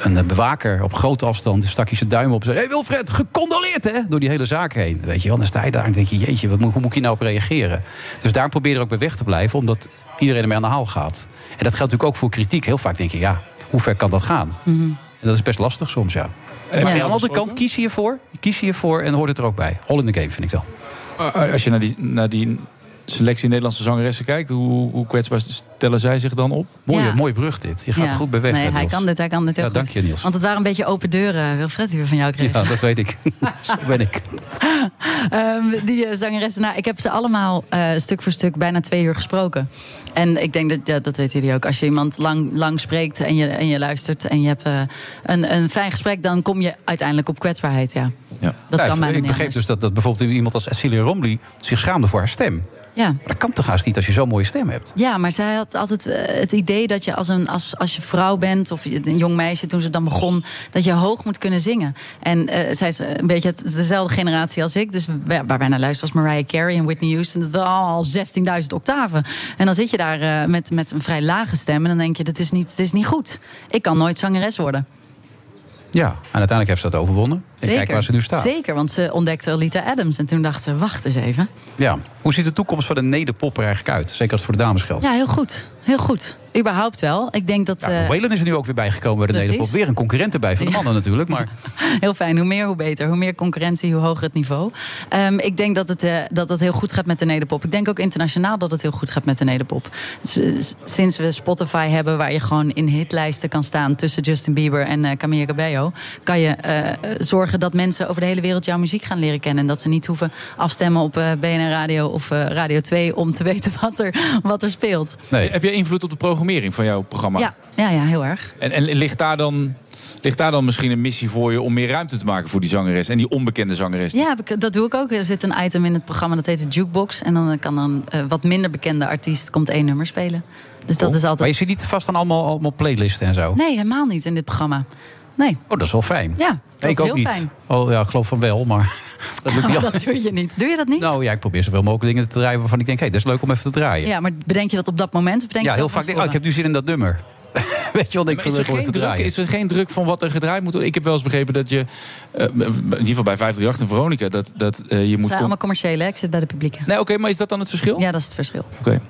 een eh, bewaker op grote afstand stak hij zijn duim op en zei... hey Wilfred, gecondoleerd hè? Door die hele zaak heen. Weet je wel, dan sta je daar en denk je... jeetje, wat hoe moet ik hier nou op reageren? Dus daar probeer je er ook bij weg te blijven... omdat iedereen ermee aan de haal gaat. En dat geldt natuurlijk ook voor kritiek. Heel vaak denk je, ja, hoe ver kan dat gaan? Mhm. En dat is best lastig soms, ja. Maar aan de andere kant kies je ervoor. Kies je ervoor en hoort het er ook bij. All in the game, vind ik dan. Uh, Als je naar die, naar die selectie Nederlandse zangeressen kijkt, hoe, hoe kwetsbaar stellen zij zich dan op? Mooie, Ja. mooie brug dit. Je gaat Ja. goed bij weg. Nee, hij Niels. kan dit, hij kan dit heel Ja, goed. dank je, Niels. Want het waren een beetje open deuren, Wilfred, die we van jou kregen. Ja, dat weet ik. Zo ben ik. Ehm, die eh, zangeressen, nou, ik heb ze allemaal eh, stuk voor stuk bijna twee uur gesproken. En ik denk dat, ja, dat weten jullie ook. Als je iemand lang, lang spreekt en je, en je luistert en je hebt eh, een, een fijn gesprek, dan kom je uiteindelijk op kwetsbaarheid. Ja. Ja. Dat kan bijna ik begreep dus dat, dat bijvoorbeeld iemand als Cecilia Romley zich schaamde voor haar stem. Ja. Maar dat kan toch haast niet als je zo'n mooie stem hebt? Ja, maar zij had altijd eh, het idee dat je als, een, als, als je vrouw bent of een jong meisje toen ze dan begon, dat je hoog moet kunnen zingen. En eh, zij is een beetje het- dezelfde generatie als ik. Dus waar wij naar luisteren was Mariah Carey en Whitney Houston. Dat wel al 16.000 octaven. En dan zit je daar eh, met, met een vrij lage stem en dan denk je, dat is niet, dit is niet goed. Ik kan nooit zangeres worden. Ja, en uiteindelijk heeft ze dat overwonnen. En kijk waar ze nu staat. Zeker, want ze ontdekte Alita Adams. En toen dacht ze, wacht eens even. Ja. Hoe ziet de toekomst van de nederpop er eigenlijk uit? Zeker als het voor de dames geldt. Ja, heel goed. Heel goed. Überhaupt wel. Ik denk dat... eh, Waylon is er nu ook weer bijgekomen bij de nederpop. Weer een concurrent erbij van de mannen natuurlijk. Maar Heel fijn. Hoe meer, hoe beter. Hoe meer concurrentie, hoe hoger het niveau. Ehm, ik denk dat het, eh, dat het heel goed gaat met de nederpop. Ik denk ook internationaal dat het heel goed gaat met de nederpop. S- Sinds we Spotify hebben, waar je gewoon in hitlijsten kan staan... tussen Justin Bieber en eh Camila Cabello... kan je eh, zorgen dat mensen over de hele wereld jouw muziek gaan leren kennen. En dat ze niet hoeven afstemmen op eh, BNR Radio of eh, Radio 2... om te weten wat er, wat er speelt. Heb jij invloed op de programmering van jouw programma? Ja, ja, ja, heel erg. En, en ligt daar dan Ligt daar dan misschien een missie voor je om meer ruimte te maken voor die zangeres en die onbekende zangeres? Ja, dat doe ik ook. Er zit een item in het programma dat heet de Jukebox. En dan kan een eh, wat minder bekende artiest komt één nummer spelen. Dus dat is Maar altijd... je zit niet vast aan allemaal, allemaal playlisten en zo? Nee, helemaal niet in dit programma. Nee. Oh, dat is wel fijn. Ja, dat ik is ook heel niet. fijn. Oh ja, ik geloof van wel, maar dat lukt niet Maar altijd. dat doe je niet. Doe je dat niet? Nou ja, ik probeer zoveel mogelijk dingen te draaien waarvan ik denk, hé, dat is leuk om even te draaien. Ja, maar bedenk je dat op dat moment? Of bedenk ja, je heel vaak denk ik, oh, ik heb nu zin in dat nummer. Weet je wel, denk ik er even te druk, draaien. is er geen druk van wat er gedraaid moet worden? Ik heb wel eens begrepen dat je, eh, in ieder geval bij 538 en Veronica, dat, dat eh, je Het moet... zijn allemaal commerciële, hè? ik zit bij de publieke. Nee, oké, maar is dat dan het verschil? Ja, dat is het verschil. Oké.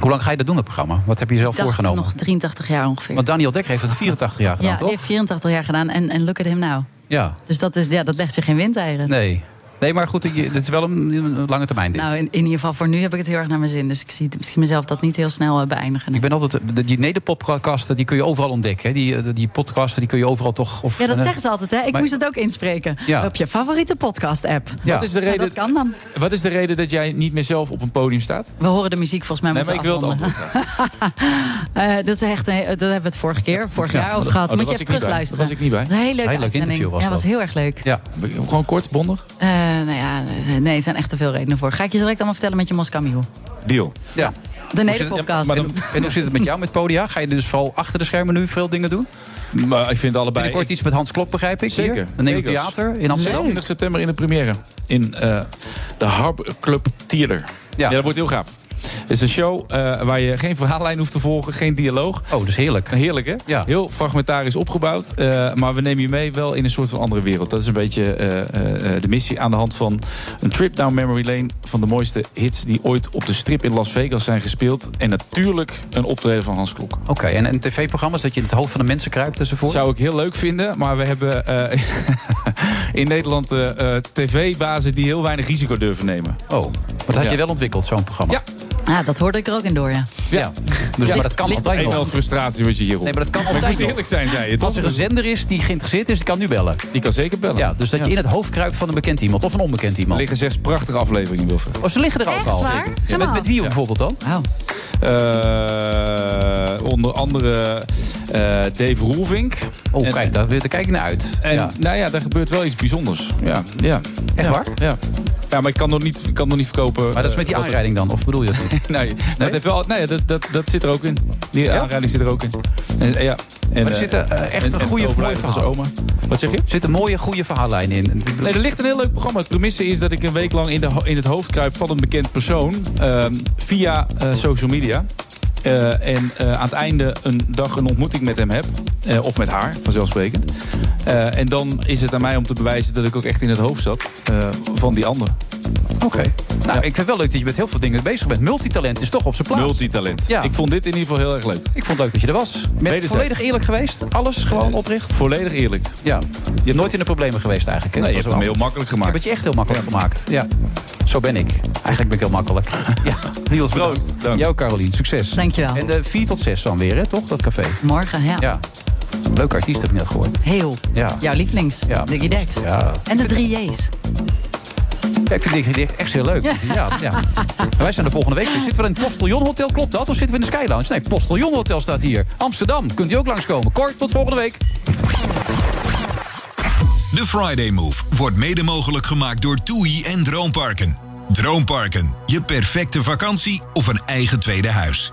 Hoe lang ga je dat doen, het programma? Wat heb je zelf dacht voorgenomen? nog 83 jaar ongeveer. Want Daniel Dekker heeft het 84 jaar gedaan, ja, toch? die heeft 84 jaar gedaan en, en look at him now. Ja. Dus dat, is, ja, dat legt je geen windeieren. Nee. Nee, maar goed, dit is wel een, een lange termijn dit. Nou, in, in ieder geval voor nu heb ik het heel erg naar mijn zin. Dus ik zie, zie mezelf dat niet heel snel eh, beëindigen. Ik ben altijd, de- die nederpodcasten, die kun je overal ontdekken. Hè? Die, eh, die podcasten, die kun je overal toch... Of, Ja, dat eh, zeggen ze altijd. Hè? Ik maar- moest het ook inspreken. Ja. Op je favoriete podcast-app. Wat, is de reden, dat kan dan. wat is de reden dat jij niet meer zelf op een podium staat? We horen de muziek volgens mij Nee, moeten maar ik wil het. Eh, dat, is echt, een- dat hebben we het vorige keer, vorig Ja, jaar over dat- gehad. oh, Moet je was even terugluisteren. Daar was ik niet bij. Dat is een hele leuke Heel leuk interview was ja, dat. was heel erg leuk. Ja. Gewoon kort, bondig? Eh, nou ja, nee, er zijn echt te veel redenen voor. Ga ik je direct allemaal vertellen met je Moscamiel. Deal. Ja. De Nederpodcast. En, en hoe zit het met jou met podia? Ga je dus vooral achter de schermen nu veel dingen doen? Maar ik vind allebei... Binnenkort iets met Hans Klok, begrijp ik. Zeker. Hier. Een nieuw theater in Amsterdam. 26 september in de première. In eh, de Harbor Club Theater. Ja. dat wordt heel gaaf. Het is een show eh, waar je geen verhaallijn hoeft te volgen, geen dialoog. Oh, is heerlijk. Heerlijk, hè? Ja. Heel fragmentarisch opgebouwd. eh, maar we nemen je mee wel in een soort van andere wereld. Dat is een beetje eh, de missie aan de hand van een trip down memory lane... van de mooiste hits die ooit op de strip in Las Vegas zijn gespeeld. En natuurlijk een optreden van Hans Klok. Oké, en, en tv-programma's dat je in het hoofd van de mensen kruipt enzovoort? Zou ik heel leuk vinden, maar we hebben in Nederland tv-bazen die heel weinig risico durven nemen. Oh, maar dat had Ja. je wel ontwikkeld, zo'n programma? Ja. Ja, dat hoorde ik er ook in door, ja. Ja. Dus, maar dat kan ligt altijd nog. frustratie wat je hier Nee, maar dat kan Maar altijd moest nog. eerlijk zijn, zei je. Als er een zender is die geïnteresseerd is, die kan nu bellen. Die kan zeker bellen. Ja, dus dat je in het hoofd kruipt van een bekend iemand of een onbekend Er iemand. liggen zes prachtige afleveringen, Wilfred. Oh, ze liggen er ook Echt al. waar? Zeker. Ja, met, met wie bijvoorbeeld dan? Eh, onder andere eh, Dave Roelvink. Oh, En- kijk, daar, daar kijk ik naar uit. En ja. nou ja, daar gebeurt wel iets bijzonders. Ja, ja. Echt Ja, waar? Ja. Ja, maar ik kan nog niet, ik kan nog niet verkopen. Maar dat is met die er- aanrijding dan, of bedoel je dat Nee, dat, heeft wel, nee dat, dat, dat zit er ook in. Die aanrijding zit er ook in. En, eh, ja. En, Maar er eh, zitten eh, echt en- een en goede, overlijden van zijn verhaal. oma. Wat zeg je? Er zitten mooie, goede verhaallijnen in. Nee, er ligt een heel leuk programma. Het premisse is dat ik een week lang in, de, in het hoofd kruip van een bekend persoon. ehm, via social media. Eh, en eh, aan het einde een dag een ontmoeting met hem heb. Eh, of met haar, vanzelfsprekend. Eh, en dan is het aan mij om te bewijzen dat ik ook echt in het hoofd zat eh, van die ander. Oké. Nou, ik vind het wel leuk dat je met heel veel dingen bezig bent. Multitalent is toch op zijn plaats. Multitalent. Ja. Ik vond dit in ieder geval heel erg leuk. Ik vond het leuk dat je er was. Volledig eerlijk geweest. Alles gewoon opricht. Volledig eerlijk. Ja. Je hebt nooit in de problemen geweest eigenlijk. hè? Nee, je hebt hem heel makkelijk gemaakt. het je echt heel makkelijk gemaakt. Ja. Zo ben ik. Eigenlijk ben ik heel makkelijk. ja. Niels, Proost. Dank. Jou, Carolien. Succes. Dankjewel. En de 4 tot 6 dan weer, hè? toch? Dat café. Morgen, ja. Ja. Leuke artiest heb ik net gehoord. Heel. Ja. Jouw lievelings. Ja. Diggy Dex. Ja. En de drie J's. Ja, ik vind dit echt heel leuk. Ja. Ja, wij zijn de volgende week. Zitten we in het Postillon Hotel? Klopt dat? Of zitten we in de Sky Lounge? Nee, Postillon Hotel staat hier. Amsterdam. Kunt u ook langskomen. Kort, tot volgende week. De Friday Move wordt mede mogelijk gemaakt door TUI en Droomparken. Droomparken, je perfecte vakantie of een eigen tweede huis.